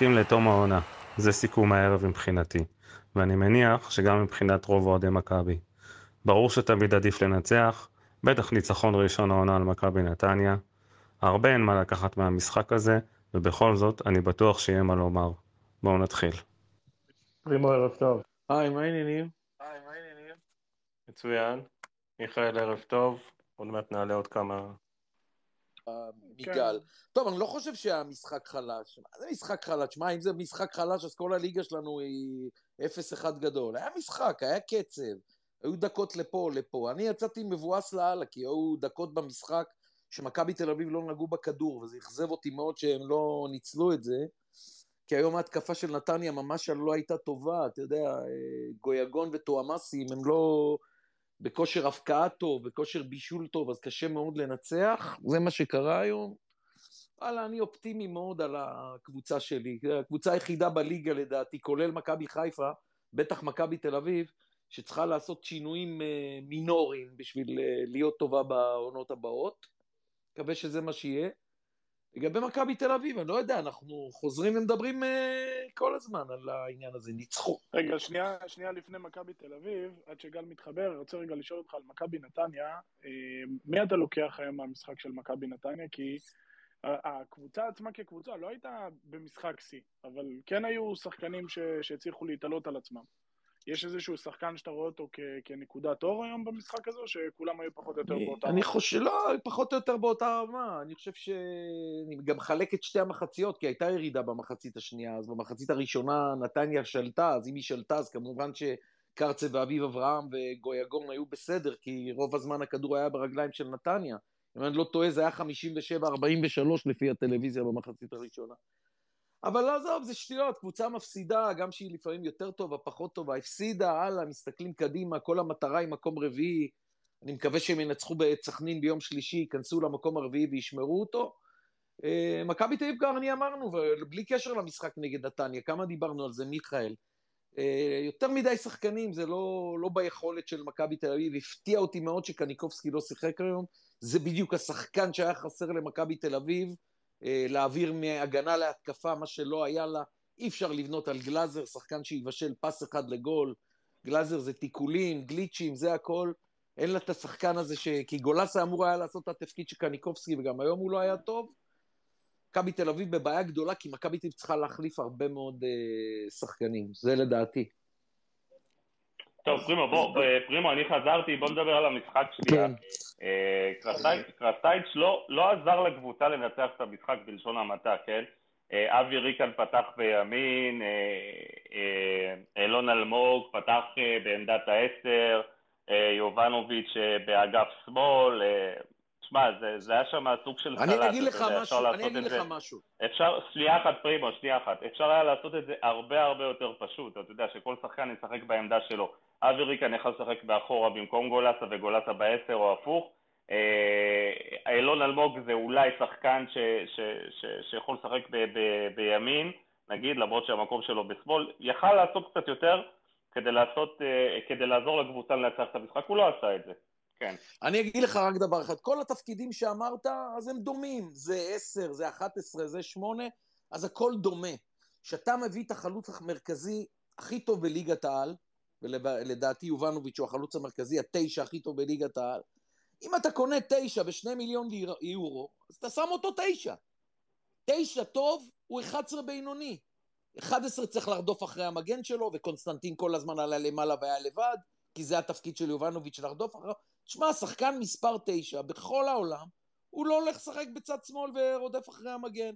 משחקים לתום העונה, זה סיכום הערב מבחינתי, ואני מניח שגם מבחינת רוב אוהדי מכבי. ברור שתמיד עדיף לנצח, בטח ניצחון ראשון העונה על מכבי נתניה. הרבה אין מה לקחת מהמשחק הזה, ובכל זאת אני בטוח שיהיה מה לומר. בואו נתחיל. פרימו ערב טוב. היי, מה העניינים? היי, מה העניינים? מצוין. מיכאל ערב טוב. עוד מעט נעלה עוד כמה... מיגל. טוב, אני לא חושב שהמשחק חלש. מה זה משחק חלש? מה, אם זה משחק חלש, אז כל הליגה שלנו היא 0-1 גדול. היה משחק, היה קצב. היו דקות לפה, לפה. אני יצאתי מבואס לאללה, כי היו דקות במשחק שמכבי תל אביב לא נגעו בכדור, וזה אכזב אותי מאוד שהם לא ניצלו את זה. כי היום ההתקפה של נתניה ממש לא הייתה טובה, אתה יודע, גויגון וטועמאסים הם לא בכושר הפקעה טוב, בכושר בישול טוב, אז קשה מאוד לנצח, זה מה שקרה היום. וואלה, אני אופטימי מאוד על הקבוצה שלי, הקבוצה היחידה בליגה לדעתי, כולל מכבי חיפה, בטח מכבי תל אביב, שצריכה לעשות שינויים מינוריים בשביל להיות טובה בעונות הבאות. מקווה שזה מה שיהיה. לגבי מכבי תל אביב, אני לא יודע, אנחנו חוזרים ומדברים uh, כל הזמן על העניין הזה, ניצחו. רגע, שנייה, שנייה לפני מכבי תל אביב, עד שגל מתחבר, אני רוצה רגע לשאול אותך על מכבי נתניה, uh, מי אתה לוקח היום מהמשחק של מכבי נתניה? כי הקבוצה עצמה כקבוצה לא הייתה במשחק שיא, אבל כן היו שחקנים שהצליחו להתעלות על עצמם. יש איזשהו שחקן שאתה רואה אותו כ- כנקודת אור היום במשחק הזה, או שכולם היו פחות או יותר באותה רמה? אני חושב, לא, פחות או יותר באותה רמה. אני חושב ש... אני גם מחלק את שתי המחציות, כי הייתה ירידה במחצית השנייה, אז במחצית הראשונה נתניה שלטה, אז אם היא שלטה, אז כמובן שקרצה ואביב אברהם וגויגורן היו בסדר, כי רוב הזמן הכדור היה ברגליים של נתניה. אם אני לא טועה, זה היה 57-43 לפי הטלוויזיה במחצית הראשונה. אבל לא, עזוב, זה שטויות, קבוצה מפסידה, גם שהיא לפעמים יותר טובה, פחות טובה, הפסידה, הלאה, מסתכלים קדימה, כל המטרה היא מקום רביעי, אני מקווה שהם ינצחו בסכנין ביום שלישי, ייכנסו למקום הרביעי וישמרו אותו. מכבי תל אביב גרני אמרנו, ובלי קשר למשחק נגד נתניה, כמה דיברנו על זה, מיכאל? יותר מדי שחקנים, זה לא, לא ביכולת של מכבי תל אביב, הפתיע אותי מאוד שקניקובסקי לא שיחק היום, זה בדיוק השחקן שהיה חסר למכבי תל אביב, להעביר מהגנה להתקפה, מה שלא היה לה, אי אפשר לבנות על גלאזר, שחקן שיבשל פס אחד לגול, גלאזר זה תיקולים, גליצ'ים, זה הכל, אין לה את השחקן הזה, ש... כי גולסה אמור היה לעשות את התפקיד של קניקובסקי, וגם היום הוא לא היה טוב. מכבי תל אביב בבעיה גדולה, כי מכבי תל אביב צריכה להחליף הרבה מאוד אה, שחקנים, זה לדעתי. טוב, פרימו, בוא, פרימו, אני חזרתי, בוא נדבר על המשחק שלי. כן. קרסטייץ' לא, עזר לקבוצה לנצח את המשחק בלשון המעטה, כן? אבי ריקן פתח בימין, אילון אלמוג פתח בעמדת העשר, יובנוביץ' באגף שמאל, תשמע, זה, היה שם סוג של סלט. אני אגיד לך משהו, אני אגיד לך משהו. אפשר, שנייה אחת פרימו, שנייה אחת. אפשר היה לעשות את זה הרבה הרבה יותר פשוט. אתה יודע שכל שחקן ישחק בעמדה שלו. אבי ריקן יכול לשחק באחורה במקום גולסה וגולסה בעשר או הפוך. אילון אלמוג זה אולי שחקן ש, ש, ש, שיכול לשחק ב, ב, בימין, נגיד, למרות שהמקום שלו בשמאל. יכל לעשות קצת יותר כדי, לעשות, כדי לעזור לקבוצה לנצח את המשחק, הוא לא עשה את זה. כן. אני אגיד לך רק דבר אחד, כל התפקידים שאמרת, אז הם דומים. זה 10, זה 11, זה 8, אז הכל דומה. כשאתה מביא את החלוץ המרכזי הכי טוב בליגת העל, ולדעתי יובנוביץ' הוא החלוץ המרכזי, התשע הכי טוב בליגת העל, אם אתה קונה תשע בשני מיליון יורו, אז אתה שם אותו תשע. תשע טוב הוא 11 בינוני. 11 צריך לרדוף אחרי המגן שלו, וקונסטנטין כל הזמן עלה למעלה והיה לבד, כי זה התפקיד של יובנוביץ' לרדוף אחריו. תשמע, שחקן מספר תשע בכל העולם, הוא לא הולך לשחק בצד שמאל ורודף אחרי המגן.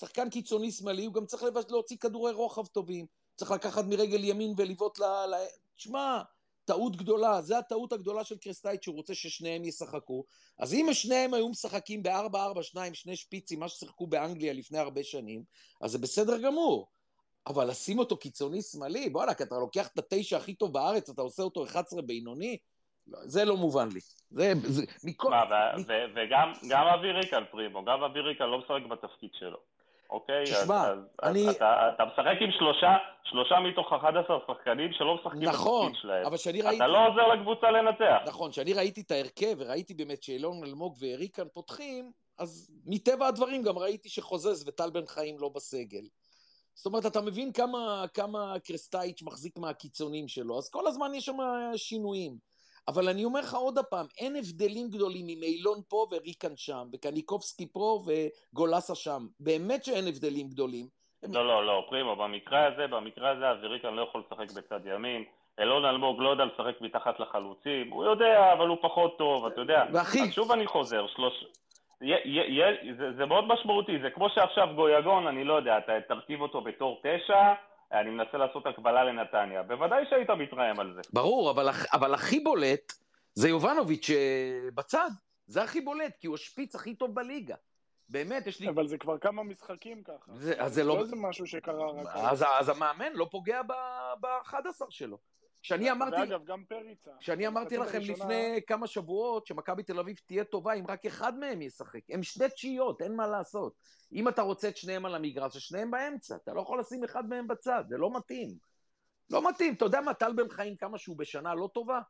שחקן קיצוני שמאלי, הוא גם צריך להוציא כדורי רוחב טובים, צריך לקחת מרגל ימין ולבעוט ל... ל... תשמע, טעות גדולה, זו הטעות הגדולה של קרסטייט, שהוא רוצה ששניהם ישחקו. אז אם שניהם היו משחקים ב-4-4-2, שני שפיצים, מה ששיחקו באנגליה לפני הרבה שנים, אז זה בסדר גמור. אבל לשים אותו קיצוני שמאלי, בוא'נה, כי אתה לוקח את התשע הכי טוב בארץ, אתה עושה אותו 11 בינוני, זה לא מובן לי. זה, זה, מכל... וגם גם אבי ריקן פרימו, גם אבי ריקן לא משחק בתפקיד שלו. אוקיי? תשמע, אז, אני... אז אתה, אתה משחק עם שלושה, שלושה מתוך 11 שחקנים שלא משחקים נכון, בתפקיד שלהם. אבל שאני ראיתי... אתה לא עוזר לקבוצה לנצח. נכון, כשאני ראיתי את ההרכב וראיתי באמת שאילון אלמוג וריקן פותחים, אז מטבע הדברים גם ראיתי שחוזז וטל בן חיים לא בסגל. זאת אומרת, אתה מבין כמה, כמה קרסטייץ' מחזיק מהקיצונים שלו, אז כל הזמן יש שם שינויים. אבל אני אומר לך עוד פעם, אין הבדלים גדולים אם אילון פה וריקן שם, וקניקובסקי פה וגולסה שם. באמת שאין הבדלים גדולים. לא, לא, לא, פרימו, במקרה הזה, במקרה הזה אביריקן לא יכול לשחק בצד ימין. אלון אלמוג לא יודע לשחק מתחת לחלוצים, הוא יודע, אבל הוא פחות טוב, אתה יודע. ואחי... אז שוב אני חוזר, שלוש... זה מאוד משמעותי, זה כמו שעכשיו גויגון, אני לא יודע, אתה תרכיב אותו בתור תשע, אני מנסה לעשות הקבלה לנתניה. בוודאי שהיית מתרעם על זה. ברור, אבל, אבל הכי בולט זה יובנוביץ' אה, בצד. זה הכי בולט, כי הוא השפיץ הכי טוב בליגה. באמת, יש לי... אבל זה כבר כמה משחקים ככה. זה, אז זה לא... לא איזה משהו שקרה רק... אז, אז המאמן לא פוגע ב-11 שלו. כשאני אמרתי... ואגב, גם פריצה. כשאני אמרתי לכם הראשונה... לפני כמה שבועות שמכבי תל אביב תהיה טובה אם רק אחד מהם ישחק. הם שתי תשיעיות, אין מה לעשות. אם אתה רוצה את שניהם על המגרש, אז שניהם באמצע. אתה לא יכול לשים אחד מהם בצד, זה לא מתאים. לא מתאים. אתה יודע מה, טל בן חיים, כמה שהוא בשנה לא טובה?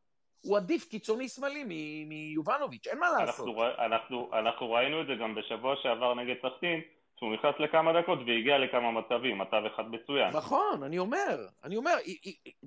הוא עדיף קיצוני שמאלי מיובנוביץ', אין מה לעשות. אנחנו, אנחנו, אנחנו ראינו את זה גם בשבוע שעבר נגד סכתין, שהוא נכנס לכמה דקות והגיע לכמה מצבים, מצב אחד מצוין. נכון, אני אומר, אני אומר,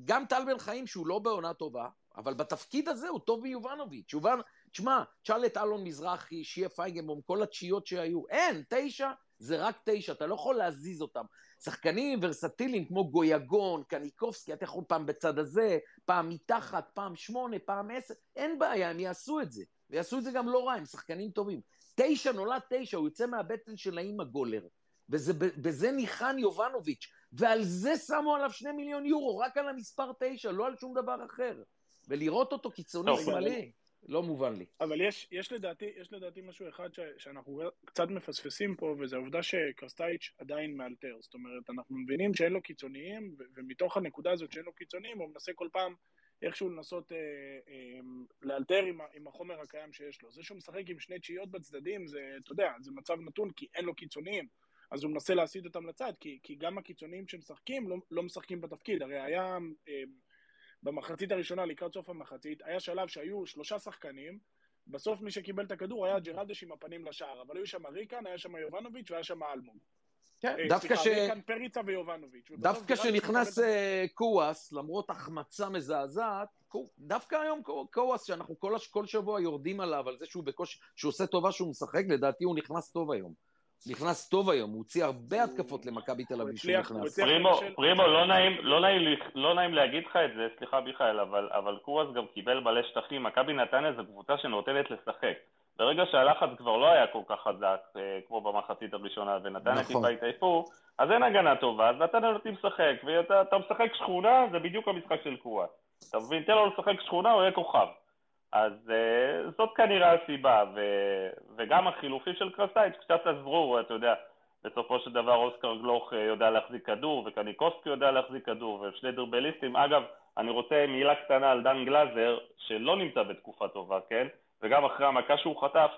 גם טל בן חיים שהוא לא בעונה טובה, אבל בתפקיד הזה הוא טוב מיובנוביץ'. יובנ... תשמע, תשאל את אלון מזרחי, שיה פייגנבום, כל התשיעיות שהיו. אין, תשע זה רק תשע, אתה לא יכול להזיז אותם. שחקנים ורסטיליים כמו גויגון, קניקובסקי, אתה יכול פעם בצד הזה, פעם מתחת, פעם שמונה, פעם עשר, אין בעיה, הם יעשו את זה. ויעשו את זה גם לא רע, הם שחקנים טובים. תשע נולד תשע, הוא יוצא מהבטן של האימא גולר. ובזה ניחן יובנוביץ', ועל זה שמו עליו שני מיליון יורו, רק על המספר תשע, לא על שום דבר אחר. ולראות אותו קיצוני שמאלי, לא מובן לי. אבל יש, יש, לדעתי, יש לדעתי משהו אחד ש, שאנחנו קצת מפספסים פה, וזה העובדה שקרסטייץ' עדיין מאלתר. זאת אומרת, אנחנו מבינים שאין לו קיצוניים, ומתוך הנקודה הזאת שאין לו קיצוניים, הוא מנסה כל פעם איכשהו לנסות אה, אה, לאלתר עם, עם החומר הקיים שיש לו. זה שהוא משחק עם שני תשיעיות בצדדים, זה, אתה יודע, זה מצב נתון, כי אין לו קיצוניים. אז הוא מנסה להסיט אותם לצד, כי, כי גם הקיצוניים שמשחקים לא, לא משחקים בתפקיד. הרי היה אה, במחצית הראשונה, לקראת סוף המחצית, היה שלב שהיו שלושה שחקנים, בסוף מי שקיבל את הכדור היה ג'רלדש עם הפנים לשער, אבל היו שם ריקן, היה שם יובנוביץ' והיה שם אלמוג. כן, אה, דווקא ש... ריקן, פריצה ויובנוביץ'. דווקא כשנכנס אה, קוואס, למרות החמצה מזעזעת, דווקא היום קוואס, שאנחנו כל, כל שבוע יורדים עליו, על זה שהוא בקושי, שהוא עושה טובה שהוא משחק, לדעתי הוא נכנס טוב היום. נכנס טוב היום, הוא הוציא הרבה התקפות למכבי תל אביב שהוא נכנס. פרימו, פרימו, לא נעים, לא, נעים, לא נעים להגיד לך את זה, סליחה מיכאל, אבל, אבל קורס גם קיבל מלא שטחים, מכבי נתניה זו קבוצה שנותנת לשחק. ברגע שהלחץ כבר לא היה כל כך חזק, אה, כמו במחצית הראשונה, ונתניה נכון. טיפה התעייפו, אז אין הגנה טובה, אז נתניה נותנים לשחק, ואתה משחק שכונה, זה בדיוק המשחק של קורס. אתה מבין? תן לו לשחק שכונה, הוא יהיה כוכב. אז uh, זאת כנראה הסיבה, ו, וגם החילופים של קרסייץ' קצת עזרו, אתה יודע, בסופו של דבר אוסקר גלוך אה, יודע להחזיק כדור, וקניקוסקי יודע להחזיק כדור, ושני דרבליסטים. אגב, אני רוצה מילה קטנה על דן גלאזר, שלא נמצא בתקופה טובה, כן? וגם אחרי המכה שהוא חטף,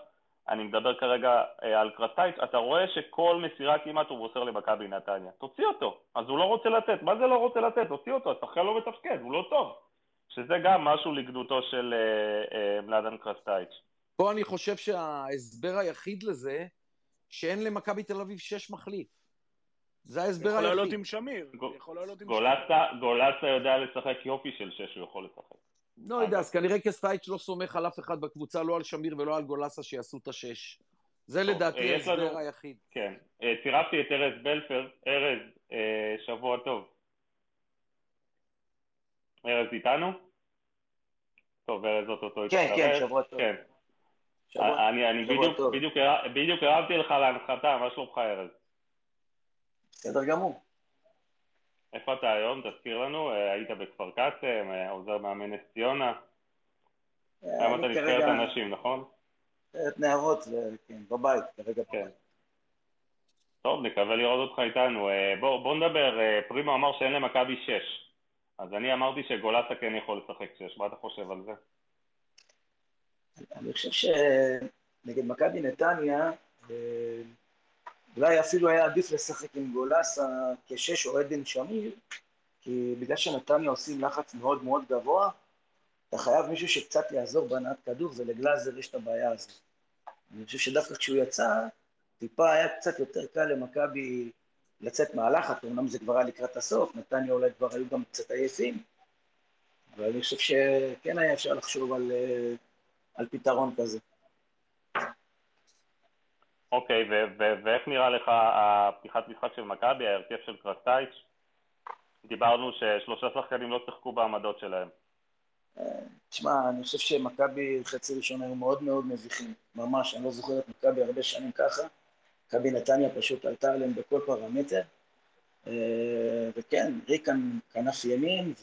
אני מדבר כרגע אה, על קרסייץ', אתה רואה שכל מסירה כמעט הוא מוסר למכבי נתניה. תוציא אותו. אז הוא לא רוצה לתת. מה זה לא רוצה לתת? תוציא אותו, השחקן לא מתפקד, הוא לא טוב. שזה גם משהו לגדותו של אה, אה, מלאדן קרסטייץ'. פה אני חושב שההסבר היחיד לזה, שאין למכבי תל אביב שש מחליף. זה ההסבר היחיד. יכול לעלות עם שמיר. גולסה יודע לשחק יופי של שש, הוא יכול לשחק. לא יודע, אז כנראה קסטייץ' לא סומך על אף אחד בקבוצה, לא על שמיר ולא על גולסה שיעשו את השש. זה לדעתי ההסבר היחיד. כן. צירפתי את ארז בלפר. ארז, שבוע טוב. ארז איתנו? טוב, ארז אוטוטו כן, כן, שבוע טוב. כן. אני, בדיוק הרמתי לך להנחתה, מה שלומך ארז? בסדר גמור. איפה אתה היום? תזכיר לנו, אה, היית בכפר קאסם, אה, עוזר מאמן נס ציונה. אה, היום אתה נזכרת אנשים, נכון? נבחרת נערות, כן, בבית, כרגע כן. טוב, נקווה לראות אותך איתנו. בוא, בוא נדבר, פרימו אמר שאין למכבי שש. אז אני אמרתי שגולסה כן יכול לשחק שש, מה אתה חושב על זה? אני חושב שנגד מכבי נתניה, אולי אפילו היה עדיף לשחק עם גולסה כשש או עדן שמיר, כי בגלל שנתניה עושים לחץ מאוד מאוד גבוה, אתה חייב מישהו שקצת יעזור בהנעת כדור, ולגלאזר יש את הבעיה הזאת. אני חושב שדווקא כשהוא יצא, טיפה היה קצת יותר קל למכבי לצאת מהלחץ, אמנם זה כבר היה לקראת הסוף, נתניה אולי כבר היו גם קצת עייפים, אבל אני חושב שכן היה אפשר לחשוב על, אה, על פתרון כזה. אוקיי, ואיך נראה לך הפתיחת משחק של מכבי, ההרכב של קרסטייץ'? דיברנו ששלושה שחקנים לא שיחקו בעמדות שלהם. תשמע, אני חושב שמכבי חצי ראשון היו מאוד מאוד מביכים, ממש, אני לא זוכר את מכבי הרבה שנים ככה. מכבי נתניה פשוט עלתה עליהם בכל פרמטר. אה, וכן, ריקן כנף ימין,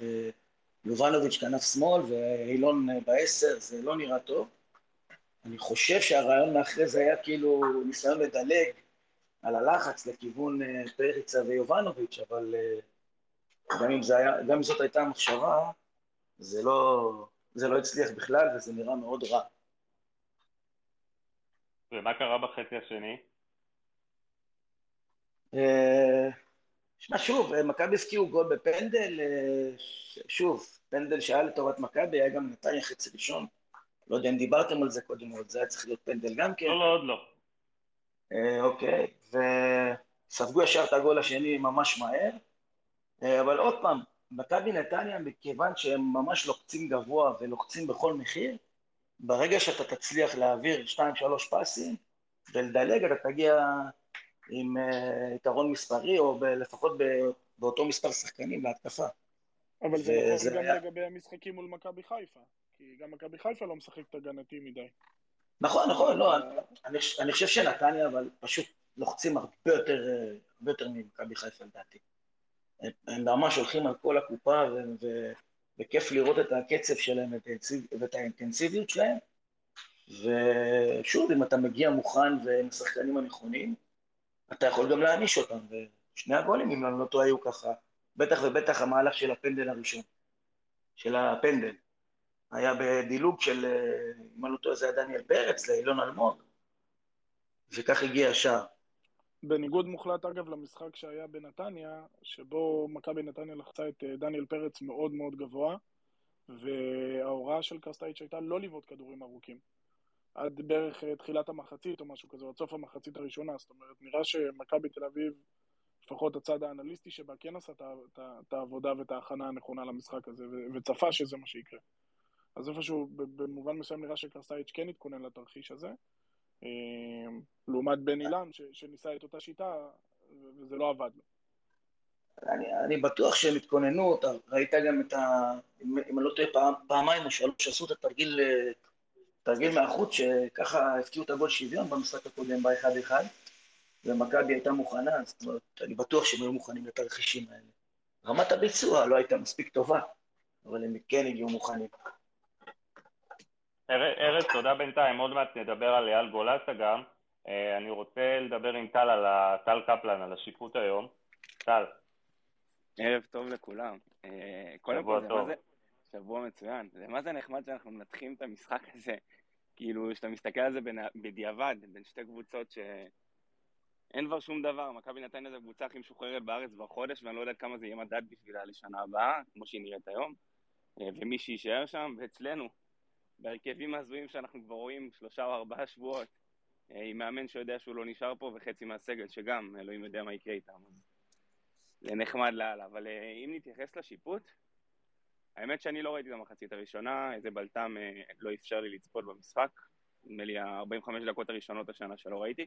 ויובנוביץ' כנף שמאל, ואילון בעשר, זה לא נראה טוב. אני חושב שהרעיון מאחרי זה היה כאילו ניסיון לדלג על הלחץ לכיוון אה, פריצה ויובנוביץ', אבל אה, גם אם, היה, גם אם זאת הייתה המחשבה, זה לא, זה לא הצליח בכלל וזה נראה מאוד רע. ומה קרה בחצי השני? אה, שמע, שוב, מכבי הפקיעו גול בפנדל, שוב, פנדל שהיה לטובת מכבי, היה גם נתניה חצי ראשון. לא יודע אם דיברתם על זה קודם, אבל זה היה צריך להיות פנדל גם כן. לא, לא, עוד לא. אה, אוקיי, וספגו ישר את הגול השני ממש מהר, אה, אבל עוד פעם, מכבי נתניה, מכיוון שהם ממש לוחצים גבוה ולוחצים בכל מחיר, ברגע שאתה תצליח להעביר 2-3 פסים ולדלג, אתה תגיע עם uh, יתרון מספרי, או ב- לפחות ב- באותו מספר שחקנים להתקפה. אבל זה נכון גם היה... לגבי המשחקים מול מכבי חיפה. כי גם מכבי חיפה לא משחקת הגנתי מדי. נכון, נכון, לא, אני, אני חושב שנתניה, אבל פשוט לוחצים הרבה יותר, הרבה יותר ממכבי חיפה לדעתי. הם, הם ממש הולכים על כל הקופה, ו, ו, וכיף לראות את הקצב שלהם ואת האינטנסיביות שלהם. ושוב, אם אתה מגיע מוכן ועם השחקנים הנכונים, אתה יכול גם להעניש אותם. ושני הגולים, אם אני לא טועה, היו ככה. בטח ובטח המהלך של הפנדל הראשון. של הפנדל. היה בדילוג של, אה, אם אני לא טועה, זה היה דניאל פרץ לאילון אלמוג, וכך הגיע השער. בניגוד מוחלט, אגב, למשחק שהיה בנתניה, שבו מכבי נתניה לחצה את אה, דניאל פרץ מאוד מאוד גבוה, וההוראה של קרסטייץ' הייתה לא לבעוט כדורים ארוכים. עד בערך אה, תחילת המחצית או משהו כזה, עד סוף המחצית הראשונה. זאת אומרת, נראה שמכבי תל אביב, לפחות הצד האנליסטי שבה, כן עשה את העבודה ואת ההכנה הנכונה למשחק הזה, וצפה שזה מה שיקרה. אז איפשהו במובן מסוים נראה שקרסטייץ' כן התכונן לתרחיש הזה. אמ, לעומת בן אילן, שניסה את אותה שיטה, וזה לא עבד לו. אני, אני בטוח שהם התכוננו, אתה ראית גם את ה... אם, אם אני לא טועה, פעם, פעמיים או שלוש עשו את התרגיל, תרגיל מהחוץ, שככה הפקיעו את הגול שוויון במשחק הקודם ב-1-1, ומכבי הייתה מוכנה, זאת אומרת, אני בטוח שהם היו מוכנים לתרחישים האלה. רמת הביצוע לא הייתה מספיק טובה, אבל הם כן הגיעו מוכנים. ארז, תודה בינתיים, עוד מעט נדבר על אייל גולסה גם. אה, אני רוצה לדבר עם טל על טל קפלן, על השיפוט היום. טל. ערב טוב לכולם. אה, שבוע טוב. שבוע מצוין. זה מה זה נחמד שאנחנו מנתחים את המשחק הזה, כאילו, שאתה מסתכל על זה בדיעבד, בין שתי קבוצות שאין כבר שום דבר. מכבי נתניה זו הקבוצה הכי משוחררת בארץ כבר חודש, ואני לא יודע כמה זה יהיה מדד בשבילה לשנה הבאה, כמו שהיא נראית היום, אה, ומי שיישאר שם, ואצלנו, בהרכבים ההזויים שאנחנו כבר רואים שלושה או ארבעה שבועות, אה, עם מאמן שיודע שהוא לא נשאר פה, וחצי מהסגל שגם, אלוהים יודע מה יקרה איתם. זה נחמד לאללה, אבל אה, אם נתייחס לשיפוט, האמת שאני לא ראיתי את המחצית הראשונה, איזה בלטם אה, לא אפשר לי לצפות במשחק, נדמה לי ה-45 דקות הראשונות השנה שלא ראיתי.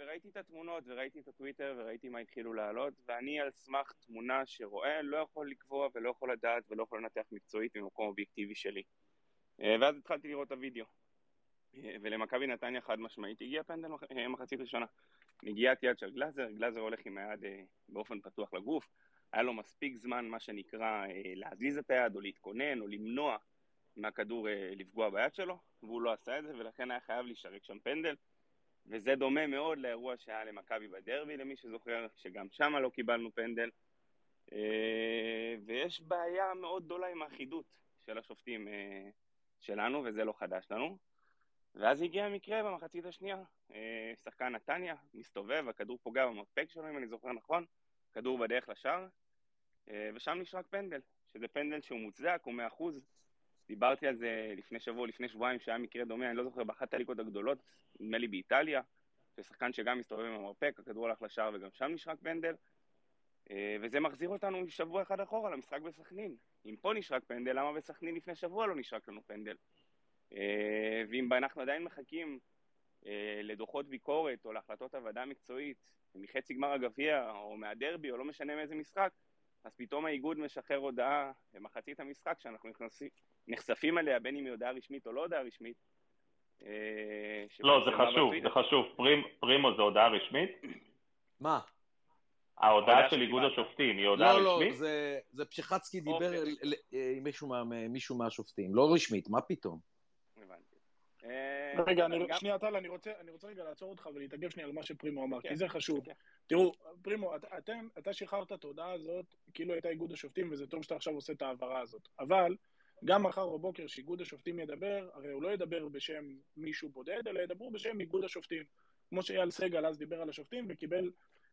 וראיתי את התמונות, וראיתי את הטוויטר, וראיתי מה התחילו לעלות, ואני על סמך תמונה שרואה לא יכול לקבוע ולא יכול לדעת ולא יכול לנתח מקצועית ממקום אובייקטיבי שלי. אה, ואז התחלתי לראות את הוידאו. אה, ולמכבי נתניה חד משמעית הגיע פנדל אה, מחצית ראשונה. נגיעת יד של גלאזר, גלאזר הולך עם היד באופן פתוח לגוף, היה לו מספיק זמן, מה שנקרא, להזיז את היד או להתכונן או למנוע מהכדור לפגוע ביד שלו, והוא לא עשה את זה, ולכן היה חייב להישרק שם פנדל. וזה דומה מאוד לאירוע שהיה למכבי בדרבי, למי שזוכר, שגם שם לא קיבלנו פנדל. אה, ויש בעיה מאוד גדולה עם האחידות של השופטים אה, שלנו, וזה לא חדש לנו. ואז הגיע המקרה במחצית השנייה, אה, שחקן נתניה, מסתובב, הכדור פוגע במרפק שלו, אם אני זוכר נכון, כדור בדרך לשער, ושם נשרק פנדל, שזה פנדל שהוא מוצדק, הוא מאה אחוז. דיברתי על זה לפני שבוע, לפני שבועיים, שהיה מקרה דומה, אני לא זוכר, באחת הליגות הגדולות, נדמה לי באיטליה, ושחקן שגם מסתובב עם המרפק, הכדור הלך לשער וגם שם נשרק פנדל. אה, וזה מחזיר אותנו שבוע אחד אחורה למשחק בסכנין. אם פה נשרק פנדל, למה בסכנין לפני שבוע לא נשרק לנו פנדל? אה, ואם אנחנו עדיין מחכים אה, לדוחות ביקורת או להחלטות הוועדה המקצועית מחצי גמר הגביע או מהדרבי או לא משנה מאיזה משחק, אז פתאום האיגוד משחרר הודעה במחצית המשחק שאנחנו נכנסים, נחשפים אליה, בין אם היא הודעה רשמית או לא הודעה רשמית. לא, זה חשוב, זה חשוב. פרימו זה הודעה רשמית? מה? ההודעה של איגוד השופטים היא הודעה רשמית? לא, לא, זה, זה פשחצקי דיבר אוקיי. עם מישהו, מה, מישהו מהשופטים, לא רשמית, מה פתאום? אה, רגע, שנייה, טל, אני רוצה רגע לעצור אותך ולהתאגב שנייה על מה שפרימו אמר, כי כן, זה חשוב. כן. תראו, פרימו, אתה שחררת את ההודעה הזאת כאילו הייתה איגוד השופטים, וזה טוב שאתה עכשיו עושה את ההעברה הזאת. אבל, גם מחר בבוקר שאיגוד השופטים ידבר, הרי הוא לא ידבר בשם מישהו בודד, אלא ידברו בשם איגוד השופטים. כמו שאייל סגל אז דיבר על השופטים וקיבל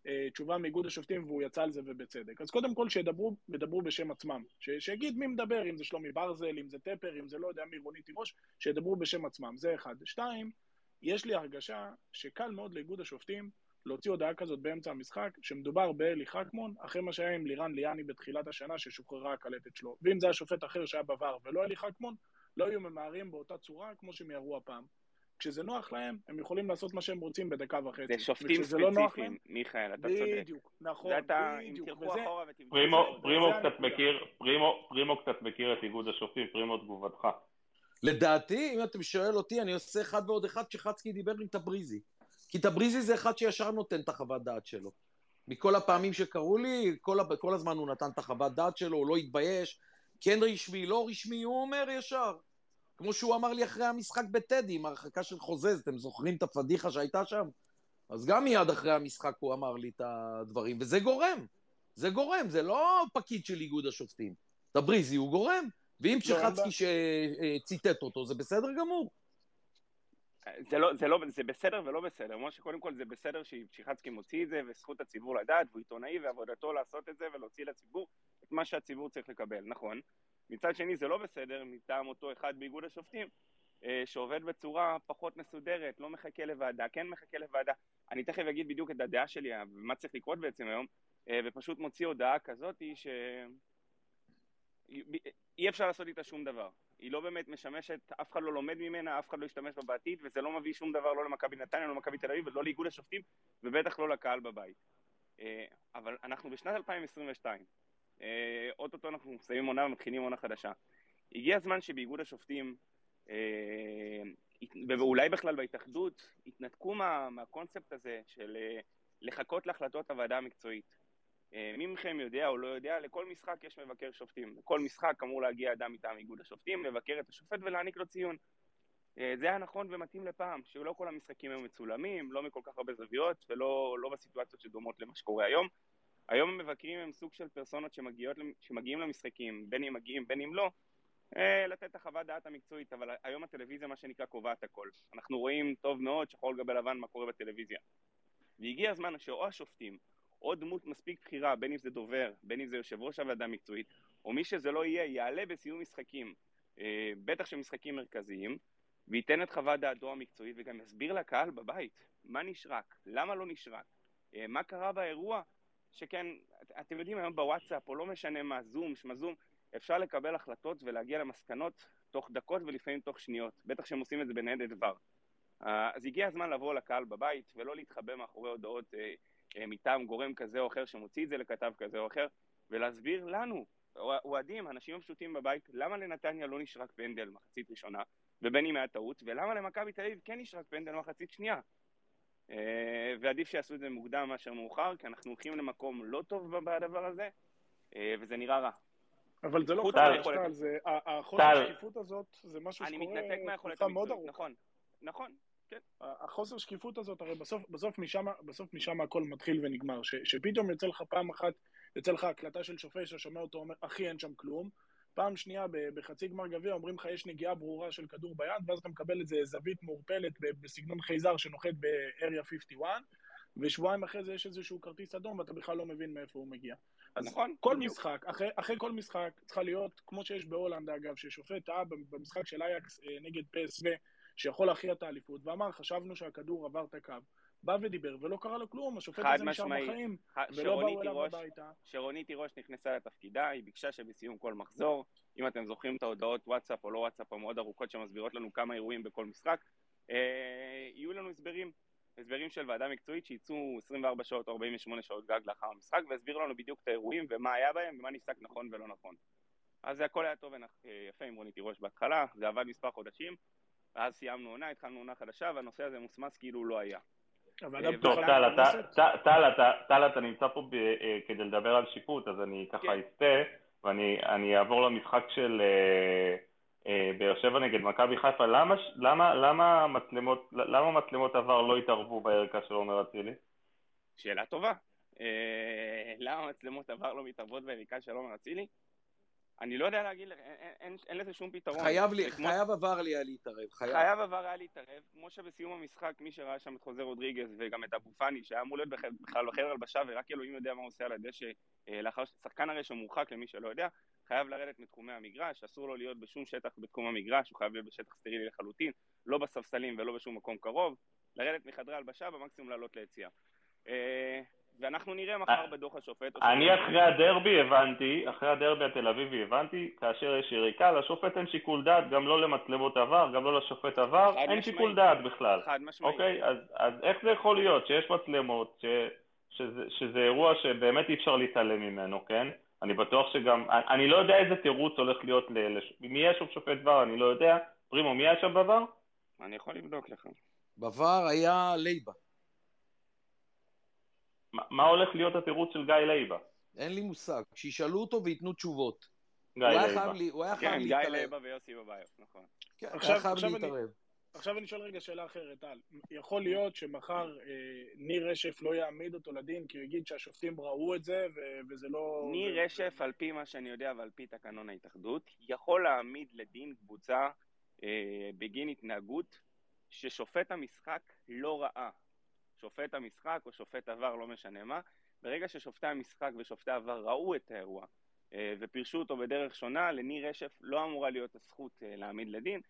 אה, תשובה מאיגוד השופטים והוא יצא על זה ובצדק. אז קודם כל שידברו ידברו בשם עצמם. ש, שיגיד מי מדבר, אם זה שלומי ברזל, אם זה טפר, אם זה לא יודע מי רונית תירוש, שידברו בשם עצמם. זה אחד. שתיים, יש לי הרגשה שקל מאוד לאיגוד השופטים להוציא הודעה כזאת באמצע המשחק, שמדובר באלי חכמון, אחרי מה שהיה עם לירן ליאני בתחילת השנה, ששוחררה הקלטת שלו. ואם זה היה שופט אחר שהיה בVAR ולא אלי חכמון, לא היו ממהרים באותה צורה כמו שהם ירו הפעם. כשזה נוח להם, הם יכולים לעשות מה שהם רוצים בדקה וחצי. זה שופטים ספציפיים, לא להם, מיכאל, אתה צודק. בדיוק, נכון, בדיוק. אם תלכו אחורה ותבדקו... פרימו, פרימו קצת מכיר, פרימו, פרימו קצת מכיר את איגוד השופטים, פרימו תגובתך. לדעתי, אם אתה שואל אותי, אני עושה אחד ועוד אחד שחצקי דיבר עם טבריזי. כי טבריזי זה אחד שישר נותן את החוות דעת שלו. מכל הפעמים שקראו לי, כל, כל הזמן הוא נתן את החוות דעת שלו, הוא לא התבייש. כן רשמי, לא רשמי, הוא אומר ישר. כמו שהוא אמר לי אחרי המשחק בטדי, עם הרחקה של חוזז, אתם זוכרים את הפדיחה שהייתה שם? אז גם מיד אחרי המשחק הוא אמר לי את הדברים, וזה גורם. זה גורם, זה לא פקיד של איגוד השופטים. טבריזי הוא גורם, ואם פשחצקי שציטט אותו, זה בסדר גמור. זה, לא, זה, לא, זה בסדר ולא בסדר. כמו שקודם כל זה בסדר שפשיחצקי מוציא את זה, וזכות הציבור לדעת, והוא עיתונאי, ועבודתו לעשות את זה, ולהוציא לציבור את מה שהציבור צריך לקבל, נכון. מצד שני זה לא בסדר מטעם אותו אחד באיגוד השופטים אה, שעובד בצורה פחות מסודרת, לא מחכה לוועדה, כן מחכה לוועדה. אני תכף אגיד בדיוק את הדעה שלי, מה צריך לקרות בעצם היום, אה, ופשוט מוציא הודעה כזאת ש... אי אפשר לעשות איתה שום דבר. היא לא באמת משמשת, אף אחד לא לומד ממנה, אף אחד לא ישתמש בה בעתיד, וזה לא מביא שום דבר לא למכבי נתניה, לא למכבי תל אביב, ולא לאיגוד השופטים, ובטח לא לקהל בבית. אה, אבל אנחנו בשנת 2022, אה, אוטוטו אנחנו מסיימים עונה ומתחילים עונה חדשה. הגיע הזמן שבאיגוד השופטים, אה, ואולי בכלל בהתאחדות, יתנתקו מה, מהקונספט הזה של לחכות להחלטות הוועדה המקצועית. מי מכם יודע או לא יודע, לכל משחק יש מבקר שופטים. לכל משחק אמור להגיע אדם מטעם איגוד השופטים, לבקר את השופט ולהעניק לו ציון. זה היה נכון ומתאים לפעם, שלא כל המשחקים היו מצולמים, לא מכל כך הרבה זוויות ולא לא בסיטואציות שדומות למה שקורה היום. היום המבקרים הם סוג של פרסונות שמגיעות, שמגיעים למשחקים, בין אם מגיעים בין אם לא, אה, לתת את החוות דעת המקצועית, אבל היום הטלוויזיה מה שנקרא קובעת הכל. אנחנו רואים טוב מאוד, שחור גבי לבן, מה קורה בטלוויזיה. והגיע הזמן שאו השופטים, או דמות מספיק בכירה, בין אם זה דובר, בין אם זה יושב ראש הוועדה המקצועית, או מי שזה לא יהיה, יעלה בסיום משחקים, אה, בטח של משחקים מרכזיים, וייתן את חוות דעתו המקצועית וגם יסביר לקהל בבית מה נשרק, למה לא נשרק, אה, מה קרה באירוע שכן, אתם יודעים היום בוואטסאפ, או לא משנה מה, זום, שמזום, אפשר לקבל החלטות ולהגיע למסקנות תוך דקות ולפעמים תוך שניות, בטח שהם עושים את זה בניידת דבר. אה, אז הגיע הזמן לבוא לקהל בבית ולא להתחבא מאחורי הודעות אה, מטעם גורם כזה או אחר שמוציא את זה לכתב כזה או אחר, ולהסביר לנו, אוהדים, אנשים הפשוטים בבית, למה לנתניה לא נשרק פנדל מחצית ראשונה, ובין אם היה טעות, ולמה למכבי תל אביב כן נשרק פנדל מחצית שנייה. אה, ועדיף שיעשו את זה מוקדם מאשר מאוחר, כי אנחנו הולכים למקום לא טוב בדבר הזה, אה, וזה נראה רע. אבל זה לא חדש, טל, זה, החוסר השקיפות הזאת, זה משהו שקורה... אני מתנתק מהיכולת המקצועית, נכון, נכון, כן. החוסר שקיפות הזאת, הרי בסוף, בסוף משם, בסוף משם הכל מתחיל ונגמר, ש, שפתאום יוצא לך פעם אחת, יוצא לך הקלטה של שופט ששומע אותו אומר, אחי אין שם כלום, פעם שנייה בחצי גמר גביע אומרים לך יש נגיעה ברורה של כדור ביד, ואז אתה מקבל איזה זווית מעורפלת בסגנון חייזר שנוחת ב-Area 51, ושבועיים אחרי זה יש איזשהו כרטיס אדום ואתה בכלל לא מבין מאיפה הוא מגיע. אז נכון, כל בדיוק. משחק, אחרי, אחרי כל משחק צריכה להיות, כמו שיש בהולנד אגב, ששופט טעה במשחק של אייקס אה, נגד פסו, שיכול להכריע את האליפות, ואמר, חשבנו שהכדור עבר את הקו. בא ודיבר, ולא קרה לו כלום, השופט הזה נשאר. בחיים, ח- ולא באו אליו תירוש- הביתה. שרונית תירוש נכנסה לתפקידה, היא ביקשה שבסיום כל מחזור, אם אתם זוכרים את ההודעות וואטסאפ או לא וואטסאפ המאוד ארוכות שמסבירות לנו כמה אירועים בכל משחק, אה, יהיו לנו הסברים, הסברים של ועדה מקצועית שיצאו 24 שעות או 48 שעות גג לאחר המשחק והסבירו לנו בדיוק את האירועים ומה היה בהם ומה נפסק נכון ולא נכון. אז זה הכל היה טוב ויפה עם רונית תירוש בהתחלה, זה עבד מספר חודשים, ואז סיימנו עונה, התחלנו עונה חדשה והנושא הזה מוסמס כאילו לא היה. אה, טוב, טל, טל, אתה- נמצא פה אה, כדי לדבר על שיפוט, אז אני ככה כן. אסטה, ואני אני אעבור למשחק של אה, באר שבע נגד מכבי חיפה. למה מצלמות עבר לא התערבו בערכה של עומר אצילי? שאלה טובה. למה מצלמות עבר לא מתערבות ביריקה של עומר אצילי? אני לא יודע להגיד, לך, אין, אין, אין, לזה שום פתרון. חייב לי- כמו- חייב עבר לי היה להתערב, חייב. חייב עבר היה להתערב, כמו שבסיום המשחק מי שראה שם את חוזה רודריגז וגם את אבו פאני שהיה אמור להיות בכלל- בחדר הלבשה ורק אלוהים יודע מה הוא עושה על הדשא אה, לאחר ששחקן הרי שמורחק למי שלא יודע, חייב לרדת מתחומי המגרש, אסור לו להיות בשום שטח בתחום המגרש, הוא חייב להיות בשטח סטרילי לחלוטין, לא בספסלים ולא בשום מקום קרוב, לרדת מחדרי הלבשה במקסימום לעלות ליציאה. ואנחנו נראה מחר אה, בדוח השופט. אני אחרי הדרבי הבנתי, אחרי הדרבי התל אביבי הבנתי, כאשר יש יריקה, לשופט אין שיקול דעת, גם לא למצלמות עבר, גם לא לשופט עבר, אין. שיקול דעת בכלל. חד משמעית. אוקיי, אז, אז איך זה יכול להיות שיש מצלמות, ש, שזה, שזה אירוע שבאמת אי אפשר להתעלם ממנו, כן? אני בטוח שגם, אני, אני לא יודע איזה תירוץ הולך להיות, ל, לש, מי יש שם שופט ור, אני לא יודע. פרימו, מי היה שם ב VAR? אני יכול לבדוק לך. ב VAR היה לייבה. מה, מה הולך להיות התירוץ של גיא לייבה? אין לי מושג. שישאלו אותו וייתנו תשובות. גיא הוא היה לייבה. חייב לי- הוא היה כן, גיא להתערב. לייבה ויוסי בביוף, נכון. כן, עכשיו- היה חייב להתערב. עכשיו אני שואל רגע שאלה אחרת, טל. יכול להיות שמחר אה, ניר רשף לא יעמיד אותו לדין כי הוא יגיד שהשופטים ראו את זה ו- וזה לא... ניר ו- רשף, על פי מה שאני יודע ועל פי תקנון ההתאחדות, יכול להעמיד לדין קבוצה אה, בגין התנהגות ששופט המשחק לא ראה. שופט המשחק או שופט עבר, לא משנה מה, ברגע ששופטי המשחק ושופטי עבר ראו את האירוע אה, ופירשו אותו בדרך שונה, לניר רשף לא אמורה להיות הזכות אה, להעמיד לדין,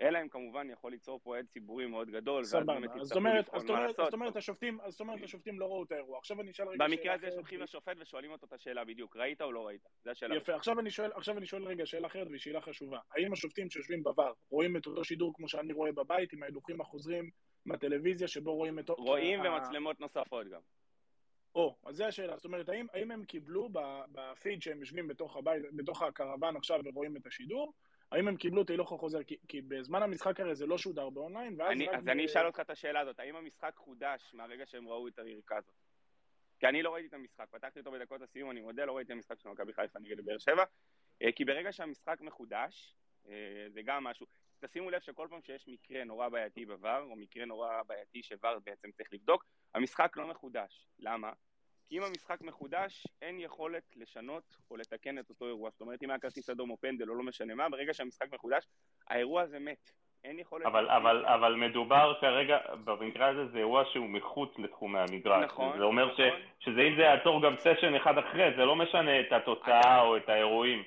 אלא אם כמובן יכול ליצור פה עד ציבורי מאוד גדול, ואז. באמת יצטרכו לבחון מה לעשות. זאת אומרת, השופטים, אז זאת אומרת, השופטים לא ראו את האירוע. עכשיו אני אשאל רגע שאלה במקרה הזה אחרת. שולחים לשופט ושואלים אותו את השאלה בדיוק, ראית או לא ראית? זו השאלה. יפה, עכשיו אני שואל, עכשיו אני שואל רגע שאלה אחרת והיא שאלה חשובה. האם השופטים שיושבים בVAR רואים את אותו שידור כמו שאני רואה בבית עם ההילוכים החוזרים מהטלוויזיה שבו רואים את... רואים ומצלמות נוספות גם. או, אז זו השאלה. זאת אומרת, האם, האם הם קיבלו בפיד שהם יושבים בתוך הבית, בתוך הקרוון עכשיו ורואים את השידור, האם הם קיבלו את ההילוך החוזר? כי, כי בזמן המשחק הרי זה לא שודר באונליין, ואז אני, רק... אז ב- אני אשאל אותך את השאלה הזאת, האם המשחק חודש מהרגע שהם ראו את היריקה הזאת? כי אני לא ראיתי את המשחק, פתחתי אותו בדקות הסיום, אני מודה, לא ראיתי את המשחק של מכבי חיפה נגד באר שבע, אה, כי ברגע שהמשחק מחודש, אה, זה גם משהו, תשימו לב שכל פעם שיש מקרה נורא בעייתי בVAR, או מקרה נורא בעייתי שוואר בעצם צריך לבדוק, המשחק לא מחודש. למה? כי אם המשחק מחודש, אין יכולת לשנות או לתקן את אותו אירוע. זאת אומרת, אם היה כרטיס אדום או פנדל או לא משנה מה, ברגע שהמשחק מחודש, האירוע הזה מת. אין יכולת... אבל, אבל, אבל מדובר כרגע, במקרה הזה זה אירוע שהוא מחוץ לתחומי המגרש. נכון, זה אומר ש, נכון. שזה אם זה יעצור גם סשן אחד אחרי, זה לא משנה את התוצאה או את האירועים.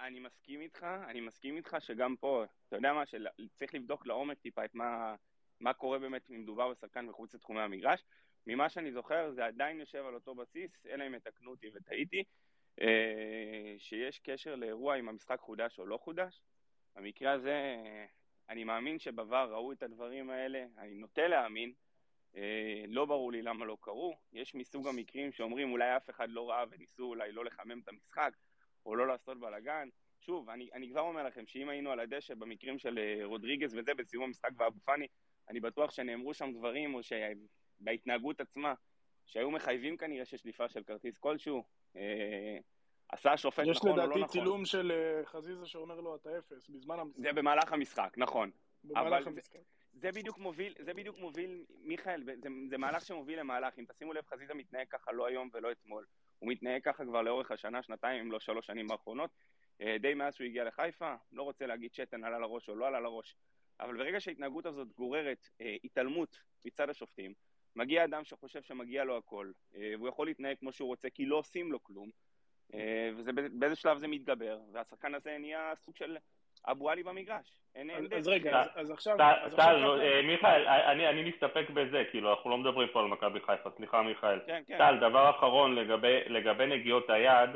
אני מסכים איתך, אני מסכים איתך שגם פה, אתה יודע מה, שצריך לבדוק לעומק טיפה את מה, מה קורה באמת אם מדובר בשחקן מחוץ לתחומי המגרש. ממה שאני זוכר, זה עדיין יושב על אותו בסיס, אלא אם יתקנו אותי וטעיתי, אה, שיש קשר לאירוע אם המשחק חודש או לא חודש. במקרה הזה, אני מאמין שבבר ראו את הדברים האלה, אני נוטה להאמין, אה, לא ברור לי למה לא קרו. יש מסוג המקרים שאומרים אולי אף אחד לא ראה וניסו אולי לא לחמם את המשחק, או לא לעשות בלאגן. שוב, אני, אני כבר אומר לכם שאם היינו על הדשא במקרים של אה, רודריגז וזה בסיום המשחק ואבו פאני, אני בטוח שנאמרו שם דברים, או שבהתנהגות עצמה, שהיו מחייבים כנראה ששליפה של כרטיס כלשהו. אה, עשה השופט יש נכון או לא לדעתי נכון. צילום של אה, חזיזה שאומר לו אתה אפס, בזמן המשחק. זה במהלך המשחק, נכון. במהלך אבל המשחק. זה בדיוק מוביל, זה בדיוק מוביל, מיכאל, זה, זה מהלך שמוביל למהלך. אם תשימו לב, חזיזה מתנהג ככה לא היום ולא אתמול. הוא מתנהג ככה כבר לאורך השנה, שנתיים, אם לא שלוש שנים האחרונות. אה, די מאז שהוא הגיע לחיפה, לא רוצה להגיד שתן עלה לראש או לא עלה לראש. אבל ברגע שההתנהגות הזאת גוררת אה, התעלמות מצד השופטים, מגיע אדם שחושב שמגיע לו הכל, אה, והוא יכול להתנהג כמו שהוא רוצה כי לא עושים לו כלום, אה, ובאיזה שלב זה מתגבר, והשחקן הזה נהיה סוג של אבו עלי במגרש. אין אין אז דרך. רגע, אז- אז עכשיו... טל, אז אה, מיכאל, אני אני מסתפק בזה, כאילו, אנחנו לא מדברים פה על מכבי חיפה, סליחה מיכאל. כן, כן. טל, דבר אחרון לגבי, לגבי נגיעות היד,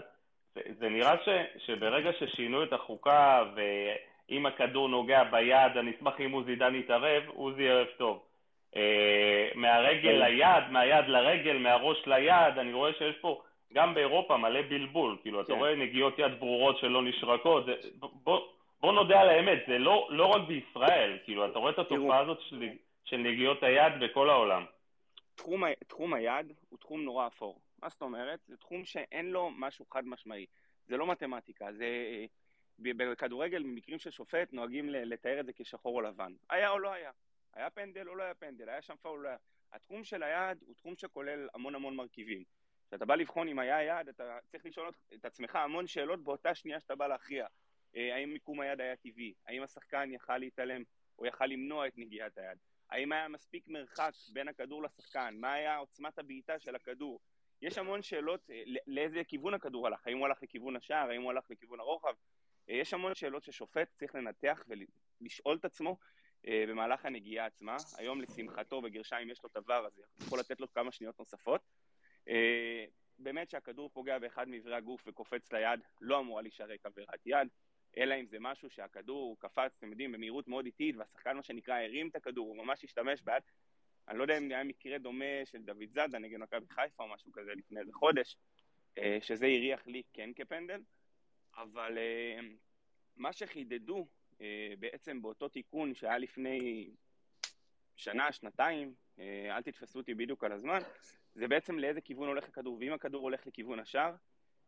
זה, זה נראה ש, שברגע ששינו את החוקה ואם הכדור נוגע ביד, אני אשמח אם עוזי דן יתערב, עוזי ערב טוב. אה, מהרגל ליד, מהיד לרגל, מהראש ליד, אני רואה שיש פה גם באירופה מלא בלבול, כאילו, אתה כן. רואה נגיעות יד ברורות שלא נשרקות, בוא, בוא נודה על האמת, זה לא, לא רק בישראל, כאילו, אתה רואה את התופעה הזאת של, של נגיעות היד בכל העולם. תחום, היד הוא תחום נורא אפור. מה זאת אומרת? זה תחום שאין לו משהו חד משמעי. זה לא מתמטיקה, זה... ב- בכדורגל, במקרים של שופט, נוהגים לתאר את זה כשחור או לבן. היה או לא היה. היה פנדל או לא היה פנדל, היה שם פאול או לא היה. התחום של היד הוא תחום שכולל המון המון מרכיבים. כשאתה בא לבחון אם היה יד, אתה צריך לשאול את עצמך המון שאלות באותה שנייה שאתה בא להכריע. אה, האם מיקום היד היה טבעי? האם השחקן יכל להתעלם או יכל למנוע את נגיעת היד? האם היה מספיק מרחק בין הכדור לשחקן? מה היה עוצמת הבעיטה של הכדור? יש המון שאלות אה, לאיזה כיוון הכדור הלך, האם הוא הלך לכיוון השער, האם הוא הלך לכיוון הרוחב. אה, יש המון שאלות ששופט צריך לנתח ולשאול את עצמו במהלך הנגיעה עצמה. היום לשמחתו בגרשיים יש לו את הוואר הזה, יכול לתת לו כמה שניות נוספות. אה, באמת שהכדור פוגע באחד מאיברי הגוף וקופץ ליד, לא אמורה להישרק עבירת יד, אלא אם זה משהו שהכדור קפץ, אתם יודעים, במהירות מאוד איטית, והשחקן מה שנקרא הרים את הכדור, הוא ממש השתמש ביד. אני לא יודע אם היה מקרה דומה של דוד זאדה נגד מכבי חיפה או משהו כזה לפני איזה חודש, אה, שזה הריח לי כן כפנדל, אבל אה, מה שחידדו אה, בעצם באותו תיקון שהיה לפני שנה, שנתיים, אה, אל תתפסו אותי בדיוק על הזמן, זה בעצם לאיזה כיוון הולך הכדור, ואם הכדור הולך לכיוון השער,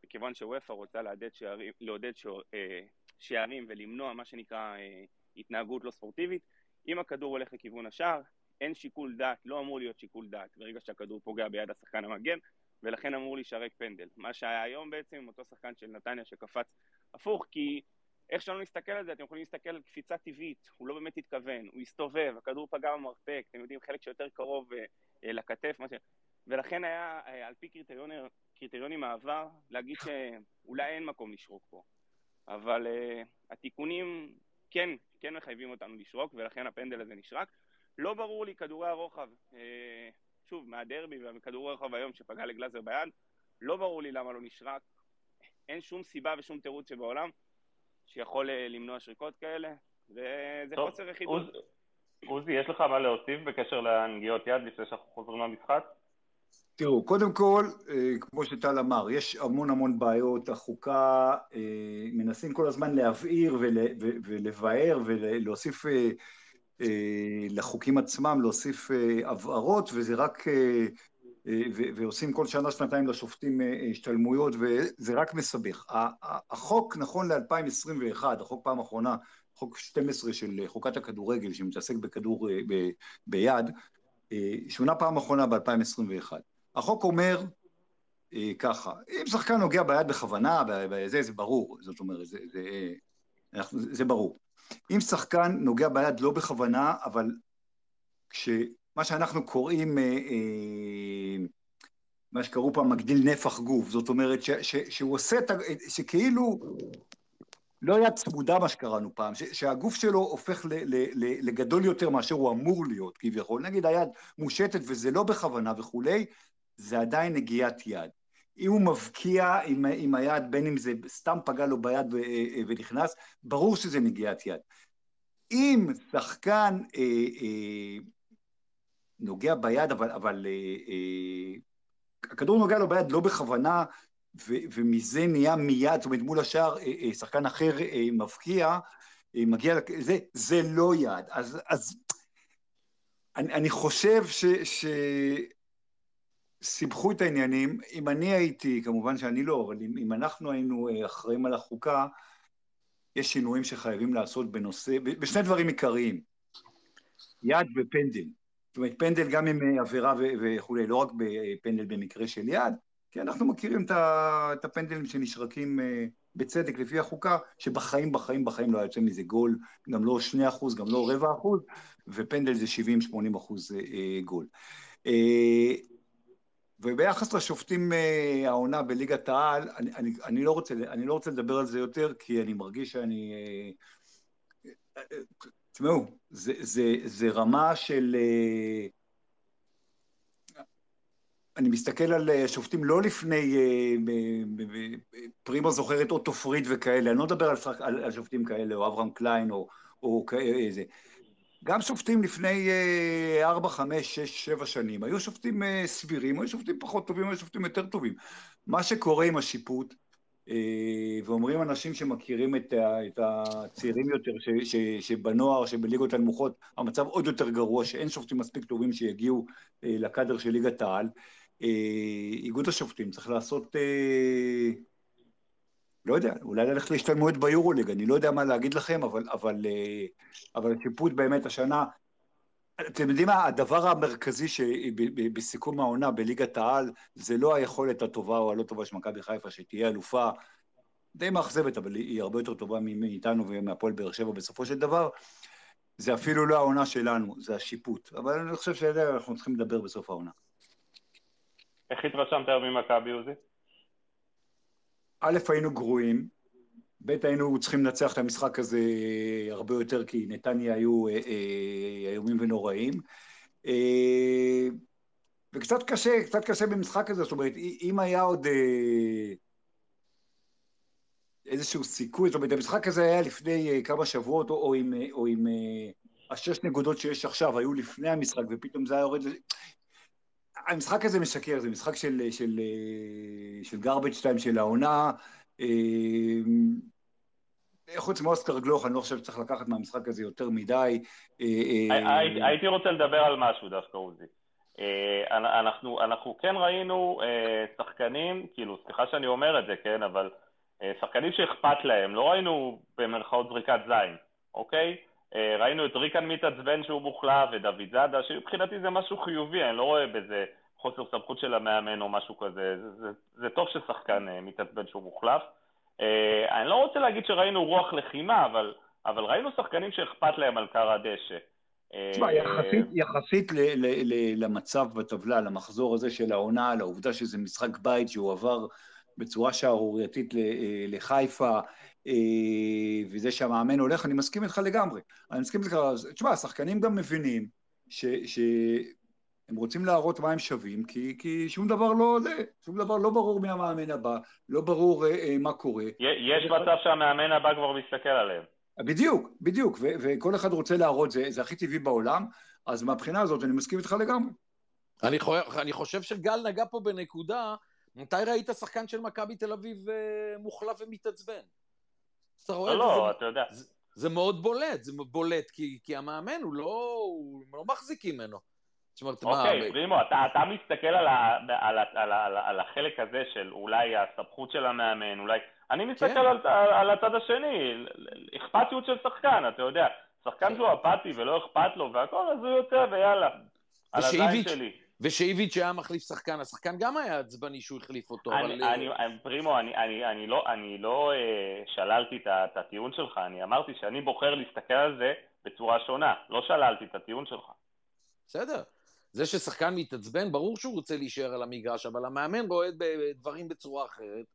מכיוון שוופא רוצה לעודד שערים, לעודד אה, שערים ולמנוע מה שנקרא אה, התנהגות לא ספורטיבית, אם הכדור הולך לכיוון השער, אין שיקול דעת, לא אמור להיות שיקול דעת ברגע שהכדור פוגע ביד השחקן המגן, ולכן אמור להישרק פנדל. מה שהיה היום בעצם עם אותו שחקן של נתניה שקפץ הפוך, כי איך שלא נסתכל על זה, אתם יכולים להסתכל על קפיצה טבעית, הוא לא באמת התכוון, הוא הסתובב, הכדור פגע במרפק, אתם יודעים, חלק שיותר קרוב אה, אה, לכתף, מה ש... ולכן היה, אה, על פי קריטריונים, קריטריונים מהעבר, להגיד שאולי אין מקום לשרוק פה. אבל uh, התיקונים כן, כן מחייבים אותנו לשרוק, ולכן הפנדל הזה נשרק. לא ברור לי כדורי הרוחב, uh, שוב, מהדרבי ומכדורי הרוחב היום שפגע לגלאזר ביד, לא ברור לי למה לא נשרק. אין שום סיבה ושום תירוץ שבעולם שיכול uh, למנוע שריקות כאלה, וזה טוב, חוסר יחידות. עוז- עוזי, יש לך מה להוסיף בקשר לנגיעות יד לפני שאנחנו חוזרים למשחק? תראו, קודם כל, אה, כמו שטל אמר, יש המון המון בעיות, החוקה, אה, מנסים כל הזמן להבעיר ול- ולבאר ולהוסיף אה, אה, לחוקים עצמם, להוסיף אה, הבהרות, וזה רק, אה, אה, ועושים כל שנה, שנתיים לשופטים אה, אה, השתלמויות, וזה רק מסבך. החוק, נכון ל-2021, החוק פעם אחרונה, חוק 12 של חוקת הכדורגל, שמתעסק בכדור אה, ב- ביד, אה, שונה פעם אחרונה ב-2021. החוק אומר אה, ככה, אם שחקן נוגע ביד בכוונה, בזה, זה ברור, זאת אומרת, זה, זה, אנחנו, זה ברור. אם שחקן נוגע ביד לא בכוונה, אבל כשמה שאנחנו קוראים, אה, אה, מה שקראו פעם מגדיל נפח גוף, זאת אומרת ש, ש, שהוא עושה את ה... שכאילו לא יד צמודה מה שקראנו פעם, ש, שהגוף שלו הופך ל, ל, ל, לגדול יותר מאשר הוא אמור להיות כביכול, נגיד היד מושטת וזה לא בכוונה וכולי, זה עדיין נגיעת יד. אם הוא מבקיע עם, עם היד, בין אם זה סתם פגע לו ביד אה, ונכנס, ברור שזה נגיעת יד. אם שחקן אה, אה, נוגע ביד, אבל, אבל אה, אה, הכדור נוגע לו ביד לא בכוונה, ו, ומזה נהיה מיד, זאת אומרת מול השער, אה, אה, שחקן אחר אה, מבקיע, אה, מגיע, זה, זה לא יד. אז, אז אני, אני חושב ש... ש סיבכו את העניינים. אם אני הייתי, כמובן שאני לא, אבל אם, אם אנחנו היינו אה, אחראים על החוקה, יש שינויים שחייבים לעשות בנושא, בשני דברים עיקריים, יד ופנדל. זאת אומרת, פנדל גם עם אה, עבירה וכולי, לא רק בפנדל במקרה של יד, כי אנחנו מכירים את הפנדלים שנשרקים אה, בצדק לפי החוקה, שבחיים, בחיים, בחיים לא יוצא מזה גול, גם לא שני אחוז, גם לא רבע אחוז, ופנדל זה 70-80 אחוז אה, גול. וביחס לשופטים העונה בליגת העל, אני, אני, אני, לא רוצה, אני לא רוצה לדבר על זה יותר, כי אני מרגיש שאני תשמעו, זה, זה, זה רמה של... אה, אני מסתכל על אה, שופטים לא לפני, פרימו זוכר את אוטו פריד וכאלה, אני לא מדבר על, על, על שופטים כאלה, או אברהם קליין, או, או איזה. גם שופטים לפני 4, 5, 6, 7 שנים, היו שופטים סבירים, היו שופטים פחות טובים, היו שופטים יותר טובים. מה שקורה עם השיפוט, אה, ואומרים אנשים שמכירים את, את הצעירים יותר, ש, ש, שבנוער, שבליגות הנמוכות, המצב עוד יותר גרוע, שאין שופטים מספיק טובים שיגיעו אה, לקאדר של ליגת העל. אה, איגוד השופטים צריך לעשות, לא יודע, אולי ללכת להשתלמויות ביורוליג, אני לא יודע מה להגיד לכם, אבל, אבל, אבל השיפוט באמת השנה, אתם יודעים מה, הדבר המרכזי בסיכום העונה בליגת העל זה לא היכולת הטובה או הלא טובה של מכבי חיפה שתהיה אלופה, די מאכזבת, אבל היא הרבה יותר טובה מאיתנו ומהפועל באר שבע בסופו של דבר. זה אפילו לא העונה שלנו, זה השיפוט. אבל אני חושב שעליה אנחנו צריכים לדבר בסוף העונה. איך התרשמת ממכבי עוזי? א', היינו גרועים, ב' היינו צריכים לנצח את המשחק הזה הרבה יותר כי נתניה היו אה, אה, איומים ונוראים. אה, וקצת קשה, קצת קשה במשחק הזה, זאת אומרת, אם היה עוד איזשהו סיכוי, זאת אומרת, המשחק הזה היה לפני כמה שבועות, או, או עם, או עם השש נקודות שיש עכשיו, היו לפני המשחק, ופתאום זה היה יורד... המשחק הזה משקר, זה משחק של, של, של garbage time של העונה. חוץ מאוסקר גלוך, אני לא חושב שצריך לקחת מהמשחק הזה יותר מדי. אה, אה, הייתי רוצה לדבר על משהו דווקא, עוזי. אה, אנחנו, אנחנו כן ראינו שחקנים, כאילו, סליחה שאני אומר את זה, כן, אבל שחקנים שאכפת להם, לא ראינו במרכאות זריקת זין, אוקיי? ראינו את ריקן מתעצבן שהוא מוחלף, ודוד זאדה, שמבחינתי זה משהו חיובי, אני לא רואה בזה חוסר סמכות של המאמן או משהו כזה, זה, זה, זה טוב ששחקן מתעצבן שהוא מוחלף. אה, אני לא רוצה להגיד שראינו רוח לחימה, אבל, אבל ראינו שחקנים שאכפת להם על קר הדשא. תשמע, יחסית, יחסית ל, ל, ל, למצב בטבלה, למחזור הזה של העונה, לעובדה שזה משחק בית שהוא עבר בצורה שערורייתית אה, לחיפה, אה, וזה שהמאמן הולך, אני מסכים איתך לגמרי. אני מסכים איתך, תשמע, השחקנים גם מבינים ש, ש, הם רוצים להראות מה הם שווים, כי, כי שום דבר לא זה, שום דבר לא ברור מהמאמן הבא, לא ברור אה, אה, מה קורה. יש מצב שהמאמן הבא כבר מסתכל עליהם. בדיוק, בדיוק, ו- וכל אחד רוצה להראות, זה, זה הכי טבעי בעולם, אז מהבחינה הזאת אני מסכים איתך לגמרי. אני, חו... אני חושב שגל נגע פה בנקודה, מתי ראית שחקן של מכבי תל אביב אה, מוחלף ומתעצבן? אתה רואה לא, לא, אתה יודע. זה, זה מאוד בולט, זה בולט, כי, כי המאמן הוא לא, הוא לא מחזיק ממנו. אוקיי, פרימו, אתה, אתה מסתכל על, ה, על, ה, על, ה, על, על החלק הזה של אולי הסמכות של המאמן, אולי... אני מסתכל כן. על, על, על הצד השני, אכפתיות של שחקן, אתה יודע. שחקן שהוא אפאתי ולא אכפת לו והכל, אז הוא יוצא ויאללה. על הזין שלי. ושאיביץ' היה מחליף שחקן, השחקן גם היה עצבני שהוא החליף אותו, אני, אבל... אני, אני, פרימו, אני, אני, אני לא, אני לא אה, שללתי את הטיעון שלך, אני אמרתי שאני בוחר להסתכל על זה בצורה שונה, לא שללתי את הטיעון שלך. בסדר. זה ששחקן מתעצבן, ברור שהוא רוצה להישאר על המגרש, אבל המאמן רואה דברים בצורה אחרת.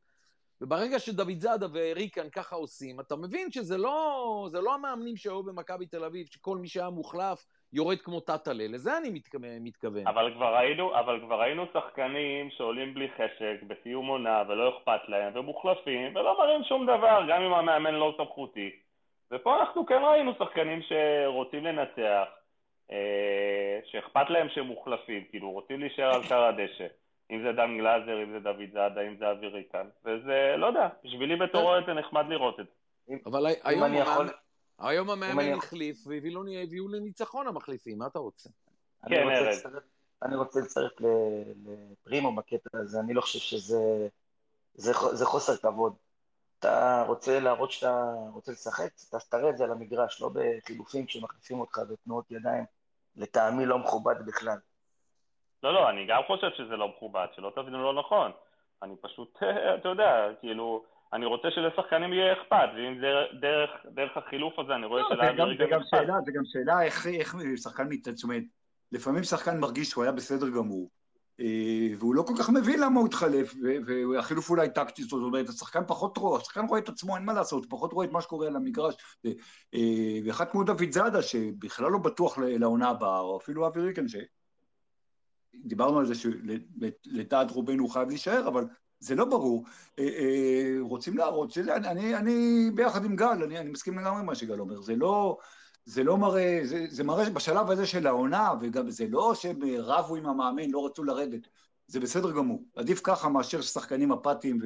וברגע שדוד זאדה וריקן ככה עושים, אתה מבין שזה לא, לא המאמנים שהיו במכבי תל אביב, שכל מי שהיה מוחלף יורד כמו טאטאלה, לזה אני מתכוון. אבל כבר ראינו, אבל כבר ראינו שחקנים שעולים בלי חשק, בסיום עונה, ולא אכפת להם, ומוחלפים, ולא מראים שום דבר, גם אם המאמן לא סמכותי. ופה אנחנו כן ראינו שחקנים שרוצים לנצח, שאכפת להם שהם מוחלפים, כאילו רוצים להישאר על קר הדשא. אם זה דן גלאזר, אם זה דוד זאדה, אם זה אבי ריקן. וזה, לא יודע, בשבילי בתור אוהד זה נחמד לראות את זה. אבל היום יכול... היום המאמן החליף והביאו לניצחון המחליפים, מה אתה רוצה? כן, ארז. אני רוצה להצטרף לפרימו בקטע הזה, אני לא חושב שזה זה חוסר כבוד. אתה רוצה להראות שאתה רוצה לשחק, אז תראה את זה על המגרש, לא בחילופים כשמחליפים אותך בתנועות ידיים. לטעמי לא מכובד בכלל. לא, לא, אני גם חושב שזה לא מכובד, שלא תבינו לא נכון. אני פשוט, אתה יודע, כאילו, אני רוצה שלשחקנים יהיה אכפת, ואם זה דרך, דרך החילוף הזה, אני רואה לא, שלאדרי גם אכפת. שאלה, זה גם שאלה איך, איך שחקן אומרת, לפעמים שחקן מרגיש שהוא היה בסדר גמור, והוא לא כל כך מבין למה הוא התחלף, והחילוף אולי טקטי, זאת אומרת, השחקן פחות רואה, השחקן רואה את עצמו, אין מה לעשות, פחות רואה את מה שקורה על המגרש. ואחד כמו דוד זאדה, שבכלל לא בטוח לעונה הבאה, או אפילו אבי ריקן, שדיברנו על זה שלדעת רובנו הוא חייב להישאר, אבל זה לא ברור. רוצים להראות, אני, ביחד עם גל, אני מסכים לגמרי עם מה שגל אומר, זה לא... זה לא מראה, זה, זה מראה בשלב הזה של העונה, וגם זה לא שהם רבו עם המאמן, לא רצו לרדת, זה בסדר גמור. עדיף ככה מאשר שחקנים אפאתיים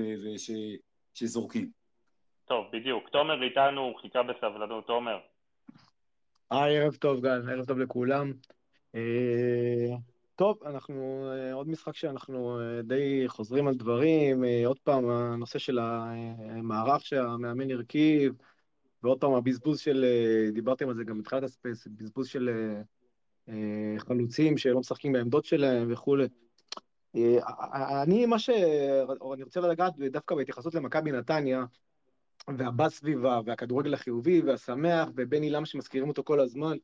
ושזורקים. טוב, בדיוק. תומר איתנו, חיכה בסבלנות. תומר. היי, ערב טוב, גל, ערב טוב לכולם. אה, טוב, אנחנו, אה, עוד משחק שאנחנו אה, די חוזרים על דברים, עוד פעם, הנושא של המערך שהמאמן הרכיב, ועוד פעם, הבזבוז של, אה, דיברתם על זה גם בתחילת הספייס, בזבוז של אה, אה, חלוצים שלא משחקים בעמדות שלהם וכולי. אני, מה שאני רוצה לגעת דווקא בהתייחסות למכבי נתניה, והבא סביבה, והכדורגל החיובי, והשמח, ובן עילם שמזכירים אותו כל הזמן.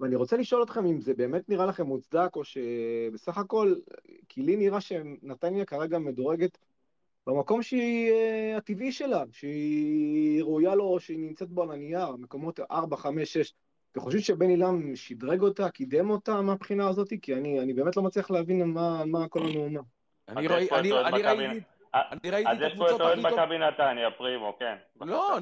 ואני רוצה לשאול אתכם אם זה באמת נראה לכם מוצדק, או שבסך הכל, כי לי נראה שנתניה כרגע מדורגת במקום שהיא uh, הטבעי שלה, שהיא ראויה לו, שהיא נמצאת בו על הנייר, מקומות 4, 5, 6. אתם חושבים שבן אילם שדרג אותה, קידם אותה מהבחינה הזאת? כי אני, אני באמת לא מצליח להבין מה, מה כל המהומה. אני ראיתי את הקבוצות הכי טוב... אז יש פה את מכבי נתניה, פרימו, כן. לא,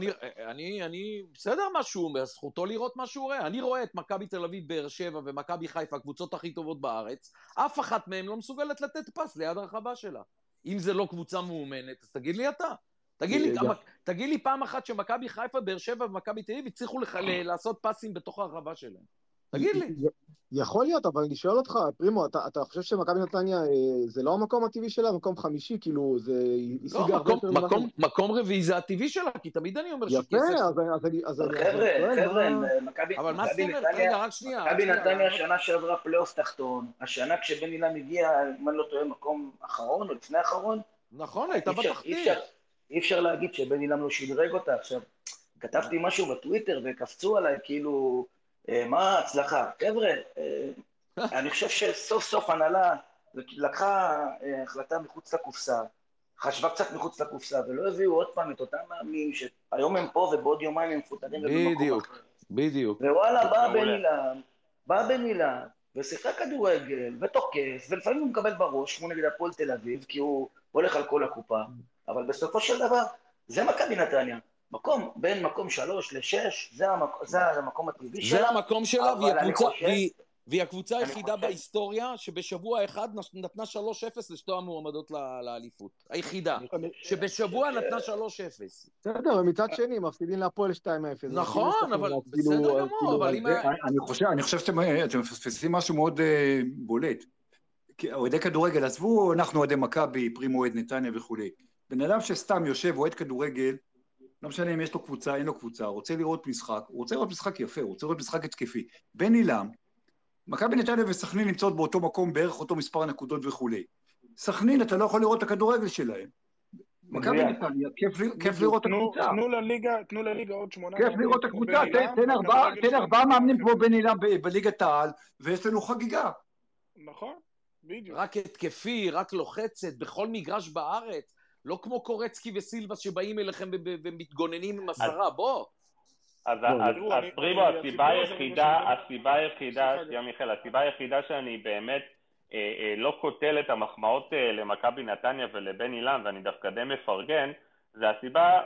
אני, בסדר מה שהוא אומר, זכותו לראות מה שהוא רואה. אני רואה את מכבי תל אביב, באר שבע ומכבי חיפה, הקבוצות הכי טובות בארץ, אף אחת מהן לא מסוגלת לתת פס ליד הרחבה שלה. אם זה לא קבוצה מאומנת, אז תגיד לי אתה. תגיד לי, תגיד לי פעם אחת שמכבי חיפה, באר שבע ומכבי תל אביב הצליחו לעשות פסים בתוך הרחבה שלהם. תגיד לי. יכול להיות, אבל אני שואל אותך, פרימו, אתה, אתה חושב שמכבי נתניה אה, זה לא המקום הטבעי שלה, מקום חמישי, כאילו, זה לא, הרבה יותר... מקום, מקום רביעי זה הטבעי שלה, כי תמיד אני אומר שכסף... יפה, אז, אז, אז, אז חבר'ה, חבר'ה, מכבי אבל מה זאת אומרת? רגע, רק שנייה. מכבי נתניה השנה שעברה פלייאוף תחתון, השנה כשבן אילם הגיע, אם אני לא טועה, מקום אחרון או לפני אחרון. נכון, הייתה בתחתית. אי אפשר להגיד שבן אילם לא שדרג אותה. עכשיו, כתבתי משהו בטוויטר וקפצו עליי, כאילו... אה, מה ההצלחה? חבר'ה, אה, אני חושב שסוף סוף הנהלה לקחה אה, החלטה מחוץ לקופסה, חשבה קצת מחוץ לקופסה, ולא הביאו עוד פעם את אותם מאמנים שהיום הם פה ובעוד יומיים הם מפוטרים אחר. בדיוק, ווואלה, בא בן אילם, בא בן אילם, ושיחק כדורגל, ותוקף, ולפעמים הוא מקבל בראש, כמו נגד הפועל תל אביב, כי הוא הולך על כל הקופה, אבל בסופו של דבר, זה מכבי נתניה. מקום, בין מקום שלוש לשש, זה, המק... זה המקום הטבעי שלה. זה המקום שלה, והיא הקבוצה, חושב... והיא, והיא הקבוצה היחידה חושב... בהיסטוריה שבשבוע אחד נתנה 3-0 לשתי המועמדות לאליפות. היחידה. שבשבוע נתנה 3-0. בסדר, ומצד שני, מפסידים להפועל 2-0. נכון, אבל בסדר גמור, אבל אם... אני חושב שאתם מפספסים משהו מאוד אה, בולט. אוהדי כדורגל, עזבו, אנחנו אוהדי מכבי, פרימו אוהד נתניה וכולי. בן אדם שסתם יושב, אוהד כדורגל, לא משנה אם יש לו קבוצה, אין לו קבוצה, הוא רוצה לראות משחק, הוא רוצה לראות משחק יפה, הוא רוצה לראות משחק התקפי. בן עילם, מכבי נתניה וסכנין נמצאות באותו מקום, בערך אותו מספר הנקודות וכולי. סכנין, אתה לא יכול לראות את הכדורגל שלהם. מכבי נתניה, כיף לראות את הקבוצה. תנו לליגה עוד שמונה... כיף לראות את הקבוצה, תן ארבעה מאמנים כמו בן עילם בליגת העל, ויש לנו חגיגה. נכון, בדיוק. רק התקפי, רק לוחצת, בכל מגרש בארץ. לא כמו קורצקי וסילבס שבאים אליכם ומתגוננים עם עשרה, בוא. אז פרימו, הסיבה היחידה, הסיבה היחידה, שנייה מיכאל, הסיבה היחידה שאני באמת אה, אה, לא קוטל את המחמאות אה, למכבי נתניה ולבן אילן, ואני דווקא די מפרגן, זה הסיבה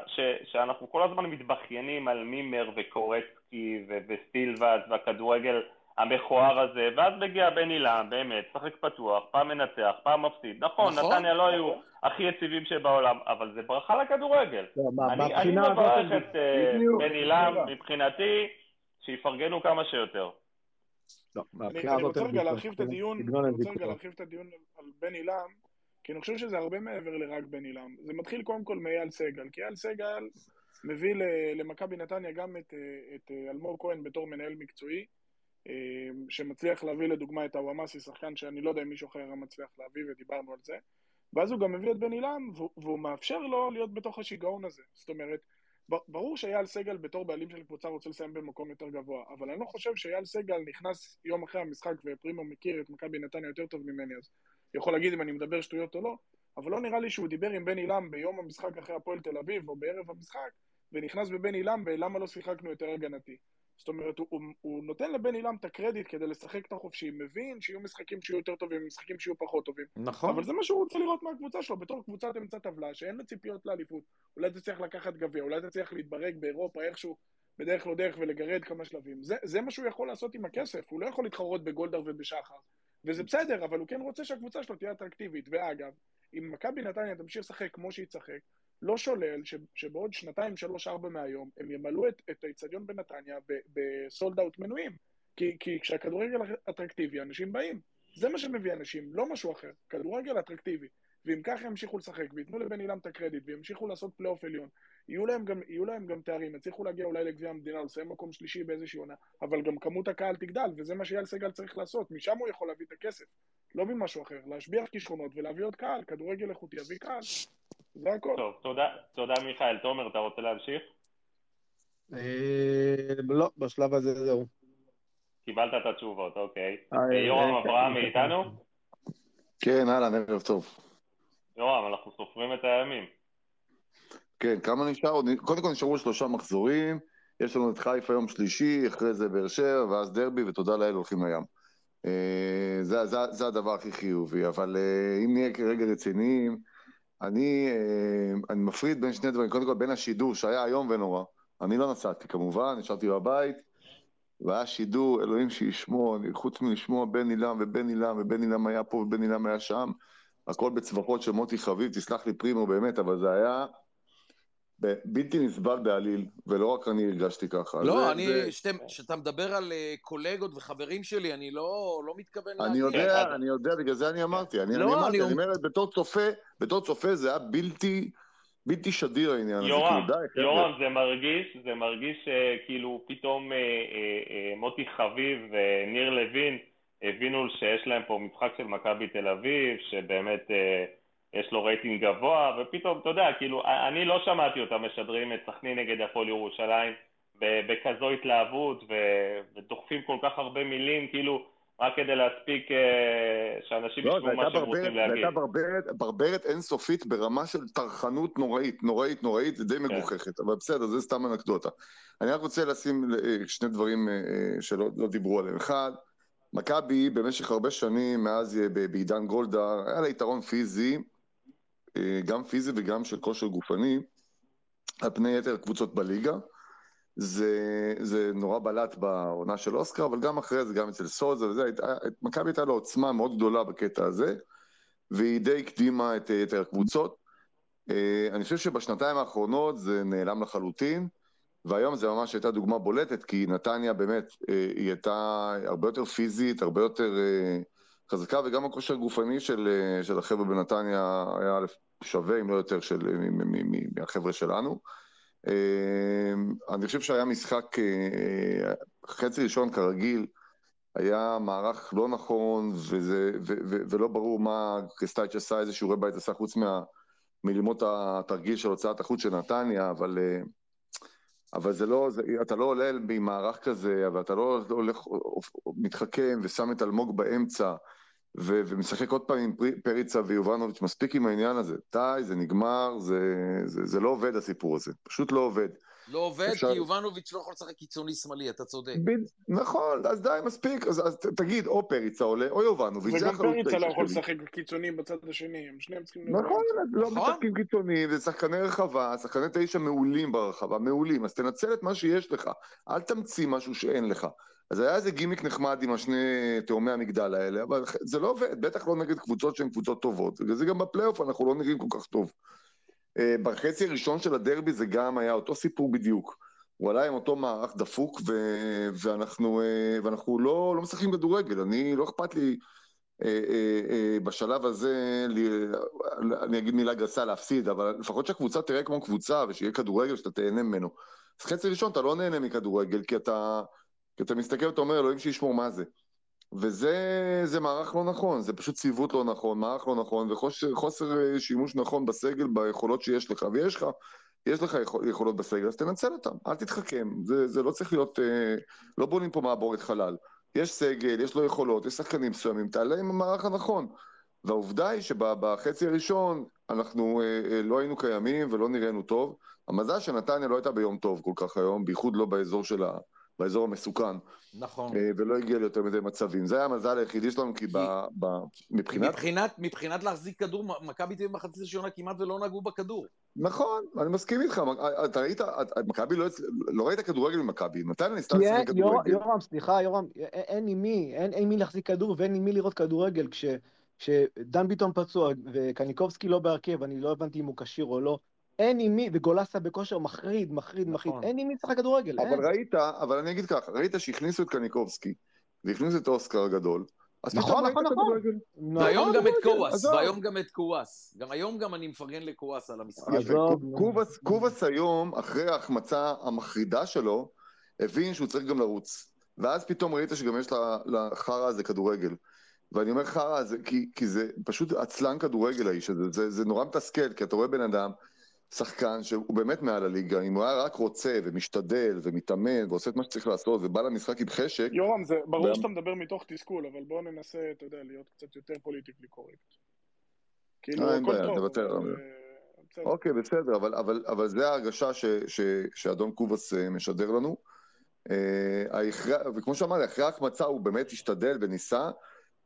שאנחנו כל הזמן מתבכיינים על מימר וקורצקי וסילבס והכדורגל המכוער הזה, ואז מגיע בן אילם, באמת, שחק פתוח, פעם מנצח, פעם מפסיד. נכון, נכון נתניה לא היו הכי יציבים שבעולם, אבל זה ברכה לכדורגל. לא, אני מברך את אה, בן אילם, מבחינתי, שיפרגנו כמה שיותר. לא, אני רוצה רגע להרחיב את הדיון, אני רוצה רגע להרחיב את הדיון על בן אילם, כי אני חושב שזה הרבה מעבר לרק בן אילם. זה מתחיל קודם כל מאייל סגל, כי אייל סגל מביא למכבי נתניה גם את, אה, את אה, אלמוג כהן בתור מנהל מקצועי, שמצליח להביא לדוגמה את הוואמאסי, שחקן שאני לא יודע אם מישהו אחר מצליח להביא ודיברנו על זה. ואז הוא גם מביא את בן אילן, והוא מאפשר לו להיות בתוך השיגעון הזה. זאת אומרת, ברור שאייל סגל בתור בעלים של קבוצה רוצה לסיים במקום יותר גבוה, אבל אני לא חושב שאייל סגל נכנס יום אחרי המשחק, ופרימו מכיר את מכבי נתניה יותר טוב ממני, אז יכול להגיד אם אני מדבר שטויות או לא, אבל לא נראה לי שהוא דיבר עם בן עילם ביום המשחק אחרי הפועל תל אביב, או בערב המשחק, ונכנס בבן עילם בלמה לא שיחקנו יותר הגנתי. זאת אומרת, הוא, הוא, הוא נותן לבן עילם את הקרדיט כדי לשחק את החופשי, מבין שיהיו משחקים שיהיו יותר טובים, משחקים שיהיו פחות טובים. נכון. אבל זה מה שהוא רוצה לראות מהקבוצה שלו, בתור קבוצת אמצע טבלה, שאין לה ציפיות לאליפות. אולי תצליח לקחת גביע, אולי תצליח להתברג באירופה איכשהו, בדרך לא דרך, ולגרד כמה שלבים. זה, זה מה שהוא יכול לעשות עם הכסף, הוא לא יכול להתחרות בגולדהר ובשחר. וזה בסדר, אבל הוא כן רוצה שהקבוצה שלו תהיה אטרקטיבית. ואגב, אם מכבי נתניה תמשיך לשחק כמו שהיא תשחק, לא שולל ש, שבעוד שנתיים, שלוש, ארבע מהיום, הם ימלאו את, את האיצטדיון בנתניה ב sold out מנויים. כי, כי כשהכדורגל אטרקטיבי, אנשים באים. זה מה שמביא אנשים, לא משהו אחר. כדורגל אטרקטיבי. ואם ככה ימשיכו לשחק, וייתנו לבן עילם את הקרדיט, וימשיכו לעשות פלייאוף עליון, יהיו להם גם, יהיו להם גם תארים, יצליחו להגיע אולי לגביע המדינה, לסיים מקום שלישי באיזושהי עונה, אבל גם כמות הקהל תגדל, וזה מה שאייל סגל צריך לעשות, משם הוא יכול להביא את הכסף, לא ממשהו אחר, להשביח כישרונות ולהביא עוד קהל, כדורגל איכותי יביא קהל, זה הכל. טוב, תודה, תודה מיכאל. תומר, אתה רוצה להמשיך? אה, לא, בשלב הזה זהו. קיבלת את התשובות, אוקיי. אה, יורם אה, אברהם כן. מאיתנו? כן, אהלן, ערב טוב. יורם, אנחנו סופרים את הימים. כן, כמה נשאר? קודם כל נשארו שלושה מחזורים, יש לנו את חיפה יום שלישי, אחרי זה באר שבע, ואז דרבי, ותודה לאל הולכים לים. אה, זה, זה, זה הדבר הכי חיובי, אבל אם נהיה כרגע רציניים, אני, אה, אני מפריד בין שני דברים, קודם כל בין השידור שהיה איום ונורא, אני לא נסעתי כמובן, נשארתי בבית, והיה שידור, אלוהים אני- חוץ מלשמוע בן עילם ובן עילם, ובן עילם היה פה ובן עילם היה שם, הכל בצווחות של מוטי חביב, תסלח לי פרימו באמת, אבל זה היה בלתי נסבל בעליל, ולא רק אני הרגשתי ככה. לא, זה- אני, זה- כשאתה מדבר על אה, קולגות וחברים שלי, אני לא לא מתכוון אני להגיד. יודע, אני יודע, בגלל זה אני אמרתי. אני לא, אני אמרתי, אני אני אומר, בתור צופה, בתור צופה זה היה בלתי, בלתי שדיר העניין הזה. יורם, כאילו. יורם, זה מרגיש, זה מרגיש אה, כאילו פתאום אה, אה, אה, מוטי חביב וניר לוין הבינו שיש להם פה משחק של מכבי תל אביב, שבאמת אה, יש לו רייטינג גבוה, ופתאום, אתה יודע, כאילו, אני לא שמעתי אותם משדרים את סכנין נגד הפועל ירושלים בכזו התלהבות, ו- ודוחפים כל כך הרבה מילים, כאילו, רק כדי להספיק אה, שאנשים לא, זו ישמעו מה שהם רוצים זו להגיד. הייתה ברברת, ברברת אינסופית ברמה של טרחנות נוראית, נוראית, נוראית, זה די כן. מגוחכת, אבל בסדר, זה סתם אנקדוטה. אני רק רוצה לשים אה, שני דברים אה, שלא לא דיברו עליהם. אחד, מכבי במשך הרבה שנים, מאז בעידן גולדהר, היה לה יתרון פיזי, גם פיזי וגם של כושר גופני, על פני יתר הקבוצות בליגה. זה, זה נורא בלט בעונה של אוסקר, אבל גם אחרי זה, גם אצל סוזה וזה, מכבי הייתה לו עוצמה מאוד גדולה בקטע הזה, והיא די הקדימה את יתר הקבוצות. אה, אני חושב שבשנתיים האחרונות זה נעלם לחלוטין, והיום זה ממש הייתה דוגמה בולטת, כי נתניה באמת, אה, היא הייתה הרבה יותר פיזית, הרבה יותר אה, חזקה, וגם הכושר הגופני של, אה, של החבר'ה בנתניה היה שווה, אם לא יותר, של, מ- מ- מ- מהחבר'ה שלנו. אה, אני חושב שהיה משחק, אה, חצי ראשון כרגיל, היה מערך לא נכון, וזה, ו, ו, ולא ברור מה קרסטייץ' עשה, איזה שיעורי בית עשה, חוץ מה, מלימות התרגיל של הוצאת החוץ של נתניה, אבל, אה, אבל זה לא, זה, אתה לא עולה ממערך כזה, אבל לא הולך, מתחכם ושם את אלמוג באמצע, ו, ומשחק עוד פעם עם פרי- פריצה ויובנוביץ', מספיק עם העניין הזה. די, זה נגמר, זה, זה, זה לא עובד הסיפור הזה, פשוט לא עובד. לא עובד, אפשר- כי יובנוביץ' לא יכול לשחק קיצוני שמאלי, אתה צודק. ב- נכון, אז די, מספיק, אז, אז תגיד, או פריצה עולה, או יובנוביץ', וגם פריצה לא יכול. לשחק קיצוניים בצד השני, הם שניהם צריכים נכון. לא נכון. משחקים קיצוניים, זה שחקני רחבה, שחקני תשע מעולים ברחבה, מעולים, אז תנצל את מה שיש לך, אל תמציא משהו שאין לך. אז היה איזה גימיק נחמד עם השני תאומי המגדל האלה, אבל זה לא עובד, בטח לא נגד קבוצות שהן קבוצות טובות, בגלל זה גם בפלייאוף אנחנו לא נראים כל כך טוב. אה, בחצי הראשון של הדרבי זה גם היה אותו סיפור בדיוק. הוא עלה עם אותו מערך דפוק, ו... ואנחנו, אה, ואנחנו לא, לא משחקים כדורגל, אני, לא אכפת לי אה, בשלב הזה, אני אגיד מילה גסה, להפסיד, אבל לפחות שהקבוצה תראה כמו קבוצה, ושיהיה כדורגל שאתה תהנה ממנו. אז חצי ראשון אתה לא נהנה מכדורגל, כי אתה, כי אתה מסתכל ואתה אומר, אלוהים שישמור מה זה. וזה זה מערך לא נכון, זה פשוט ציוות לא נכון, מערך לא נכון, וחוסר אה, שימוש נכון בסגל, ביכולות שיש לך, ויש לך, יש לך יכול, יכולות בסגל, אז תנצל אותם, אל תתחכם, זה, זה לא צריך להיות, אה, לא בונים פה מעבורת חלל. יש סגל, יש לו יכולות, יש שחקנים מסוימים, תעלה עם המערך הנכון. והעובדה היא שבחצי הראשון אנחנו אה, אה, לא היינו קיימים ולא נראינו טוב. המזל שנתניה לא הייתה ביום טוב כל כך היום, בייחוד לא באזור של ה... באזור המסוכן, נכון. אה, ולא הגיע ליותר מדי מצבים. זה היה המזל היחידי שלנו, כי ב, ב, מבחינת... מבחינת, מבחינת להחזיק כדור, מכבי תל אביב במחצית הראשונה כמעט ולא נגעו בכדור. נכון, אני מסכים איתך, אתה ראית, מכבי לא, לא ראית כדורגל ממכבי, נתניה ניסתה כי אין, כדורגל. יורם, סליחה, יורם, אין עם מי, אין אין מי להחזיק כדור ואין עם מי לראות כדורגל. כש- כשדן ביטון פצוע וקניקובסקי לא בהרכב, אני לא הבנתי אם הוא כשיר או לא, אין עם מי, וגולסה בכושר מחריד, מחריד, מחריד, נכון. אין עם מי לשחק כדורגל, אין. אבל ראית, אבל אני אגיד ככה, ראית שהכניסו את קניקובסקי, והכניסו את אוסקר הגדול, אז נכון, נכון, נכון. כדורגל. והיום גם את קוואס. והיום גם את קוואס. גם היום גם אני מפרגן לקוואס על המשחק. קובס היום, אחרי ההחמצה המחרידה שלו, הבין שהוא צריך גם לרוץ. ואז פתאום ראית שגם יש ל- לחרא הזה כדורגל. ואני אומר חרא הזה, כי, כי זה פשוט עצלן כדורגל האיש הזה, זה, זה נורא מתסכל, כי אתה רואה בן אדם, שחקן שהוא באמת מעל הליגה, אם הוא היה רק רוצה ומשתדל ומתאמן ועושה את מה שצריך לעשות ובא למשחק עם חשק, יורם, זה ברור גם- שאתה מדבר מתוך תסכול, אבל בואו ננסה, אתה יודע, להיות קצת יותר פוליטיקלי קורקט. כאילו, אה, אין הכל בעיה, טוב, נוותר אבל, זה. אה, בסדר. אוקיי, בסדר, אבל, אבל, אבל זה ההרגשה ש, ש, שאדון קובס אה, משדר לנו. אה, וכמו שאמרתי, אחרי ההחמצה הוא באמת השתדל וניסה,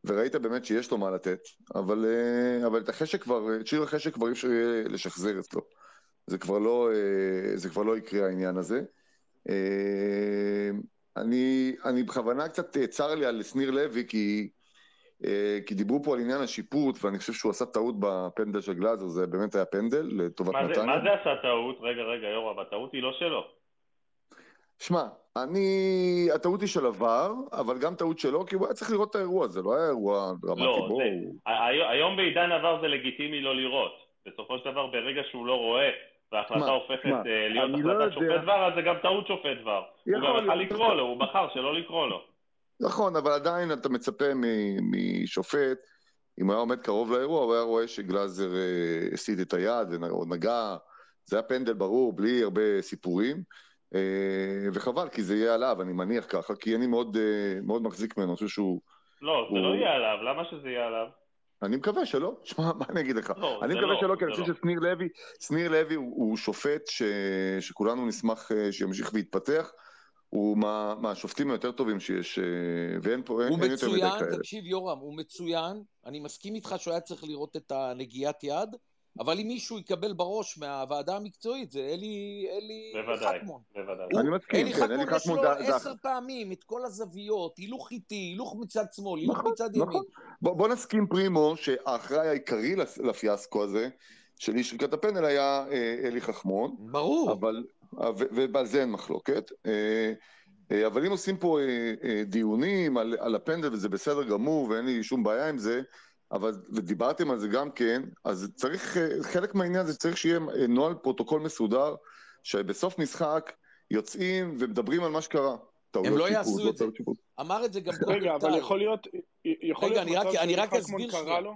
וראית באמת שיש לו מה לתת, אבל, אה, אבל את החשק כבר, את שיר החשק כבר אי אפשר יהיה לשחזר אצלו. זה כבר לא, אה, זה כבר לא יקרה העניין הזה. אה, אני, אני בכוונה קצת אה, צר לי על שניר לוי, כי, כי דיברו פה על עניין השיפוט, ואני חושב שהוא עשה טעות בפנדל של גלאזר, זה באמת היה פנדל לטובת נתניה. מה זה עשה טעות? רגע, רגע, יורם, הטעות היא לא שלו. שמע, אני... הטעות היא של עבר, אבל גם טעות שלו, כי הוא היה צריך לראות את האירוע, זה לא היה אירוע דרמטי. לא, בואו. זה- ה- היום בעידן עבר זה לגיטימי לא לראות. בסופו של דבר, ברגע שהוא לא רואה, וההחלטה שמע, הופכת שמע, אה, להיות לא החלטת יודע. שופט דבר, אז זה גם טעות שופט דבר. הוא יכול גם להיות. לקרוא לו, הוא בחר שלא לקרוא לו. נכון, אבל עדיין אתה מצפה משופט, אם הוא היה עומד קרוב לאירוע, הוא היה רואה שגלאזר אה, הסיט את היד או נגע, זה היה פנדל ברור, בלי הרבה סיפורים, אה, וחבל, כי זה יהיה עליו, אני מניח ככה, כי אני מאוד, מאוד מחזיק ממנו, אני חושב שהוא... לא, זה הוא- לא יהיה עליו, למה שזה יהיה עליו? אני מקווה שלא, שמע, מה אני אגיד לך? לא, אני מקווה לא, שלא, כי אני חושב לא. ששניר לוי, שניר לוי הוא, הוא שופט ש, שכולנו נשמח אה, שימשיך ויתפתח. הוא מה, מהשופטים היותר טובים שיש, אה, ואין פה, אין, הוא אין יותר מדי מצוין, כאלה. תקשיב יורם, הוא מצוין, אני מסכים איתך שהוא היה צריך לראות את הנגיעת יד, אבל אם מישהו יקבל בראש מהוועדה המקצועית זה אלי, אלי בוודאי, חכמון. בוודאי. אני מסכים, אלי כן, חכמון יש לו עשר פעמים את כל הזוויות, הילוך איטי, הילוך מצד שמאל, הילוך נכון, מצד נכון. ימין. בוא, בוא נסכים פרימו שהאחראי העיקרי לפ- לפיאסקו הזה, של אי שריקת הפנדל היה אה, אלי חכמון, ברור. אבל, ו- ועל זה אין מחלוקת. אה, אה, אבל אם עושים פה אה, אה, דיונים על, על הפנדל, וזה בסדר גמור, ואין לי שום בעיה עם זה, אבל, ודיברתם על זה גם כן, אז צריך, חלק מהעניין זה צריך שיהיה נוהל פרוטוקול מסודר, שבסוף משחק יוצאים ומדברים על מה שקרה. טעויות לא יעשו לא את זה. שיפוט. אמר את זה גם קודם רגע, אבל טל. יכול להיות, יכול רגע, להיות אני רק- מצב אני רק אסביר שנייה. לו?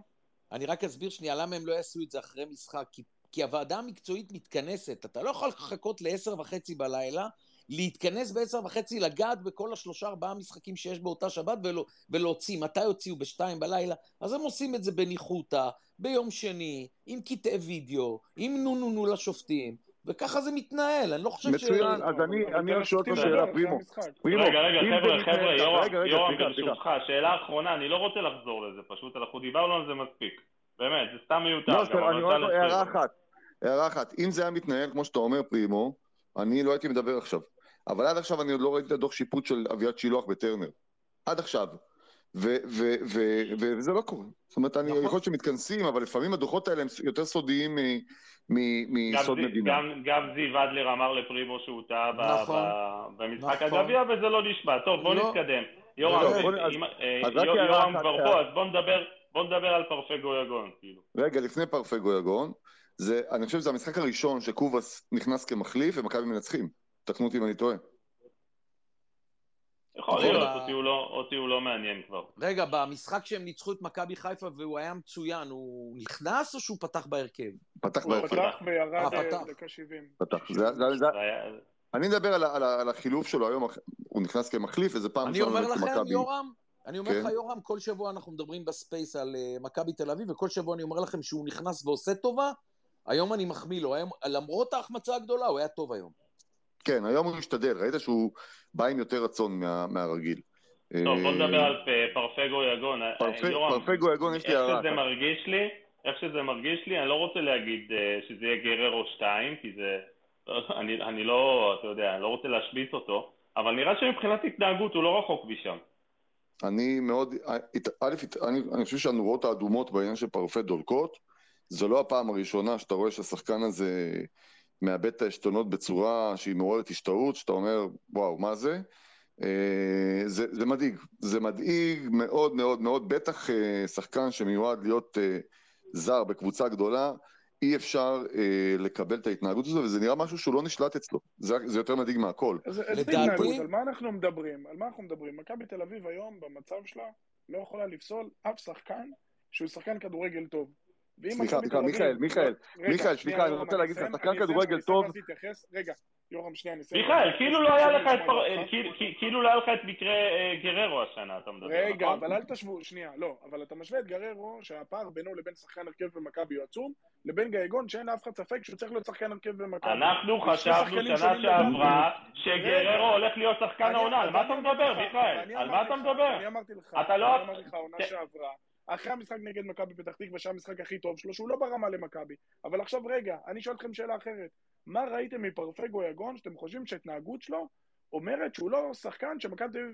אני רק אסביר שנייה למה הם לא יעשו את זה אחרי משחק, כי, כי הוועדה המקצועית מתכנסת, אתה לא יכול לחכות לעשר וחצי בלילה, להתכנס בעשר וחצי, לגעת בכל השלושה ארבעה משחקים שיש באותה שבת ולא, ולהוציא, מתי הוציאו? בשתיים בלילה? אז הם עושים את זה בניחותא, ביום שני, עם קטעי וידאו, עם נו נו נו לשופטים, וככה זה מתנהל, אני לא חושב ש... מצוין, אז אני שואל אותך לשופטים שאלה, פרימו. רגע, רגע, חבר'ה, מתנהל חבר'ה, יורם. ברשותך, שאלה אחרונה, אני לא רוצה לחזור לזה, פשוט אנחנו דיברנו על זה מספיק. באמת, זה סתם מיותר. לא, אני לך הערה. אחת. הערה אחת. אם זה היה מתנהל כמו שאתה אומר, פרימו, אני לא הייתי מדבר עכשיו. אבל עד עכשיו אני עוד לא ראיתי את הדוח שיפוט של אביעד שילוח בטרנר. עד עכשיו. ו- ו- ו- ו- וזה לא קורה. זאת אומרת, אני נכון. יכול להיות שמתכנסים, אבל לפעמים הדוחות האלה הם יותר סודיים מ- מ- גם מסוד מדינה. גם- גם זיו אדלר אמר לפרימו שהוא טעה ב- נכון. במשחק נכון. הגביע וזה לא נשמע. טוב, בוא לא. נתקדם. יורם, כבר. פה, אז בוא נדבר- בוא נדבר על פרפגו יגון, כאילו. רגע, לפני פרפגו יגון, זה, אני חושב שזה המשחק הראשון שקובאס נכנס כמחליף ומכבי מנצחים. תקנו אותי אם אני טועה. יכול נכון, להיות, אותי הוא לא- אותי הוא לא מעניין כבר. רגע, במשחק שהם ניצחו את מכבי חיפה והוא היה מצוין, הוא נכנס או שהוא פתח בהרכב? פתח הוא בהרכב. פתח וירד אה, אה. דקה 70. פתח. זה, זה, זה, זה היה- אני מדבר על, החילוף שלו היום, הוא נכנס כמחליף, וזה פעם אני אומר לכם, שמכבי- יורם, אני אומר כן. לך, יורם, כל שבוע אנחנו מדברים ב space על אה, מכבי תל אביב, וכל שבוע אני אומר לכם שהוא נכנס ועושה טובה, היום אני מחמיא לו, היום, למרות ההחמצה הגדולה, הוא היה טוב היום. כן, היום הוא משתדל, ראית שהוא בא עם יותר רצון מה- מהרגיל. טוב, בוא אה, נדבר על פרפגו יגון. פרפ- יורם, פרפגו יגון, יש לי איך הערה. שזה מרגיש לי, איך שזה מרגיש לי, אני לא רוצה להגיד אה, שזה יהיה גררו 2, כי זה... אני, אני לא, אתה יודע, אני לא רוצה להשמיץ אותו, אבל נראה שמבחינת התנהגות הוא לא רחוק משם. אני מאוד, א', אני, אני חושב שהנורות האדומות בעניין של פרפה דולקות, זו לא הפעם הראשונה שאתה רואה שהשחקן הזה מאבד את העשתונות בצורה שהיא מעוררת השתאות, שאתה אומר, וואו, מה זה? אה, זה, זה מדאיג, זה מדאיג מאוד מאוד מאוד, בטח אה, שחקן שמיועד להיות אה, זר בקבוצה גדולה, אי אפשר אה, לקבל את ההתנהגות הזו, וזה נראה משהו שהוא לא נשלט אצלו, זה, זה יותר מדאיג מהכל. איזה איזה התנהגות, על מה אנחנו מדברים? על מה אנחנו מדברים? מכבי תל אביב היום, במצב שלה, לא יכולה לפסול אף שחקן שהוא שחקן כדורגל טוב. סליחה, סליחה, מיכאל, מיכאל, רגע, מיכאל, סליחה, אני רוצה להגיד לך, שחקן כדורגל טוב-. רגע, יורם, שנייה, אני אסיים. מיכאל, כאילו. לא היה לך את. כאילו- כאילו לא היה לך את מקרה אה, גררו השנה, אתה מדבר, רגע, נכון? אבל אל תשוו, שנייה, לא, אבל אתה משווה את גררו, שהפער בינו לבין שחקן הרכב במכבי הוא עצום, לבין גייגון, שאין לאף אחד ספק שהוא צריך להיות שחקן הרכב במכבי. אנחנו חשבנו שנה. שעברה רגע. שגררו הולך להיות שחקן העונה, על מה אתה מדבר, מיכאל? על מה אתה מדבר? אני אמרתי לך, לא- אני אמרתי לך, העונה כן. שעברה, אחרי המשחק נגד מכבי פתח תקווה, שהיה המשחק הכי טוב שלו, שהוא לא ברמה למכבי. אבל עכשיו רגע, אני שואל אתכם שאלה אחרת. מה ראיתם מפרפגו יגון, שאתם חושבים שההתנהגות שלו אומרת שהוא לא שחקן שמכבי אה,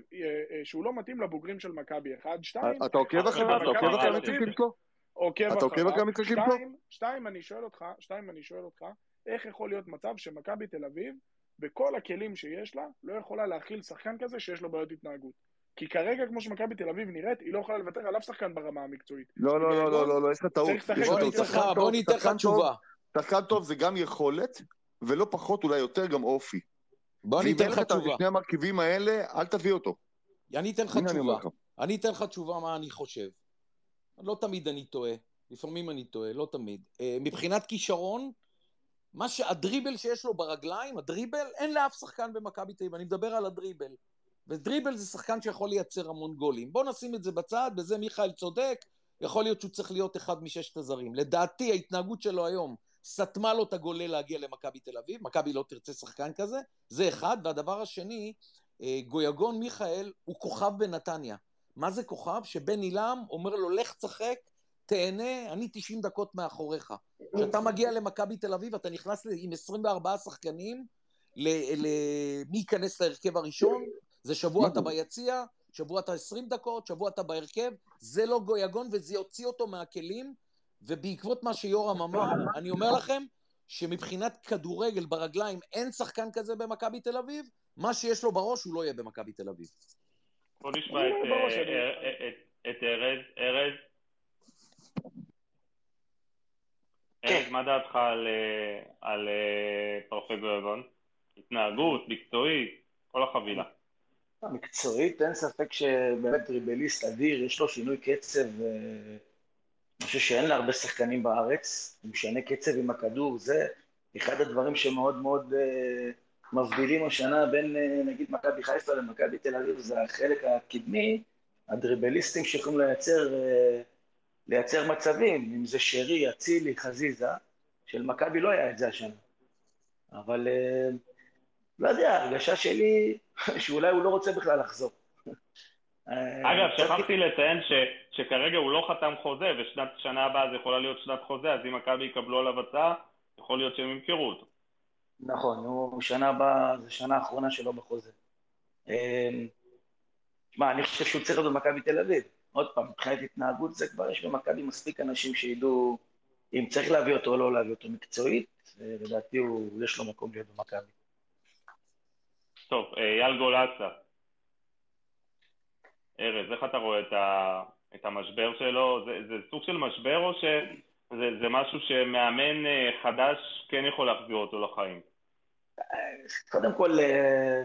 אה, שהוא לא מתאים לבוגרים של מכבי? אחד, שתיים. אתה עוקב אחריו? אתה עוקב אחרי המשחקים שלו? עוקב אתה עוקב אחרי אחריו. שלו? שתיים, שתיים, אני שואל אותך, שתיים, אני שואל אותך, איך יכול להיות מצב שמכבי תל אביב, בכל הכלים שיש לה, לא יכולה להכיל שחקן כזה שיש לו בעיות התנהגות? כי כרגע, כמו שמכבי תל אביב נראית, היא לא יכולה לוותר על אף שחקן ברמה המקצועית. לא, לא, לא, לא, לא, לא, יש לך טעות. בוא. ניתן לך, שחקן בוא טוב, ניתן לך שחקן טוב, תשובה. שחקן טוב זה גם יכולת, ולא פחות, אולי יותר, גם אופי. בוא אני ואם אתן אין לך את תשובה. שני המרכיבים האלה, אל תביא אותו. אני אתן לך תשובה. אני אתן לך תשובה מה אני חושב. לא תמיד אני טועה, לפעמים אני טועה, לא תמיד. אה, מבחינת כישרון, מה שהדריבל שיש לו ברגליים, הדריבל, אין לאף שחקן במכבי תל אביב, אני מדבר על הדריבל. ודריבל זה שחקן שיכול לייצר המון גולים. בוא נשים את זה בצד, בזה מיכאל צודק, יכול להיות שהוא צריך להיות אחד מששת הזרים. לדעתי ההתנהגות שלו היום סתמה לו את הגולל להגיע למכבי תל אביב, מכבי לא תרצה שחקן כזה, זה אחד. והדבר השני, אה, גויגון מיכאל הוא כוכב בנתניה. מה זה כוכב? שבן עילם אומר לו, לך תשחק, תהנה, אני 90 דקות מאחוריך. כשאתה מגיע למכבי תל אביב, אתה נכנס עם 24 שחקנים, ל- ל- מי ייכנס להרכב הראשון, זה שבוע אתה ביציע, שבוע אתה 20 דקות, שבוע אתה בהרכב, זה לא גויגון וזה יוציא אותו מהכלים, ובעקבות מה שיורם אמר, אני אומר לכם, שמבחינת כדורגל ברגליים אין שחקן כזה במכבי תל אביב, מה שיש לו בראש הוא לא יהיה במכבי תל אביב. בוא נשמע את, בראש, אה, אני- אה, את- את ארז. ארז, ארז, מה דעתך על, אה, על אה, פרפגו יגון? התנהגות, מקצועית, כל החבילה. מקצועית, אין ספק שבאמת דריבליסט אדיר, יש לו שינוי קצב, אה, אני חושב שאין להרבה שחקנים בארץ, הוא משנה קצב עם הכדור, זה אחד הדברים שמאוד מאוד אה, מבדילים השנה בין אה, נגיד מכבי חיפה למכבי תל אביב, זה החלק הקדמי, הדריבליסטים שיכולים לייצר, לייצר מצבים, אם זה שרי, אצילי, חזיזה, של מכבי לא היה את זה השנה. אבל לא יודע, ההרגשה שלי שאולי הוא לא רוצה בכלל לחזור. אה, אגב, שכחתי לציין ש, שכרגע הוא לא חתם חוזה, ושנת שנה הבאה זה יכולה להיות שנת חוזה, אז אם מכבי יקבלו עליו הצעה, יכול להיות שהם ימכרו אותו. נכון, הוא שנה הבאה, זו שנה האחרונה שלו בחוזה. אה, שמע, אני חושב שהוא צריך להיות במכבי תל אביב. עוד פעם, מבחינת התנהגות זה כבר יש במכבי מספיק אנשים שידעו אם צריך להביא אותו או לא להביא אותו מקצועית, אה, לדעתי יש לו מקום להיות במכבי. טוב, אה, אייל גולסה. ארז, איך אתה רואה את, ה, את המשבר שלו? זה, זה סוג של משבר או שזה זה משהו שמאמן אה, חדש כן יכול להחזיר אותו לחיים? קודם כל, אה,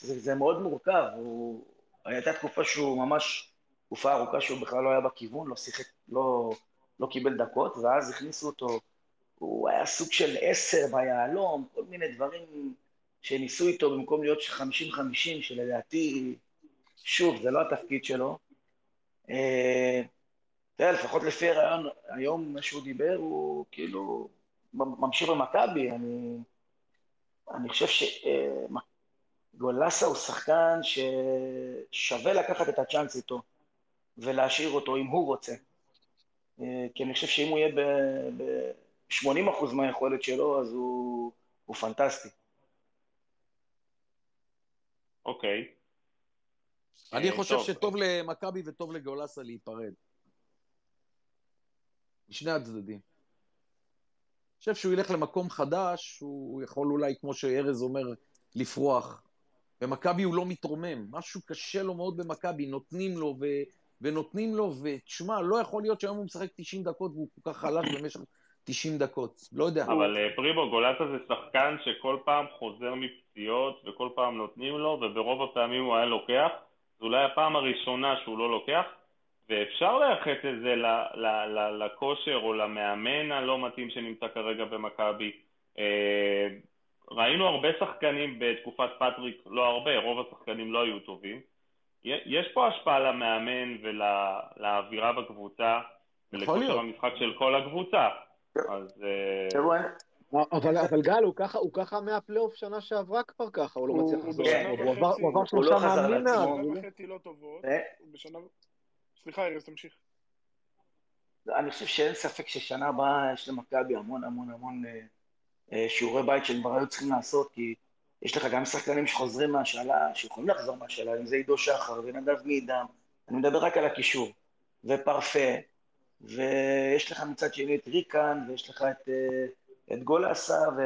זה, זה מאוד מורכב. הוא... הייתה תקופה שהוא ממש, תקופה ארוכה שהוא בכלל לא היה בכיוון, לא שיחק, לא, לא קיבל דקות, ואז הכניסו אותו, הוא היה סוג של עשר ביהלום, כל מיני דברים שניסו איתו במקום להיות 50-50, שלדעתי שוב, זה לא התפקיד שלו. אה, תראה, לפחות לפי הרעיון, היום מה שהוא דיבר, הוא כאילו ממשיך במכבי. אני, אני חושב שגולסה הוא שחקן ששווה לקחת את הצ'אנס איתו ולהשאיר אותו אם הוא רוצה. אה, כי אני חושב שאם הוא יהיה ב-80% מהיכולת שלו, אז הוא, הוא פנטסטי. אוקיי. אני אה, חושב טוב. שטוב למכבי וטוב לגולסה להיפרד. משני הצדדים. אני חושב שהוא ילך למקום חדש, הוא יכול אולי, כמו שארז אומר, לפרוח. במכבי הוא לא מתרומם, משהו קשה לו מאוד במכבי, נותנים לו ו... ונותנים לו, ותשמע, לא יכול להיות שהיום הוא משחק 90 דקות והוא כל כך חלש במשך 90 דקות, לא יודע. אבל אה, פריבו, גולסה זה שחקן שכל פעם חוזר מפציעות וכל פעם נותנים לו, וברוב הפעמים הוא היה לוקח. זו אולי הפעם הראשונה שהוא לא לוקח, ואפשר לייחס את זה לכושר או למאמן הלא מתאים שנמצא כרגע במכבי. אה, ראינו הרבה שחקנים בתקופת פטריק, לא הרבה, רוב השחקנים לא היו טובים. יש פה השפעה למאמן ולאווירה בקבוצה ולכושר. המשחק של כל הקבוצה. אז אה, אבל, אבל גל, הוא ככה, הוא ככה מהפלייאוף שנה שעברה כבר ככה, הוא לא הוא- מצליח הוא לחזור בשנה לעצמו. הוא עבר- הוא הוא שלושה לא חזר מאמנים. מאז. שנה וחצי לא טובות, אה, בשנה... סליחה, ארז, תמשיך. אני חושב שאין ספק ששנה הבאה יש למכבי המון המון המון אה, שיעורי בית שהם כבר היו צריכים לעשות, כי יש לך גם שחקנים שחוזרים מהשאלה, שיכולים לחזור מהשאלה, אם זה עידו שחר ונדב מידם, אני מדבר רק על הקישור, ופרפה, ויש לך מצד שני את ריקן, ויש לך את, אה, את גולסה ו...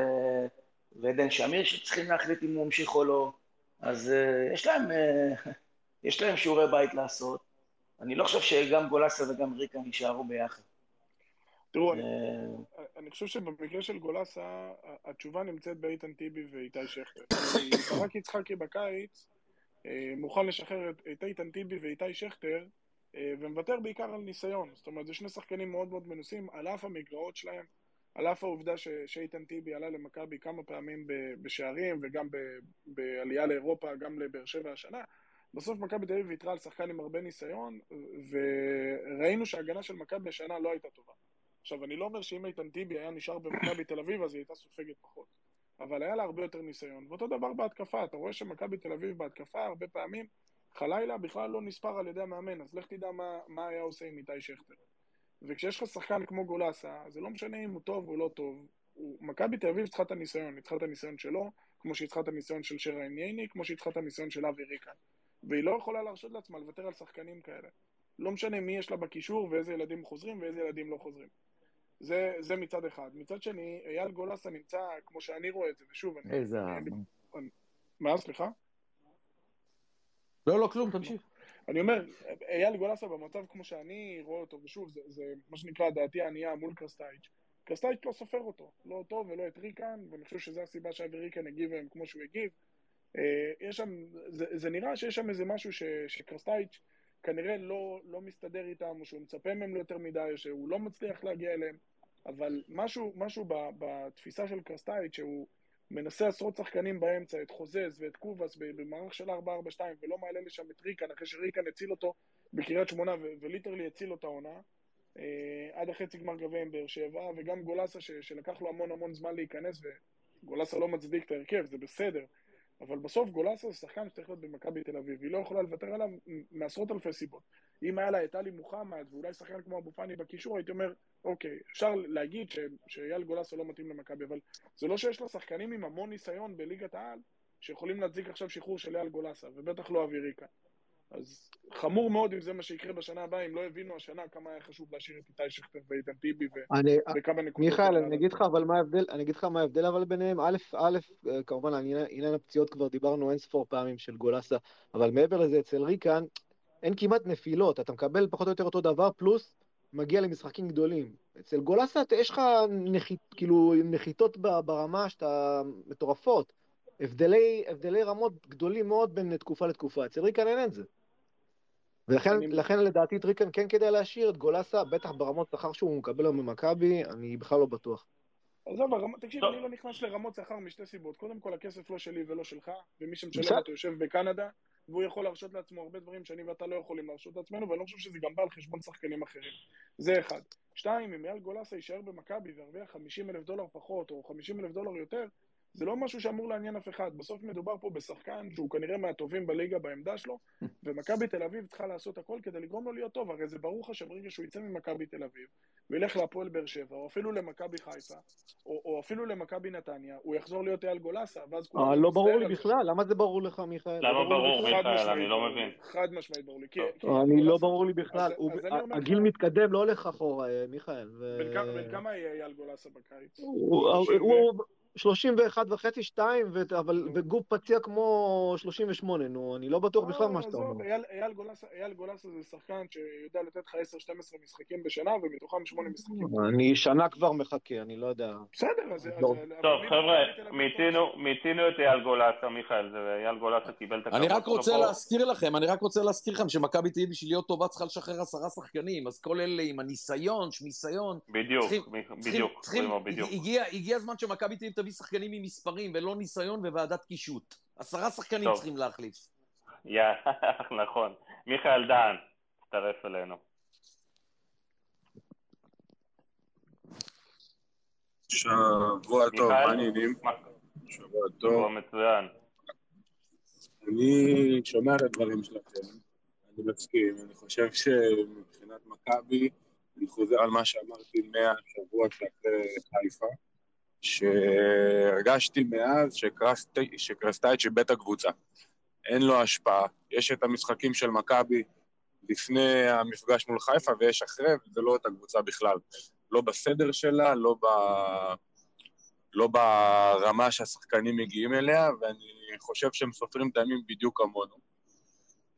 ועדן שמיר שצריכים להחליט אם הוא ממשיך או לא, אז אה, יש להם, אה, יש להם שיעורי בית לעשות. אני לא חושב שגם גולסה וגם ריקן יישארו ביחד. תראו, אני, אני חושב שבמקרה של גולסה, התשובה נמצאת באיתן טיבי ואיתי שכטר. כי ברק יצחקי בקיץ מוכן לשחרר את, איתן טיבי ואיתי שכטר, ומוותר בעיקר על ניסיון. זאת אומרת, זה שני שחקנים מאוד מאוד מנוסים, על אף המגרעות שלהם, על אף העובדה ש, שאיתן טיבי עלה למכבי כמה פעמים ב- בשערים, וגם ב- בעלייה לאירופה, גם לבאר שבע השנה. בסוף מכבי תל אביב ויתרה על שחקן עם הרבה ניסיון, וראינו שההגנה של מכבי השנה לא הייתה טובה. עכשיו, אני לא אומר שאם איתן טיבי היה נשאר במכבי תל אביב, אז היא הייתה סופגת פחות. אבל היה לה הרבה יותר ניסיון. ואותו דבר בהתקפה, אתה רואה שמכבי תל אביב בהתקפה, הרבה פעמים, חלילה בכלל לא נספר על ידי המאמן, אז לך תדע מה, מה היה עושה עם איתי שכטר. וכשיש לך שחקן כמו גולסה, זה לא משנה אם הוא טוב או לא טוב. הוא- מכבי תל אביב צריכה את הניסיון, היא צריכה את הניסיון שלו, כמו שהיא צריכה את הניסיון של שרה ענייני, כמו שהיא צריכה את הניסיון של אבי ריקן. והיא לא יכולה להרשות לעצמה לוותר על שחקנים כאלה. לא משנה מי יש לה בקישור ואיזה ילדים חוזרים ואיזה ילדים לא חוזרים. זה, זה מצד אחד. מצד שני, אייל גולסה נמצא, כמו שאני רואה את זה, ושוב, אני... איזה... אני מה, סליחה? לא, לא, כלום, תמשיך. אני אומר, אייל גולסה במצב כמו שאני רואה אותו, ושוב, זה, זה מה שנקרא דעתי הענייה מול קרסטייץ'. קרסטייץ' לא סופר אותו, לא אותו ולא את ריקן, ואני חושב שזו הסיבה שאבי ריקן הגיב היום כמו שהוא הגיב. אה, יש שם, זה, זה נראה שיש שם איזה משהו ש, שקרסטייץ' כנראה לא, לא מסתדר איתם, או שהוא מצפה מהם ליותר מדי, או שהוא לא מצליח להגיע אליהם, אבל משהו, משהו ב, בתפיסה של קרסטייץ', שהוא מנסה עשרות שחקנים באמצע, את חוזז ואת קובאס במערך של 4-4-2, ולא מעלה לשם את ריקן, אחרי שריקן הציל אותו בקריית שמונה, וליטרלי הציל לו את העונה, אה, עד החצי גמר גביע עם באר שבע, וגם גולסה ש- שלקח לו המון המון זמן להיכנס, וגולסה לא מצדיק את ההרכב, זה בסדר. אבל בסוף גולסה זה שחקן שצריך להיות במכבי תל אביב, היא לא יכולה לוותר עליו מעשרות אלפי סיבות. אם היה לה את עלי מוחמד ואולי שחקן כמו אבו פאני בקישור, הייתי אומר, אוקיי, אפשר להגיד ש- שאייל גולסה לא מתאים למכבי, אבל זה לא שיש לה שחקנים עם המון ניסיון בליגת העל, שיכולים להצדיק עכשיו שחרור של אייל גולסה, ובטח לא ריקה. אז חמור מאוד אם זה מה שיקרה בשנה הבאה, אם לא הבינו השנה כמה היה חשוב להשאיר את איתי שכטר ואיתן טיבי וכמה נקודות. מיכאל, אני אגיד לך אבל מה ההבדל, אני אגיד לך מה ההבדל אבל ביניהם, א', א', כמובן על עניין הפציעות כבר דיברנו אין ספור פעמים של גולסה, אבל מעבר לזה אצל ריקן אין כמעט נפילות, אתה מקבל פחות או יותר אותו דבר, פלוס מגיע למשחקים גדולים. אצל גולסה אתה- יש לך נחית, כאילו נחיתות ברמה שאתה מטורפות, הבדלי, הבדלי רמות גדולים מאוד בין תקופה לתקופה, אצל ריקן אין את זה. ולכן אני- לכן לדעתי את ריקן כן כדאי להשאיר, את גולסה, בטח ברמות שכר שהוא מקבל היום ממכבי, אני בכלל לא בטוח. עזוב, הרמ- תקשיב, טוב. אני לא נכנס לרמות שכר משתי סיבות. קודם כל, הכסף לא שלי ולא שלך, ומי שמשלם. אותו יושב בקנדה, והוא יכול להרשות לעצמו הרבה דברים שאני ואתה לא יכולים להרשות לעצמנו, ואני לא חושב שזה גם בא על חשבון שחקנים אחרים. זה אחד. שתיים, אם אייל גולסה יישאר במכבי וירוויח 50 אלף דולר פחות, או 50 אלף דולר יותר, זה לא משהו שאמור לעניין אף אחד. בסוף מדובר פה בשחקן שהוא כנראה מהטובים בליגה בעמדה שלו, ומכבי תל אביב צריכה לעשות הכל כדי לגרום לו להיות טוב. הרי זה ברור לך שברגע שהוא יצא ממכבי תל אביב, וילך להפועל באר שבע, או אפילו למכבי חיפה, או, או אפילו למכבי נתניה, הוא יחזור להיות אייל גולסה, ואז כולם... אה, לא ברור לי. בכלל, למה זה ברור לך, מיכאל? למה לא ברור, מיכאל? משמעית אני לא מבין. חד משמעית ברור לי. בכלל. אני לא ברור לי בכלל, הגיל מתקדם, לא הולך אחורה, אה, מיכאל. ו- בן כמה- בן כמה יהיה אייל גולסה בקיץ? הוא- שלושים ו- הוא 31 וחצי, 2, אבל בגוף פציע כמו 38, נו, אני לא בטוח בכלל מה שאתה אומר. אייל- אייל גולסה- אייל גולסה זה שחקן שיודע לתת לך 10-12 משחקים בשנה, ומתוכם 8 משחקים. אני שנה כבר מחכה, אני לא יודע. בסדר, אז... לא. טוב, חבר'ה, מיצינו, מיצינו את אייל גולסה, מיכאל, זה אייל גולסה קיבל את הכבוד אני רק רוצה. להזכיר לכם, אני רק רוצה להזכיר לכם שמכבי תהיה בשביל להיות טובה צריכה לשחרר עשרה שחקנים, אז כל אלה עם הניסיון, שמיסיון, בדיוק, צריכים- מ- צריכים, בדיוק, צריכים, פרימו, בדיוק. הגיע, הגיע הזמן שמכבי תהיה תביא שחקנים עם מספרים ולא ניסיון וועדת קישוט. עשרה שחקנים טוב. צריכים להחליף. יא, נכון. מיכאל דהן, הצטרף אלינו. שבוע טוב, מה? העניינים? שבוע שבוע טוב. מצוין. אני שומע את הדברים שלכם, אני מסכים, אני חושב שמבחינת מכבי, אני חוזר על מה שאמרתי מהשבוע שאחרי חיפה, שהרגשתי מאז שקרסטייץ' איבד את הקבוצה. אין לו השפעה. יש את המשחקים של מכבי לפני המפגש מול חיפה ויש אחרי, וזה לא אותה קבוצה בכלל. לא בסדר שלה, לא, ב... לא ברמה שהשחקנים מגיעים אליה, ואני חושב שהם סופרים את הימים בדיוק כמונו.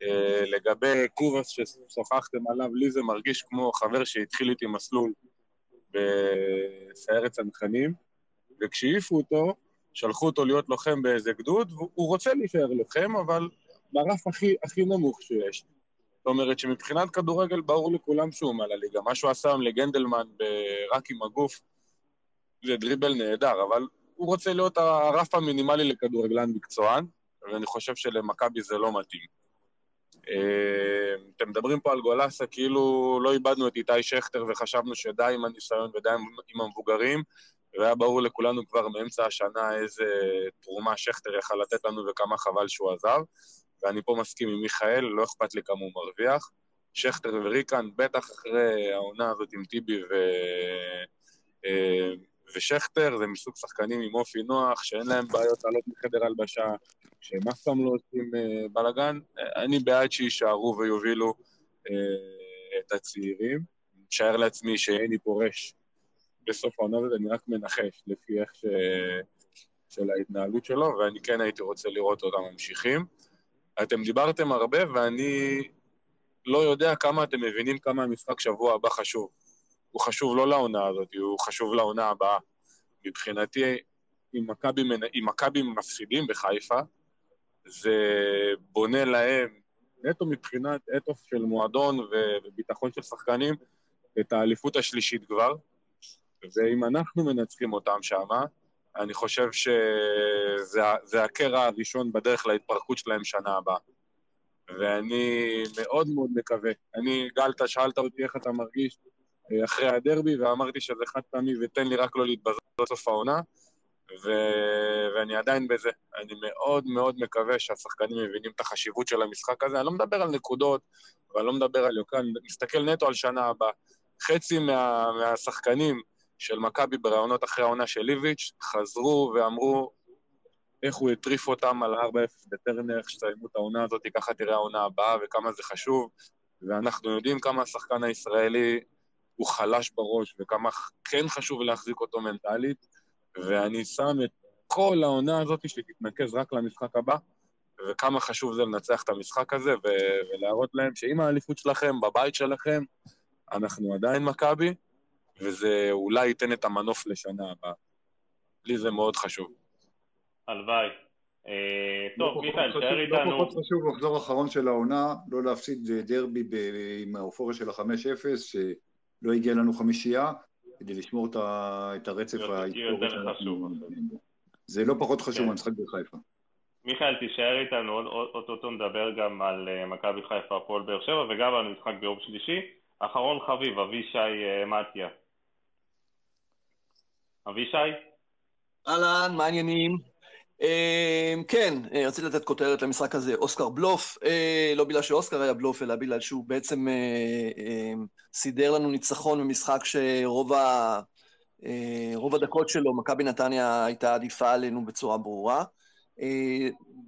אה, לגבי קובאס ששוחחתם עליו, לי זה מרגיש כמו חבר שהתחיל איתי מסלול בסיירת צנחנים, וכשהעיפו אותו, שלחו אותו להיות לוחם באיזה גדוד, והוא רוצה להישאר לוחם, אבל ברף הכי, הכי נמוך שיש. זאת אומרת שמבחינת כדורגל ברור לכולם שהוא מעל הליגה. מה שהוא עשה היום לגנדלמן רק עם הגוף, זה דריבל נהדר, אבל הוא רוצה להיות הרף המינימלי לכדורגלן מקצוען, ואני חושב שלמכבי זה לא מתאים. אה, אתם מדברים פה על גולסה כאילו לא איבדנו את איתי שכטר וחשבנו שדי עם הניסיון ודי עם המבוגרים, והיה ברור לכולנו כבר מאמצע השנה איזה תרומה שכטר יכל לתת לנו וכמה חבל שהוא עזב. ואני פה מסכים עם מיכאל, לא אכפת לי כמה הוא מרוויח. שכטר וריקן, בטח אחרי העונה הזאת עם טיבי ו... אה, ושכטר, זה מסוג שחקנים עם אופי נוח, שאין להם בעיות לעלות מחדר הלבשה, שהם אף פעם לא עושים אה, בלאגן. אני בעד שיישארו ויובילו אה, את הצעירים. משער לעצמי שהני פורש בסוף העונה הזאת, אני רק מנחש לפי איך ש... של ההתנהלות שלו, ואני כן הייתי רוצה לראות אותם ממשיכים. אתם דיברתם הרבה, ואני לא יודע כמה אתם מבינים כמה המשחק שבוע הבא חשוב. הוא חשוב לא לעונה הזאת, הוא חשוב לעונה הבאה. מבחינתי, אם מכבי מפסידים בחיפה, זה בונה להם, נטו מבחינת אתוס של מועדון וביטחון של שחקנים, את האליפות השלישית כבר. ואם אנחנו מנצחים אותם שמה, אני חושב שזה זה הקרע הראשון בדרך להתפרקות שלהם שנה הבאה. ואני מאוד מאוד מקווה. אני, גל, אתה שאלת אותי איך אתה מרגיש אה, אחרי הדרבי, ואמרתי שזה חד פעמי ותן לי רק לא להתבזות בסוף העונה, ו... ואני עדיין בזה. אני מאוד מאוד מקווה שהשחקנים מבינים את החשיבות של המשחק הזה. אני לא מדבר על נקודות, ואני לא מדבר על יוקר, אני מסתכל נטו על שנה הבאה. חצי מה... מהשחקנים של מכבי בראיונות אחרי העונה של איביץ' חזרו ואמרו איך הוא הטריף אותם על 4-0 בטרנר, איך שתסיימו את העונה הזאת, ככה תראה העונה הבאה וכמה זה חשוב. ואנחנו יודעים כמה השחקן הישראלי הוא חלש בראש וכמה כן חשוב להחזיק אותו מנטלית, ואני שם את כל העונה הזאת שתתנקז רק למשחק הבא, וכמה חשוב זה לנצח את המשחק הזה ולהראות להם שעם האליפות שלכם, בבית שלכם, אנחנו עדיין מכבי, וזה אולי ייתן את המנוף לשנה הבאה. לי זה מאוד חשוב. הלוואי. אה, לא טוב, פחות מיכאל, תאר לא איתנו... פחות חשוב מחזור אחרון של העונה, לא להפסיד דרבי ב- עם האופוריה של ה-5-0, שלא הגיע לנו חמישייה, כדי לשמור את הרצף ההיסטורי. זה לא פחות חשוב כן. מהמשחק בחיפה. מיכאל, תישאר איתנו, עוד- עוד- אוטוטו נדבר גם על אה, מכבי חיפה, הפועל באר שבע, וגם על משחק ביום שלישי. אחרון חביב, אבישי אה, מתיה. אבישי? אהלן, מה העניינים? אה, כן, אה, רציתי לתת כותרת למשחק הזה, אוסקר בלוף, אה, לא בגלל שאוסקר היה בלוף, אלא בגלל שהוא בעצם אה, אה, סידר לנו ניצחון במשחק שרוב ה... רוב הדקות שלו, מכבי נתניה הייתה עדיפה עלינו בצורה ברורה.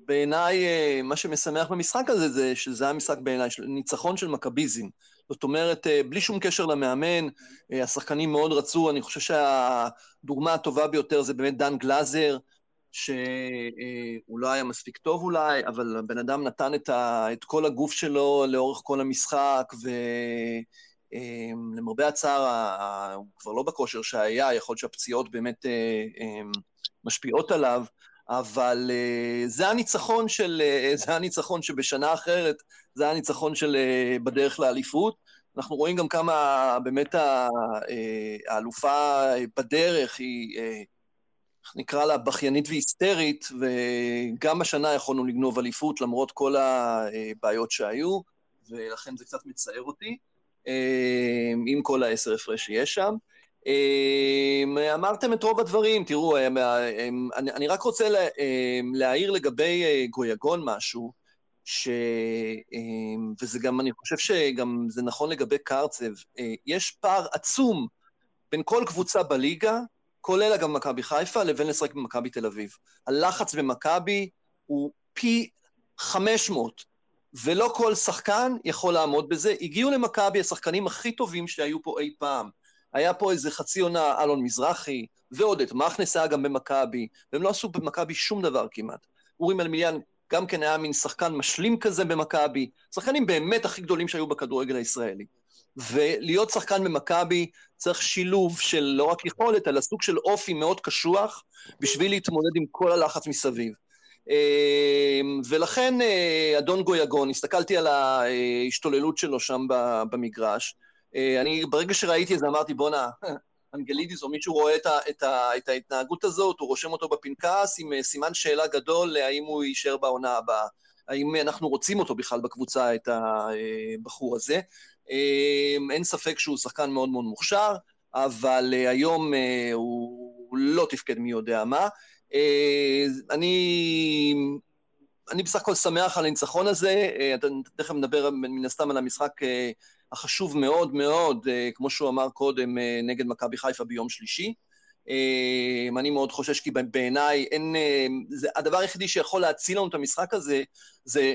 בעיניי, מה שמשמח במשחק הזה זה שזה היה משחק בעיניי, ניצחון של מכביזם. זאת אומרת, אה, בלי שום קשר למאמן, אה, השחקנים מאוד רצו, אני חושב שהדוגמה הטובה ביותר זה באמת דן גלאזר, שהוא לא היה מספיק טוב אולי, אבל הבן אדם נתן את, ה, את כל הגוף שלו לאורך כל המשחק, ולמרבה הצער, הוא כבר לא בכושר שהיה, יכול להיות שהפציעות באמת אה, אה, משפיעות עליו, אבל אה, זה הניצחון של, אה, זה הניצחון שבשנה אחרת, זה הניצחון של אה, בדרך לאליפות. אנחנו רואים גם כמה באמת אה, האלופה בדרך היא, אה, איך נקרא לה, בכיינית והיסטרית, וגם השנה יכולנו לגנוב אליפות למרות כל הבעיות שהיו, ולכן זה קצת מצער אותי, אה, עם כל העשר הפרש שיש שם. אה, אמרתם את רוב הדברים, תראו, אה, אה, אני רק רוצה לה- להעיר לגבי אה, גויגון משהו, ש... וזה גם, אני חושב שגם זה נכון לגבי קרצב, אה, יש פער עצום בין כל קבוצה בליגה, כולל אגב מכבי חיפה, לבין לשחק במכבי תל אביב. הלחץ במכבי הוא פי 500, ולא כל שחקן יכול לעמוד בזה. הגיעו למכבי השחקנים הכי טובים שהיו פה אי פעם. היה פה איזה חצי עונה אלון מזרחי, ועוד את מכנס היה גם במכבי, והם לא עשו במכבי שום דבר כמעט. אורי מלמיליאן גם כן היה מין שחקן משלים כזה במכבי, שחקנים באמת הכי גדולים שהיו בכדורגל הישראלי. ולהיות שחקן במכבי צריך שילוב של לא רק יכולת, אלא סוג של אופי מאוד קשוח, בשביל להתמודד עם כל הלחץ מסביב. אה, ולכן אה, אדון גויגון, הסתכלתי על ההשתוללות שלו שם במגרש, אני ברגע שראיתי את זה אמרתי, בואנה, אנגלידיס או מישהו רואה את, ה, את, ה, את ההתנהגות הזאת, הוא רושם אותו בפנקס עם אה, סימן שאלה גדול האם הוא יישאר בעונה הבאה. האם אנחנו רוצים אותו בכלל בקבוצה, את הבחור הזה. אה, אין ספק שהוא שחקן מאוד מאוד מוכשר, אבל אה, היום אה, הוא לא תפקד מי יודע מה. אה, אני, אני בסך הכל שמח על הניצחון הזה, אה, תכף נדבר מן הסתם על המשחק אה, החשוב מאוד מאוד, אה, כמו שהוא אמר קודם, אה, נגד מכבי חיפה ביום שלישי. אה, אני מאוד חושש כי בעיניי אין... זה, הדבר היחידי שיכול להציל לנו את המשחק הזה, זה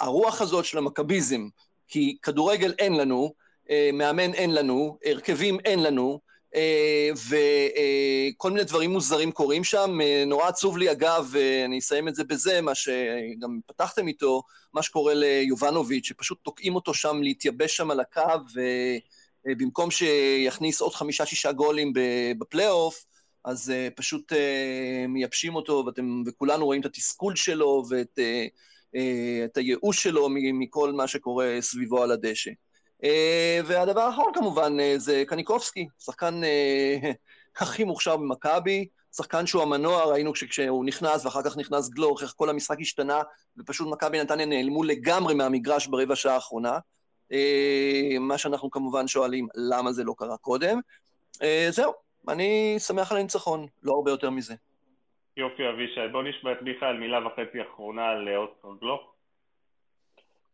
הרוח הזאת של המכביזם. כי כדורגל אין לנו, מאמן אין לנו, הרכבים אין לנו, וכל מיני דברים מוזרים קורים שם. אה, נורא עצוב לי, אגב, אה, אני אסיים את זה בזה, מה שגם פתחתם איתו, מה שקורה ליובנוביץ', שפשוט תוקעים אותו שם להתייבש שם על הקו, ובמקום שיכניס עוד חמישה-שישה גולים בפלייאוף, אז פשוט מייבשים אותו, ואתם, וכולנו רואים את התסכול שלו ואת את הייאוש שלו מכל מה שקורה סביבו על הדשא. Uh, והדבר האחרון כמובן uh, זה קניקובסקי, שחקן uh, הכי מוכשר במכבי, שחקן שהוא המנוע, ראינו כשהוא נכנס ואחר כך נכנס גלוך, איך כל המשחק השתנה, ופשוט מכבי נתניה נעלמו לגמרי מהמגרש ברבע שעה האחרונה. מה שאנחנו כמובן שואלים, למה זה לא קרה קודם. זהו, אני שמח על הניצחון, לא הרבה יותר מזה. יופי, אבישי. בוא נשמע את מיכאל מילה וחצי אחרונה על אה, גלוך.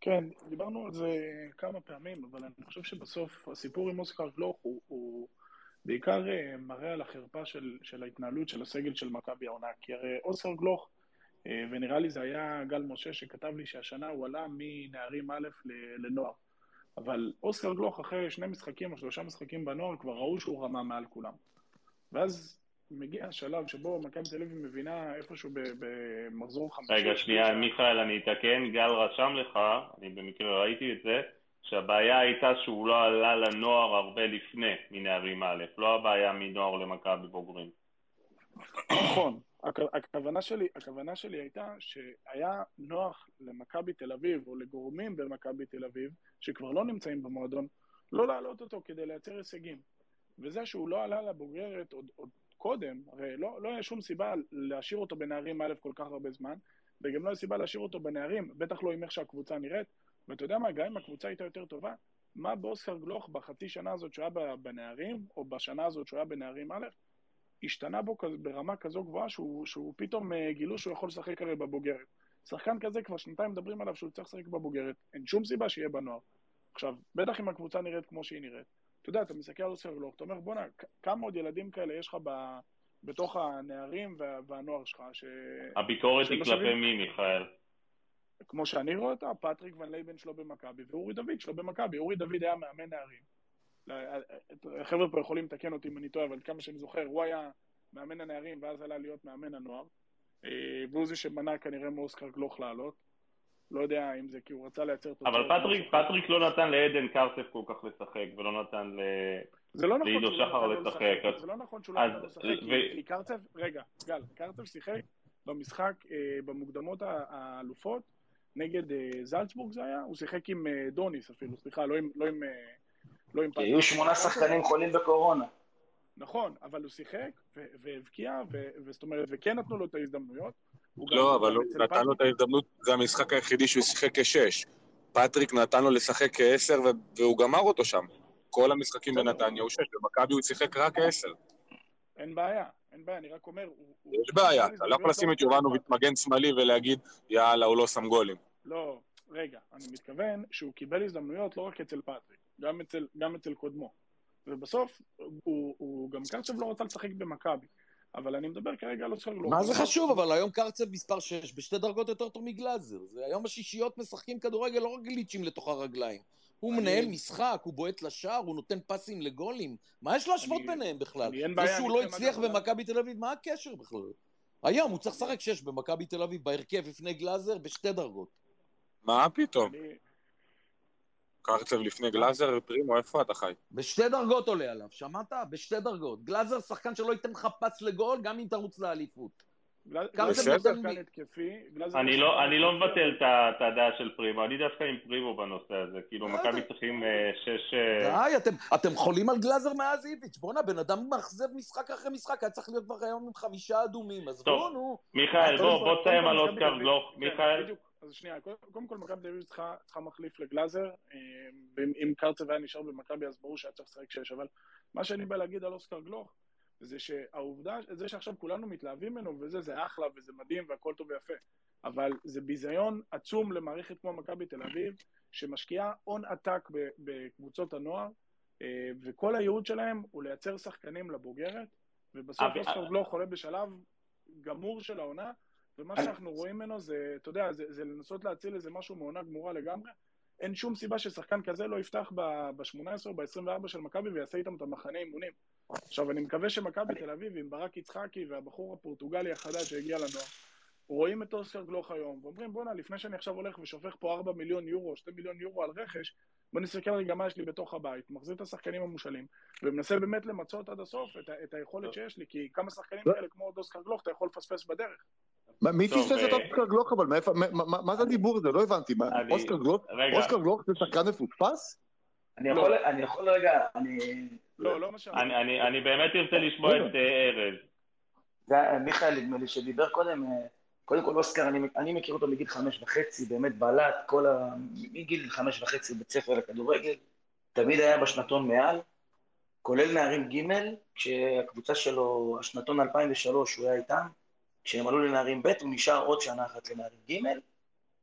כן, דיברנו על זה כמה פעמים, אבל אני חושב שבסוף הסיפור עם אוסקר גלוך הוא, הוא בעיקר אה, מראה על החרפה של, של ההתנהלות של הסגל של מכבי העונה. כי הרי אוסקר גלוך, אה, ונראה לי זה היה גל משה שכתב לי שהשנה הוא עלה מנערים א' לנוער. אבל אוסקר גלוך אחרי שני משחקים או שלושה משחקים בנוער כבר ראו שהוא רמה מעל כולם. ואז מגיע השלב שבו מכבי תל אביב מבינה איפשהו במחזור חמישי. רגע, שנייה. מיכאל, אני אתקן. גל רשם לך, אני במקרה ראיתי את זה, שהבעיה הייתה שהוא לא עלה לנוער הרבה לפני מנערים א', לא הבעיה מנוער למכבי בוגרים. נכון. הכ- הכוונה שלי, הכוונה שלי הייתה שהיה נוח למכבי תל אביב, או לגורמים במכבי תל אביב, שכבר לא נמצאים במועדון, לא להעלות אותו כדי לייצר הישגים. וזה שהוא לא עלה לבוגרת עוד, עוד קודם, הרי לא, לא היה שום סיבה להשאיר אותו בנערים א' כל כך הרבה זמן, וגם לא יש סיבה להשאיר אותו בנערים, בטח לא עם איך שהקבוצה נראית. ואתה יודע מה, גם אם הקבוצה הייתה יותר טובה, מה באוסקר גלוך בחצי שנה הזאת שהוא היה בנערים, או בשנה הזאת שהוא היה בנערים א', השתנה בו כזה, ברמה כזו גבוהה שהוא, שהוא פתאום אה, גילו שהוא יכול לשחק הרי בבוגרת. שחקן כזה כבר שנתיים מדברים עליו שהוא צריך לשחק בבוגרת, אין שום סיבה שיהיה בנוער. עכשיו, בטח אם הקבוצה נראית כמו שהיא נראית, אתה יודע, אתה מסתכל על גלוך, אתה אומר, בואנה, כמה עוד ילדים כאלה יש לך ב... בתוך הנערים וה, והנוער שלך, ש... הביקורת היא כלפי מי, מיכאל? כמו שאני רואה אותה, פטריק ון ליוון שלא במכבי ואורי דוד שלא במכבי. אורי דוד היה מאמן נערים. החבר'ה פה יכולים לתקן אותי אם אני טועה, אבל כמה שאני זוכר, הוא היה מאמן הנערים ואז עלה להיות מאמן הנוער. אה, והוא זה שמנע כנראה מאוסקר גלוך לעלות. לא יודע אם זה כי הוא רצה לייצר תוצאות. אבל פטריק, פטריק לא נתן לעדן קרצב כל כך לשחק, ולא נתן לא נכון לעידו שחר לשחק. זה לא נכון שהוא לא נתן לו לשחק, כי קרצב, רגע, גל, קרצב שיחק במשחק, אה, במוקדמות האלופות, נגד אה, זלצבורג זה היה? הוא שיחק עם דוניס אפילו, סליחה, לא עם... לא עם לא עם כי היו שמונה שחקנים חולים בקורונה. נכון, אבל הוא שיחק והבקיע, וזאת אומרת, וכן נתנו לו את ההזדמנויות. לא, אבל הוא נתן לו את ההזדמנות, זה המשחק היחידי שהוא שיחק כשש. פטריק נתן לו לשחק כעשר, והוא גמר אותו שם. כל המשחקים בנתניה הוא שש, במכבי הוא שיחק רק כעשר. אין בעיה, אין בעיה, אני רק אומר... יש בעיה, אתה לא יכול לשים את יובנוביץ' מגן שמאלי ולהגיד, יאללה, הוא לא שם גולים. לא, רגע, אני מתכוון שהוא קיבל הזדמנויות לא רק אצל פטריק, גם אצל, גם אצל קודמו. ובסוף, הוא, הוא גם קרצב לא רצה לשחק במכבי. אבל אני מדבר כרגע על אוסקר גלוך. מה זה חשוב? אבל היום קרצב מספר 6 בשתי דרגות יותר טוב מגלאזר. זה היום השישיות משחקים כדורגל לא רק גליצ'ים לתוך הרגליים. הוא אני... מנהל משחק, הוא בועט לשער, הוא נותן פסים לגולים. מה יש להשוות אני... ביניהם בכלל? זה שהוא לא הצליח במכבי תל אביב, מה הקשר בכלל? היום הוא צריך לשחק 6 במכבי תל אביב, בהרכב לפני גלאזר, בשתי דרגות. מה פתאום? קרצב לפני גלאזר, פרימו, איפה אתה חי? בשתי דרגות עולה עליו, שמעת? בשתי דרגות. גלאזר שחקן שלא ייתן לך פס לגול, גם אם תרוץ לאליפות. אני לא, לא מבטל את הדעה של פרימו, אני דווקא עם פרימו בנושא הזה, כאילו מכבי צריכים אה, שש... אה, די, אתם חולים על גלאזר מאז איביץ', בואנה, בן אדם מאכזב משחק אחרי משחק, היה צריך להיות כבר היום עם חמישה אדומים, אז בואו, נו. מיכאל, בוא תסיים על אוסקר גלוך, כן, מיכאל. אז שנייה, קודם כל מכבי תל אביב צריכה, מחליף לגלאזר, אה, ואם קרצב היה נשאר במכבי אז ברור שהיה צריך לשחק שש, אבל מה שאני בא להגיד על אוסקר גלוך, זה שהעובדה, זה שעכשיו כולנו מתלהבים ממנו וזה, זה אחלה וזה מדהים והכל טוב ויפה, אבל זה ביזיון עצום למערכת כמו מכבי תל אביב, שמשקיעה הון עתק בקבוצות הנוער, אה, וכל הייעוד שלהם הוא לייצר שחקנים לבוגרת, ובסוף אוסקר גלוך עולה בשלב גמור של העונה, ומה שאנחנו רואים ממנו זה, אתה יודע, זה, זה לנסות להציל איזה משהו מעונה גמורה לגמרי. אין שום סיבה ששחקן כזה לא יפתח ב-18 או ב-24 של מכבי ויעשה איתם את המחנה אימונים. עכשיו, אני מקווה שמכבי תל אביב עם ברק יצחקי והבחור הפורטוגלי החדש שהגיע לנוער, רואים את אוסקר גלוך היום, ואומרים, בואנה, לפני שאני עכשיו הולך ושופך פה 4 מיליון יורו, 2 מיליון יורו על רכש, בוא נסתכל רגע מה יש לי בתוך הבית, מחזיר את השחקנים המושאלים, ומנסה באמת למצות עד הסוף את, את היכולת שיש לי, כי כמה שחקנים כאלה כמו אוסקר גלוך אתה יכול לפספס בדרך. מי פספס את אה, אוסקר גלוך אבל? מה זה הדיבור הזה? לא הבנתי. אוסקר גלוך? אוסקר גלוך זה שחקן מפוספס? אני יכול רגע, אני... לא, לא מה שאמרתי. אני באמת ארצה לשמוע את אה, ארז. זה מיכאל, נדמה לי, שדיבר קודם, אה, קודם כל אוסקר, אני מכיר אותו מגיל חמש וחצי, באמת בלט, כל ה... מגיל חמש וחצי בית ספר לכדורגל, תמיד היה בשנתון מעל, כולל נערים ג', כשהקבוצה שלו, השנתון 2003, הוא היה איתם, כשהם עלו לנערים ב', הוא נשאר עוד שנה אחת לנערים ג',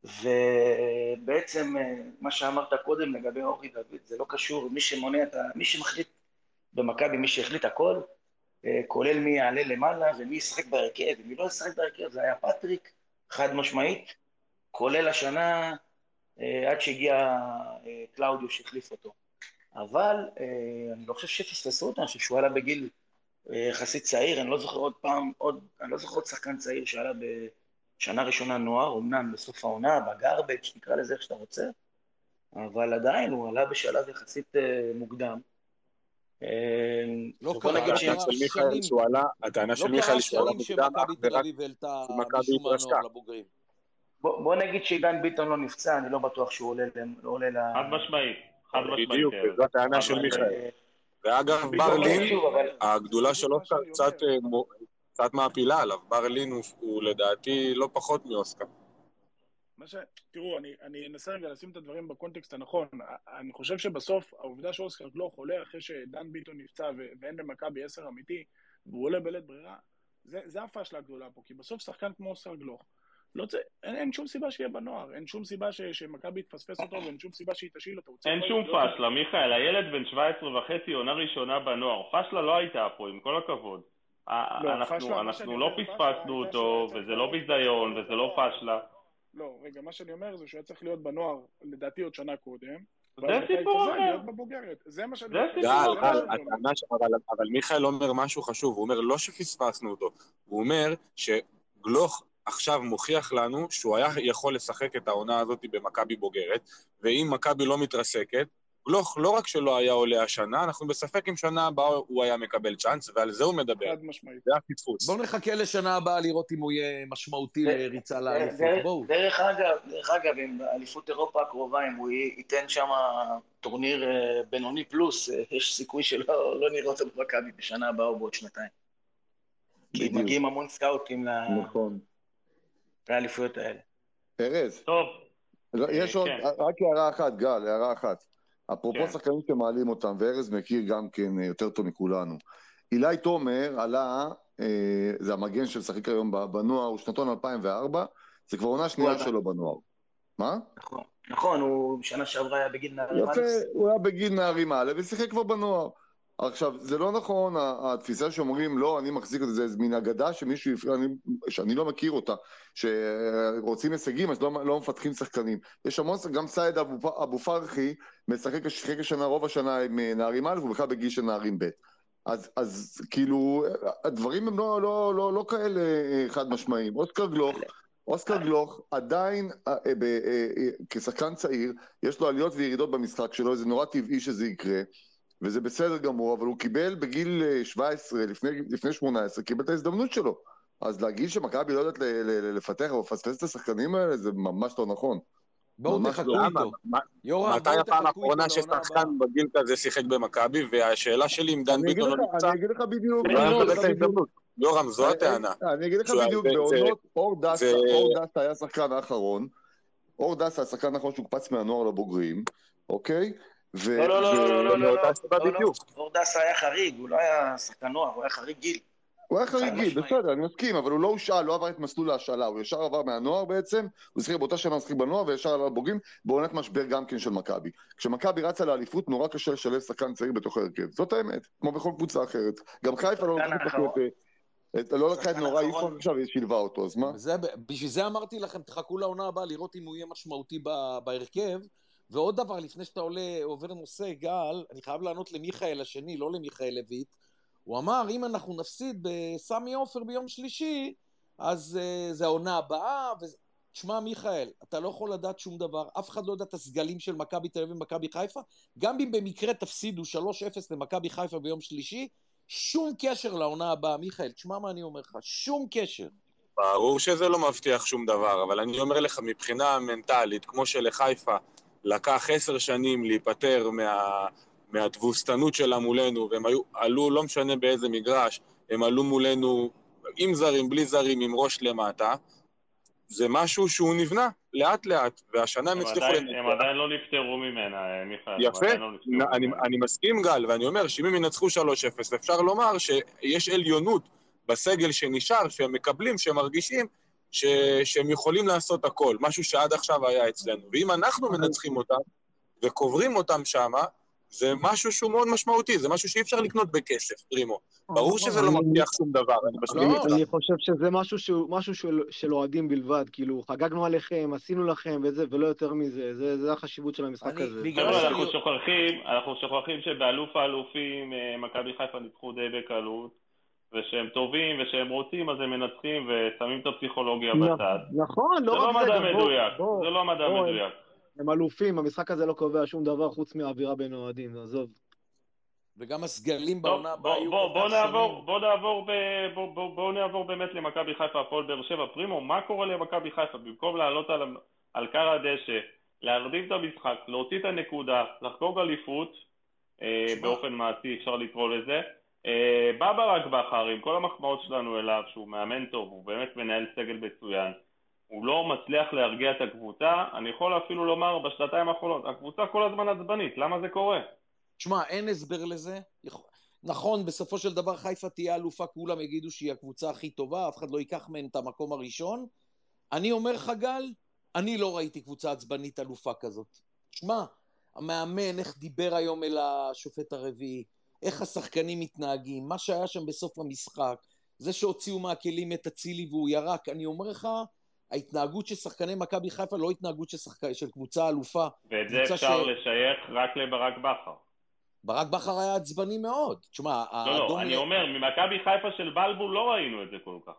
ובעצם אה, מה שאמרת קודם לגבי אורי דוד, זה לא קשור, מי שמונע את ה... מי שמחליט במכבי, מי שהחליט הכל, אה, כולל מי יעלה למעלה ומי ישחק בהרכב, ומי לא ישחק בהרכב, זה היה פטריק, חד משמעית, כולל השנה, אה, עד שהגיע קלאודיו שהחליף אותו. אבל אני לא חושב שפספסו אותו, אני חושב שהוא עלה בגיל יחסית צעיר, אני לא זוכר עוד פעם, עוד, אני לא זוכר עוד שחקן צעיר שעלה בשנה ראשונה נוער, אמנם בסוף העונה, בגרבג', נקרא לזה איך שאתה רוצה, אבל עדיין הוא עלה בשלב יחסית אה, מוקדם. אה, לא קרה שנים, הטענה של מיכאל שהוא עלה מוקדם, שמכבי תל אביב העלתה משום הנוער לבוגרים. בוא נגיד שעידן ביטון לא נפצע, אני לא בטוח שהוא עולה ל... חד משמעית, חד משמעית. בדיוק, זו הטענה של מיכאל. ואגב, ברלין, הגדולה שלו קצת, אה, קצת מעפילה עליו. ברלין הוא, הוא לדעתי לא פחות מאוסקר. מה ש... תראו, אני, אני אנסה רגע לשים את הדברים בקונטקסט הנכון. אני חושב שבסוף, העובדה שאוסקר גלוך עולה אחרי שדן ביטון נפצע ו- ואין למכבי עשר אמיתי, והוא עולה בלית ברירה, זה, זה הפאשלה הגדולה פה. כי בסוף שחקן כמו אוסקר גלוך, לא צ... אין, אין שום סיבה שיהיה בנוער, אין שום סיבה ש, שמכבי תפספס אותו ואין שום סיבה שהיא תשאיל אותו. אין שום להיות- פשלה, מיכאל, הילד בן 17 וחצי, עונה ראשונה בנוער. פשלה לא הייתה פה, עם כל הכבוד. לא, אנחנו- לא פספסנו אותו, וזה לא ביזיון. וזה לא פשלה. לא, רגע, מה שאני אומר זה שהוא היה צריך להיות בנוער, לדעתי עוד שנה קודם. זה סיפור אחר. זה מה שאני זה אומר. אבל מיכאל אומר משהו חשוב, הוא אומר לא שפספסנו אותו, הוא אומר שגלוך עכשיו מוכיח לנו שהוא היה יכול לשחק את העונה הזאת במכבי בוגרת, ואם מכבי לא מתרסקת, גלוך לא רק שלא היה עולה השנה, אנחנו בספק אם שנה הבאה הוא היה מקבל צ'אנס, ועל זה הוא מדבר, חד משמעית. זה הפספוס. בואו נחכה לשנה הבאה לראות אם הוא יהיה משמעותי לריצה לאליפות. דרך- בואו. דרך אגב, דרך אגב, עם אליפות אירופה הקרובה, אם הוא ייתן שם טורניר אה, בינוני פלוס, אה, יש סיכוי שלא לא נראה אותו במכבי בשנה הבאה או בעוד שנתיים. כי. מגיעים המון סקאוטים ל- נכון. לאליפויות האלה. ארז, טוב, לא, אה, יש עוד, כן. רק הערה אחת, גל, הערה אחת. אפרופו כן. שחקנים שמעלים אותם, וארז מכיר גם כן אה, יותר טוב מכולנו. אילי תומר עלה, אה, זה המגן שמשחק היום ב- בנוער, הוא שנתון 2004, זה כבר עונה שנייה. שלו בנוער. מה? נכון, נכון, הוא שנה שעברה היה בגיל נערים יפה, א', הוא היה בגיל נערים א' ושיחק כבר בנוער. עכשיו, זה לא נכון, התפיסה שאומרים, לא, אני מחזיק את זה, זה מין אגדה שמישהו אני, שאני לא מכיר אותה, שרוצים הישגים, אז לא, לא מפתחים שחקנים. יש המון, גם סייד אבו, אבו פרחי משחק שיחק השנה, רוב השנה עם אה, נערים א', הוא בכלל בגיל של נערים ב'. אז, אז כאילו, הדברים הם לא, לא, לא, לא כאלה אה, חד משמעיים. אוסקר גלוך, אוסקר גלוך עדיין, אה, כשחקן צעיר, יש לו עליות וירידות במשחק שלו, זה נורא טבעי שזה יקרה, וזה בסדר גמור, אבל הוא קיבל בגיל אה, 17, לפני, לפני 18, קיבל את ההזדמנות שלו. אז להגיד שמכבי לא יודעת ל- ל- ל- לפתח או לפספס את השחקנים האלה, זה ממש לא נכון. בואו תחכו לא. איתו. מה- יורם, מתי בואו הפעם תחכו האחרונה. ששחקן בגיל כזה שיחק במכבי, והשאלה שלי אם דן ביטון לא נמצא, אני אגיד לך בדיוק, לא. יורם, זו הטענה. אני אגיד לך בדיוק, בעונות, אור דסה, אור דסה היה השחקן האחרון, אור דסה השחקן האחרון שהוקפץ מהנוער לבוגרים, אוקיי? ו- לא, לא, לא, לא, לא, לא, לא, סיבה לא, לא, דסה היה חריג, הוא לא היה שחקן נוער, הוא היה חריג גיל. הוא היה חריג גיל. בסדר, אני מסכים, אבל הוא לא הושאל, לא עבר את מסלול ההשאלה, הוא ישר עבר מהנוער בעצם, הוא שיחק באותה שנה, שיחק בנוער וישר עלה לבוגרים, בעונת משבר גם כן של מכבי. כשמכבי רצה לאליפות, נורא קשה לשלב שחקן צעיר בתוך ההרכב, זאת האמת, כמו בכל קבוצה אחרת. גם חיפה לא לא לקחה את נורא איפון עכשיו, היא שילבה אותו, אז מה? בשביל זה אמרתי לכם, תחכו לעונה הבאה לראות אם הוא יהיה משמעותי בהרכב. ועוד דבר, לפני שאתה עולה, עובר נושא, גל, אני חייב לענות למיכאל השני, לא למיכאל לויט. הוא אמר, אם אנחנו נפסיד בסמי עופר ביום שלישי, אז uh, זה העונה הבאה. ו... תשמע, מיכאל, אתה לא יכול לדעת שום דבר, אף אחד לא יודע את הסגלים של מכבי תל אביב ומכבי חיפה. גם אם במקרה תפסידו 3-0 למכבי חיפה ביום שלישי, שום קשר לעונה הבאה, מיכאל, תשמע מה אני אומר לך, שום קשר. ברור שזה לא מבטיח שום דבר, אבל אני אומר לך, מבחינה מנטלית, כמו שלחיפה לקח עשר שנים להיפטר מה, מהתבוסתנות שלה מולנו, והם היו, עלו, לא משנה באיזה מגרש, הם עלו מולנו עם זרים, בלי זרים, עם ראש למטה, זה משהו שהוא נבנה לאט-לאט, והשנה הם הם הצליחו... עדיין- לנצח. הם עדיין לא נפטרו ממנה, אה, מיכאל. הם יפה, לא אני, ממנה. אני מסכים גל, ואני אומר שאם הם ינצחו 3-0, אפשר לומר שיש עליונות בסגל שנשאר, שהם מקבלים, שהם מרגישים ש, שהם יכולים לעשות הכל, משהו שעד עכשיו היה אצלנו. ואם אנחנו מנצחים אותם וקוברים אותם שמה, זה משהו שהוא מאוד משמעותי, זה משהו שאי אפשר לקנות בכסף, פרימו. ברור שזה לא מבטיח שום דבר, אני מסכים לא, איתך. אני חושב שזה משהו שהוא משהו של, של אוהדים בלבד, כאילו, חגגנו עליכם, עשינו לכם, וזה, ולא יותר מזה, זה, זה החשיבות של המשחק הזה. בגלל חבר'ה, שאני- אנחנו שוכחים, אנחנו שוכחים שבאלוף האלופים אה, מכבי חיפה ניצחו די בקלות, ושהם טובים ושהם רוצים אז הם מנצחים ושמים את הפסיכולוגיה בצד. נכון, זה לא לא רק זה, מדע גם בוא, מדויק, זה לא מדע מדויק. הם אלופים, המשחק הזה לא קובע שום דבר חוץ מהאווירה בין האוהדים, עזוב. וגם הסגלים בעונה הבאה בוא, יהיו בוא, כל בוא, כך נעבור, שונים. בוא, נעבור באמת למכבי חיפה, הפועל באר שבע. פרימו, מה קורה למכבי חיפה? במקום לעלות על, על קר הדשא, להרדים את המשחק, להוציא את הנקודה, לחגוג אליפות, אה. באופן מעשי אפשר לקרוא לזה. אה, בא ברק בכר, עם כל המחמאות שלנו אליו, שהוא מאמן טוב, הוא באמת מנהל סגל מצוין. הוא לא מצליח להרגיע את הקבוצה, אני יכול אפילו לומר בשנתיים האחרונות, הקבוצה כל הזמן עצבנית, למה זה קורה? תשמע, אין הסבר לזה. נכון, בסופו של דבר חיפה תהיה אלופה, כולם יגידו שהיא הקבוצה הכי טובה, אף אחד לא ייקח מהם את המקום הראשון. אני אומר לך, גל, אני לא ראיתי קבוצה עצבנית אלופה כזאת. תשמע, המאמן, איך דיבר היום אל השופט הרביעי, איך השחקנים מתנהגים, מה שהיה שם בסוף המשחק, זה שהוציאו מהכלים את אצילי והוא ירק, אני אומר לך, ההתנהגות של שחקני מכבי חיפה לא התנהגות של, שחק... של קבוצה אלופה. ואת זה אפשר ש- לשייך רק לברק בכר. ברק בכר היה עצבני מאוד. תשמע, לא, האדום... לא, אני אומר, ממכבי חיפה של בלבול לא ראינו את זה כל כך.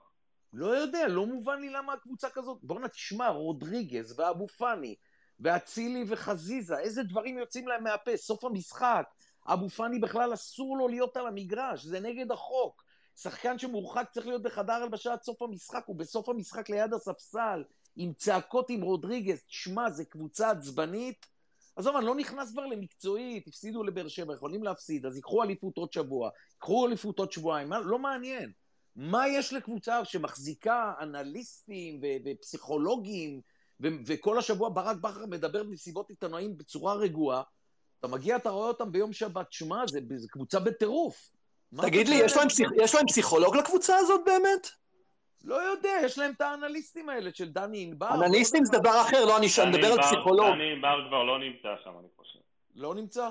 לא יודע, לא מובן לי למה הקבוצה כזאת. בוא'נה, תשמע, רודריגז ואבו פאני ואצילי וחזיזה, איזה דברים יוצאים להם מהפה, סוף המשחק. אבו פאני בכלל אסור לו להיות על המגרש, זה נגד החוק. שחקן שמורחק צריך להיות בחדר הלבשה עד סוף המשחק, הוא בסוף המשחק ליד הספסל, עם צעקות עם רודריגז. תשמע, זו קבוצה עצבנית. עזוב, אני לא נכנס כבר למקצועית, הפסידו לבאר שבע, יכולים להפסיד, אז ייקחו אליפות עוד שבוע, ייקחו אליפות עוד שבועיים, מה- לא מעניין. מה יש לקבוצה שמחזיקה אנליסטים ו- ופסיכולוגים, ו- וכל השבוע ברק בכר מדבר במסיבות עיתונאים בצורה רגועה, אתה מגיע, אתה רואה אותם ביום שבת, שמע, זה, זה קבוצה בטירוף. תגיד לי? יש להם פסיכ- יש להם פסיכולוג לקבוצה הזאת באמת? לא יודע, יש להם את האנליסטים האלה של דני ענבר. אנליסטים זה דבר אחר, לא, אני אני דני מדבר על פסיכולוג. דני ענבר כבר לא נמצא שם, אני חושב. לא נמצא?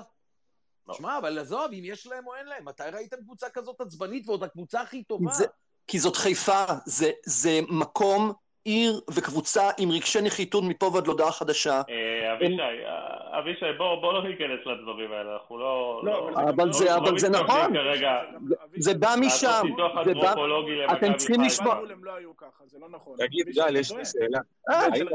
לא. שמע, אבל עזוב, אם יש להם או אין להם, מתי ראיתם קבוצה כזאת עצבנית ועוד הקבוצה הכי טובה? זה- כי זאת חיפה, זה, זה מקום, עיר וקבוצה עם רגשי נחיתות מפה ועד להודעה חדשה. אה, אבישי, אה, אבישי, בוא בוא לא ניכנס לדברים האלה, אנחנו לא... לא, לא- אבל זה אבל גם זה- לא- נכון. זה בא משם, זה בא... אתם צריכים. לשמוע. בלבול הם לא היו ככה, זה לא נכון. תגיד, גל, יש. לי שאלה. אה, האם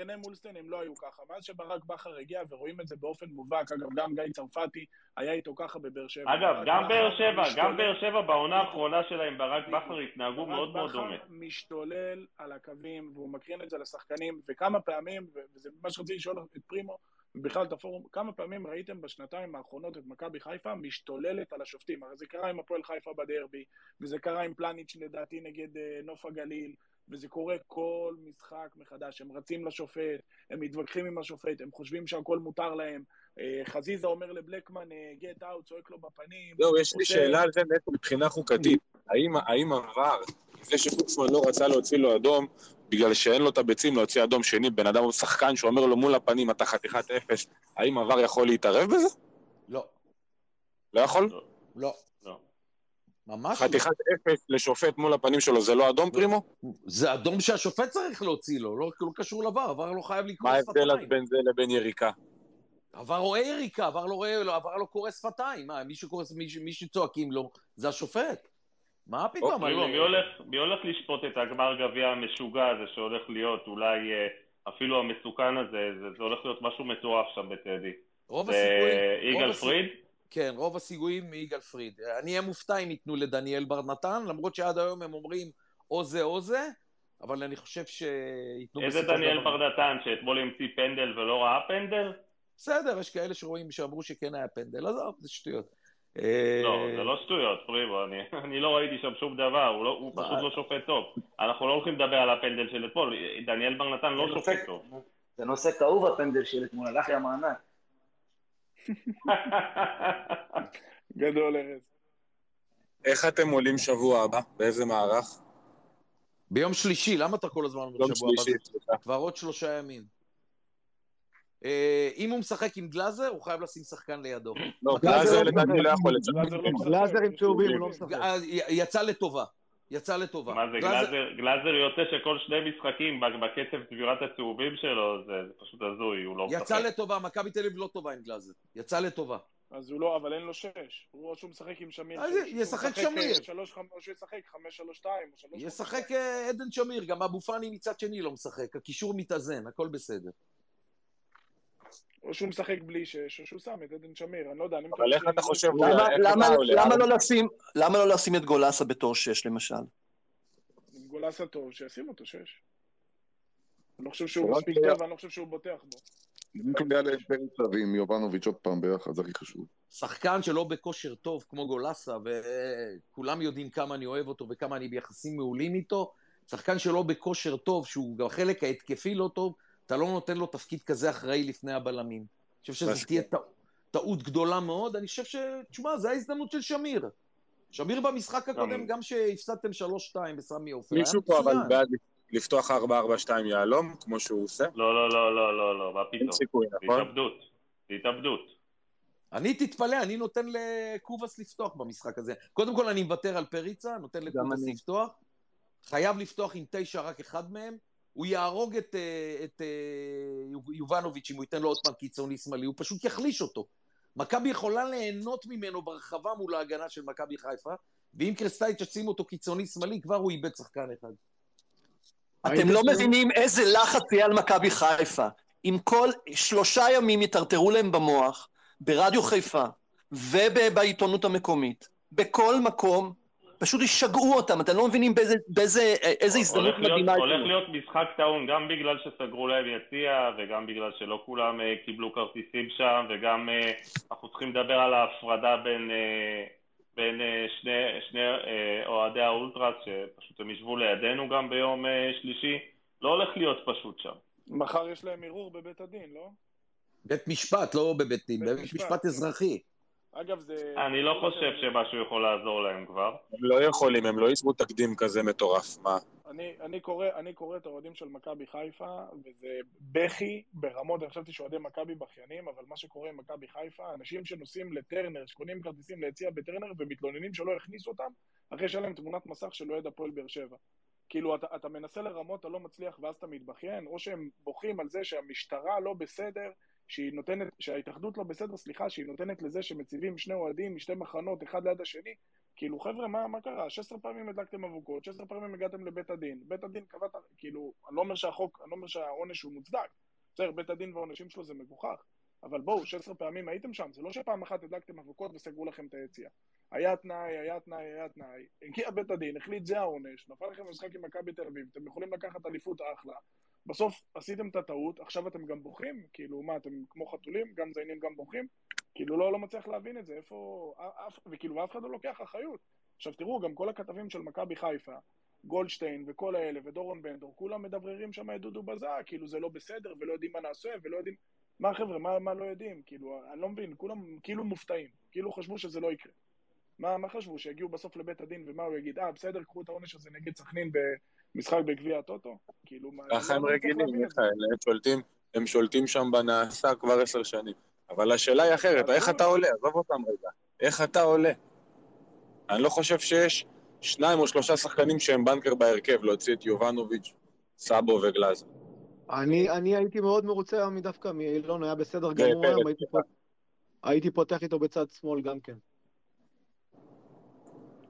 רנה מולסטיין, הם לא היו ככה. מאז שברק בכר הגיע, ורואים את זה באופן מובהק, אגב, גם גיא צרפתי היה איתו ככה בבאר שבע. אגב, ברק גם בכר באר שבע, גם באר שבע בעונה האחרונה שלה עם ברק. בכר התנהגו ברק מאוד מאוד בכר דומה. משתולל על הקווים, והוא מקרין את זה לשחקנים, וכמה פעמים, וזה מה שרציתי לשאול את פרימו, ובכלל את הפורום, כמה פעמים ראיתם בשנתיים האחרונות את מכבי חיפה משתוללת על השופטים? הרי זה קרה עם הפועל חיפה בדרבי, וזה קרה עם פלניץ' לדעתי נגד אה, נוף הגליל, וזה קורה כל משחק מחדש. הם רצים לשופט, הם מתווכחים עם השופט, הם חושבים שהכל מותר להם. אה, חזיזה אומר לבלקמן, גט אאוט, צועק לו בפנים. זהו, יש לי שאלה על זה נטו מבחינה חוקתית. האם עבר, זה שפוקסמן לא רצה להוציא לו אדום, בגלל שאין לו את הביצים להוציא אדום שני, בן אדם הוא שחקן שאומר לו מול הפנים, אתה חתיכת אפס, האם עבר יכול להתערב בזה? לא, לא יכול? לא. לא. ממש לא. חתיכת אפס לשופט מול הפנים שלו, זה לא אדום פרימו? זה אדום שהשופט צריך להוציא לו, לא, לא קשור לעבר, עבר לא חייב לקרוא מה שפתיים. ההבדל אז בין זה לבין יריקה? עבר רואה יריקה, עבר לא לא, עבר לא קורא שפתיים. מה, מישהו קורא, מישהו, מישהו צועקים לו, זה השופט. מה פתאום? אוקיי, אני- פרימו, מי הולך- מי הולך לשפוט את הגמר גביע המשוגע הזה שהולך להיות אולי אה, אפילו המסוכן הזה, זה- זה הולך להיות משהו מטורף שם בטדי. רוב זה הסיכויים... יגאל פריד? כן, רוב הסיכויים מיגאל פריד. אני אהיה מופתע אם ייתנו לדניאל בר נתן, למרות שעד היום הם אומרים או זה או זה, אבל אני חושב שייתנו איזה דניאל בר נתן שאתמול המציא פנדל ולא ראה פנדל? בסדר, יש כאלה שרואים שאמרו שכן היה פנדל, עזוב, זה שטויות. אה, לא, זה לא שטויות, פרימו, אני, אני לא ראיתי שם שום דבר, הוא, לא, הוא מה? פשוט לא שופט טוב. אנחנו לא הולכים לדבר על הפנדל של אתמול, דניאל בר נתן לא שופט טוב. זה נושא כאוב הפנדל של אתמול, הלך לי המענק. גדול ארז. איך אתם עולים שבוע הבא? באיזה מערך? ביום שלישי, למה אתה כל הזמן אומר שבוע הבא? כבר עוד שלושה ימים. אה, אם הוא משחק עם גלאזר, הוא חייב לשים שחקן לידו. לא, גלאזר לא לדעתי לא. יכול לצאת. גלאזר לא. גלאזר עם צהובים, הוא לא משחק. אה, יצא לטובה. יצא לטובה. מה זה, גלאזר, גלאזר יוצא שכל שני משחקים בקצב צבירת הצהובים שלו, זה, זה פשוט הזוי, הוא לא יצא משחק. לטובה, מכבי תל אביב לא טובה עם גלאזר. יצא לטובה. אז הוא לא, אבל אין לו שש. הוא או שהוא משחק עם שמיר. אז שש, ישחק שמיר. אה, או שהוא ישחק חמש, שלוש, שתיים, ישחק אה, עדן שמיר, גם אבו פאני מצד שני לא משחק. הקישור מתאזן, הכל בסדר. או שהוא משחק בלי שש, או שהוא שם את עדן שמיר, אני לא יודע, אני אבל איך אתה חושב, למה- לא לשים- למה לא לשים את גולסה בתור שש, למשל? עם גולסה טוב, שישים אותו שש. אני לא חושב שהוא מספיק טוב, ואני לא חושב שהוא בוטח בו. רק היה להם פרץ עם יובנוביץ' עוד פעם ביחד, זה הכי חשוב. שחקן שלא בכושר טוב כמו גולסה, וכולם יודעים כמה אני אוהב אותו וכמה אני ביחסים מעולים איתו, שחקן שלא בכושר טוב, שהוא גם החלק ההתקפי לא טוב, אתה לא נותן לו תפקיד כזה אחראי לפני הבלמים. אני חושב שזו. תהיה טע- טעות גדולה מאוד. אני חושב ש... תשמע, זו ההזדמנות של שמיר. שמיר במשחק הקודם, גם- שהפסדתם 3-2 בסמי עופר, היה מישהו פה אבל. בעד לפתוח 4-4-2 יהלום, כמו שהוא עושה? לא, לא, לא, לא, לא, לא, מה אין פתאום? סיכוי, זה נכון? התאבדות. התאבדות. אני תתפלא, אני נותן לקובאס לפתוח במשחק הזה. קודם כל אני מוותר על פריצה, נותן לקובאס אני. לפתוח. חייב לפתוח עם תשע רק אחד מהם. הוא יהרוג את, אה, את אה, יוב- יובנוביץ' אם הוא ייתן לו עוד פעם קיצוני שמאלי, הוא פשוט יחליש אותו. מכבי יכולה ליהנות ממנו ברחבה מול ההגנה של מכבי חיפה, ואם קרסטייץ' ישים אותו קיצוני שמאלי, כבר הוא איבד שחקן אחד. אתם לא מבינים איזה לחץ יהיה על מכבי חיפה. אם כל שלושה ימים יטרטרו להם במוח, ברדיו חיפה ובעיתונות המקומית, בכל מקום, פשוט ישגעו אותם. אתם לא מבינים באיזה, באיזה, איזה הזדמנות מדהימה הולך. להיות משחק טעון, גם בגלל שסגרו להם יציע, וגם בגלל שלא כולם אה, קיבלו כרטיסים שם, וגם אה, אנחנו צריכים לדבר על ההפרדה בין, אה, בין אה, שני, שני אה, אוהדי האולטרס, שפשוט הם ישבו לידינו גם ביום אה, שלישי. לא הולך להיות פשוט שם. מחר יש להם ערעור בבית הדין, לא? בית משפט, לא בבית דין, בית בית משפט, כן. אזרחי. אגב, זה... אני לא חושב שמשהו יכול לעזור להם כבר. הם לא יכולים, הם לא ייצרו תקדים כזה מטורף, מה? אני, אני, קורא, אני קורא את האוהדים של מכבי חיפה, וזה בכי ברמות, אני חשבתי שאוהדי מכבי בכיינים, אבל מה שקורה עם מכבי חיפה, אנשים שנוסעים לטרנר, שקונים כרטיסים ליציע בטרנר, ומתלוננים שלא הכניסו אותם, אחרי שהיה להם תמונת מסך של אוהד הפועל באר שבע. כאילו, אתה, אתה מנסה לרמות, אתה לא מצליח, ואז אתה מתבכיין, או שהם בוכים על זה שהמשטרה לא בסדר, שהיא נותנת, שההתאחדות לא בסדר, סליחה, שהיא נותנת לזה שמציבים שני אוהדים משתי מחנות, אחד ליד השני, כאילו, חבר'ה, מה, מה קרה? 16 פעמים הדלקתם אבוקות, 16 פעמים הגעתם לבית הדין. בית הדין קבע, כאילו, אני לא אומר שהחוק, אני לא אומר שהעונש הוא מוצדק. בסדר, בית הדין והעונשים שלו זה מגוחך. אבל בואו, 16 פעמים הייתם שם, זה לא שפעם אחת הדלקתם אבוקות וסגרו לכם את היציאה. היה תנאי, היה תנאי, היה תנאי, הגיע בית הדין, החליט זה העונש, נפל לכם משחק עם מכבי תל אביב, אתם יכולים לקחת אליפות אחלה. בסוף עשיתם את הטעות, עכשיו אתם גם בוכים? כאילו, מה, אתם כמו חתולים, גם זיינים גם בוכים? כאילו, לא, לא מצליח להבין את זה, איפה... אף, וכאילו, אף אחד לא לוקח אחריות. עכשיו תראו, גם כל הכתבים של מכבי חיפה, גולדשטיין וכל האלה, ודורון בנדור, כולם מדבררים שם את דודו בזק, כאילו זה לא בסדר, ולא יודעים מה נעשה, ולא יודעים... מה חבר'ה, מה, מה לא יודעים? כאילו, אני לא מבין, כולם כאילו מופתעים, כאילו חשבו שזה לא יקרה. מה, מה חשבו, שיגיעו בסוף לבית הדין, ומה הוא יגיד? אה, בסדר, קחו את העונש הזה נגד סכנין במשחק בגביע הטוטו? כאילו, מה... ככה הם לא רגילים. מיכאל, הם שולטים, הם שולטים שם בנעשה כבר עשר שנים. אבל השאלה היא אחרת, איך אתה עולה? עזוב אותם רגע. איך אתה עולה? אני לא חושב שיש שניים או שלושה שחקנים שהם בנקר בהרכב, להוציא את יובנוביץ', סאבו וגלאזר. אני, אני הייתי מאוד מרוצה דווקא מאילון, היה בסדר גמור היום, הייתי, פות... הייתי פותח איתו בצד שמאל גם כן.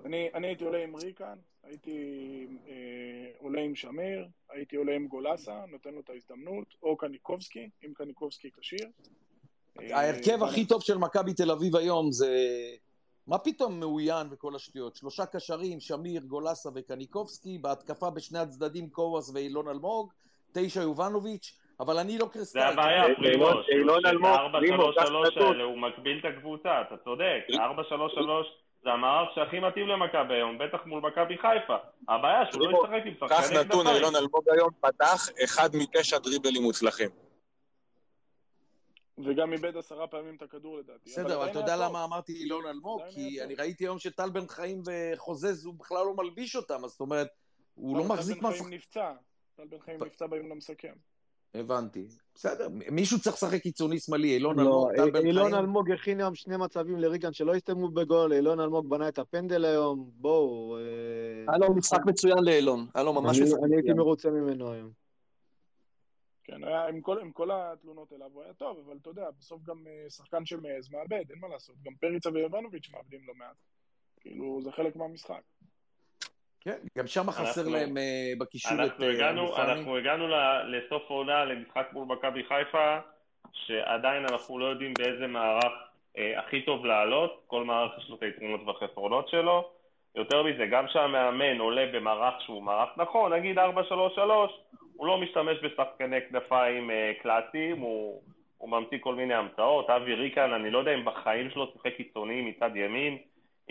אני, אני הייתי עולה עם ריקן, הייתי אה, עולה עם שמיר, הייתי עולה עם גולסה, נותן לו את ההזדמנות, או קניקובסקי, אם קניקובסקי כשיר. אה, ההרכב ואני- הכי טוב של מכבי תל אביב היום זה... מה פתאום מאוין וכל השטויות? שלושה קשרים, שמיר, גולסה וקניקובסקי, בהתקפה בשני הצדדים קובאס ואילון אלמוג, תשע יובנוביץ', אבל אני לא זה קרסטייץ'. הבעיה, אילון- פרימוש. אילון אלמוג, פרימו, קח ה-4-3-3 נתון. האלה, הוא מגביל את הקבוצה, אתה צודק. 4-3-3 זה המערך שהכי מתאים למכבי היום, בטח מול מכבי חיפה. הבעיה שהוא לא ישחק עם קח שחקני נתון, כנפיים. אילון אלמוג היום פתח אחד מתשע דריבלים מוצלחים. וגם איבד עשרה פעמים את הכדור לדעתי. בסדר, אבל אתה יודע. למה אמרתי אילון אלמוג? כי אני. ראיתי היום שטל בן חיים וחוזז, הוא בכלל לא מלביש אותם, אז זאת אומרת, הוא לא טל מחזיק בן מה... חיים נפצע. טל בן חיים נפצע ביום למסכם. הבנתי. בסדר, מישהו צריך לשחק קיצוני שמאלי, אילון לא, אלמוג, טל בן אילון. אלמוג הכין היום שני מצבים לריגן שלא הסתיימו בגול, אילון אלמוג בנה את הפנדל היום, בואו. אה, היה לו משחק מצוין לאילון, היה לו ממש משחק אני הייתי מצוין. מרוצה ממנו היום. כן, היה, עם, כל, עם כל התלונות אליו הוא היה טוב, אבל אתה יודע, בסוף גם אה, שחקן שמעז מאבד, אין מה לעשות. גם פריצה ויובנוביץ' מאבדים לא מעט. כאילו, זה חלק מהמשחק. כן, גם שם חסר להם אה, בקישור את אנחנו אה, הגענו. אנחנו הגענו לסוף העונה למשחק מול מכבי חיפה, שעדיין אנחנו לא יודעים באיזה מערך אה, הכי טוב לעלות, כל מערך יש לו את היתרונות והחסרונות שלו. יותר מזה, גם כשהמאמן עולה במערך שהוא מערך נכון, נגיד 4-3-3, הוא לא משתמש בשחקני כנפיים אה, קלאסיים, הוא, הוא ממציא כל מיני המצאות. אבי ריקן, אני לא יודע אם בחיים שלו שיחק קיצוני מצד ימין,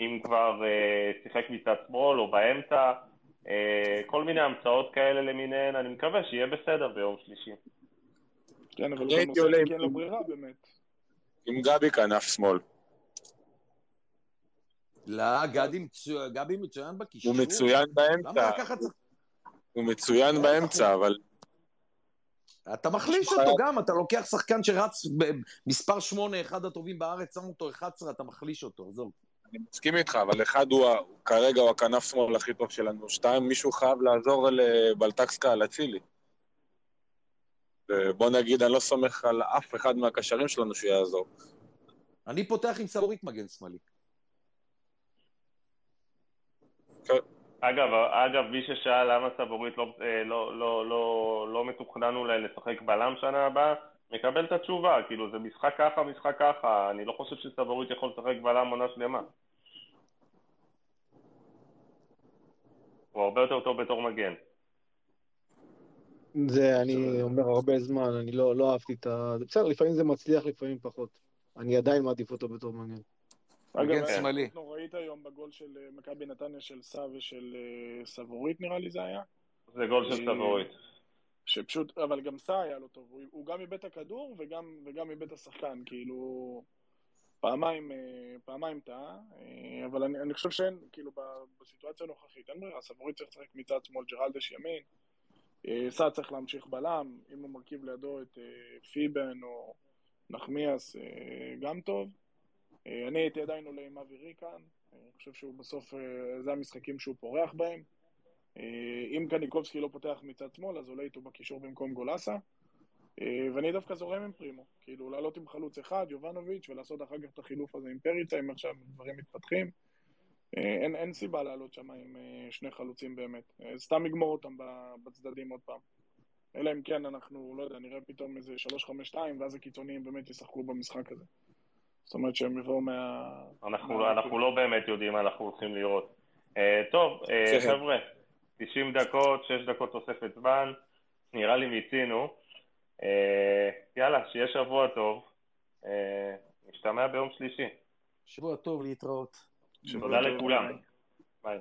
אם כבר אה, שיחק מצד שמאל או באמצע. אה, כל מיני המצאות כאלה למיניהן, אני מקווה שיהיה בסדר ביום שלישי. כן, אבל גם הייתי עושה עולה כי אין לו ברירה באמת. עם גבי כנף שמאל. לא, גדי מצוין, גבי מצוין בקישור. הוא מצוין באמצע. הוא מצוין באמצע, אבל אתה מחליש אותו גם, אתה לוקח שחקן שרץ במספר 8, אחד הטובים בארץ, שם אותו 11, אתה מחליש אותו, עזוב. אני מסכים איתך, אבל אחד הוא, כרגע הוא הכנף שמאל הכי טוב שלנו, שתיים, מישהו חייב לעזור לבלטקסקה על אצילי. ובוא נגיד, אני לא סומך על אף אחד מהקשרים שלנו שיעזור. אני פותח עם סבורית מגן שמאלי. אגב, אגב, מי ששאל למה סבורית לא, אה, לא, לא, לא, לא מתוכנן אולי לשחק בלם שנה הבאה, מקבל את התשובה, כאילו זה משחק ככה, משחק ככה, אני לא חושב שסבורית יכול לשחק בלם עונה שלמה. הוא הרבה יותר טוב בתור מגן. זה אני אומר הרבה זמן, אני לא לא אהבתי את ה... בסדר, לפעמים זה מצליח, לפעמים פחות. אני עדיין מעדיף אותו בתור מגן. מגן שמאלי. נוראית היום בגול של אה, מכבי נתניה של סע ושל אה, סבורית נראה לי זה היה. זה גול של אה, סבורית. שפשוט, אבל גם סע היה לו טוב, הוא, הוא גם איבד את הכדור וגם, וגם איבד את השחקן, כאילו פעמיים, אה, פעמיים טעה, אה, אבל אני, אני חושב שאין, כאילו בסיטואציה הנוכחית אין ברירה, סבורית צריך לשחק מצד שמאל, ג'רלדש ימין, אה, סע צריך להמשיך בלם, אם הוא מרכיב לידו את פיבן או נחמיאס, גם טוב. אני הייתי עדיין עולה עם אבי ריקן, אני חושב שהוא בסוף, זה המשחקים שהוא פורח בהם. אה, אם קניקובסקי לא פותח מצד שמאל, אז עולה איתו בקישור במקום גולסה. אה, ואני דווקא זורם עם פרימו. כאילו, לעלות עם חלוץ אחד, יובנוביץ', ולעשות אחר כך את החילוף הזה עם פריצה, אם עכשיו דברים מתפתחים. אה, אין, אין סיבה לעלות שם עם שני חלוצים באמת. סתם לגמור אותם בצדדים עוד פעם. אלא אם כן אנחנו, לא יודע, נראה פתאום איזה 3-5-2, ואז הקיצוניים באמת ישחקו במשחק הזה. זאת אומרת שהם יבואו מה... אנחנו, מה- אנחנו לא באמת יודעים מה אנחנו הולכים לראות. טוב, כן. חבר'ה, 90 דקות, 6 דקות תוספת זמן, נראה לי מיצינו. אה, יאללה, שיהיה שבוע טוב. אה, נשתמע ביום שלישי. שבוע טוב, להתראות. תודה לכולם. ביי.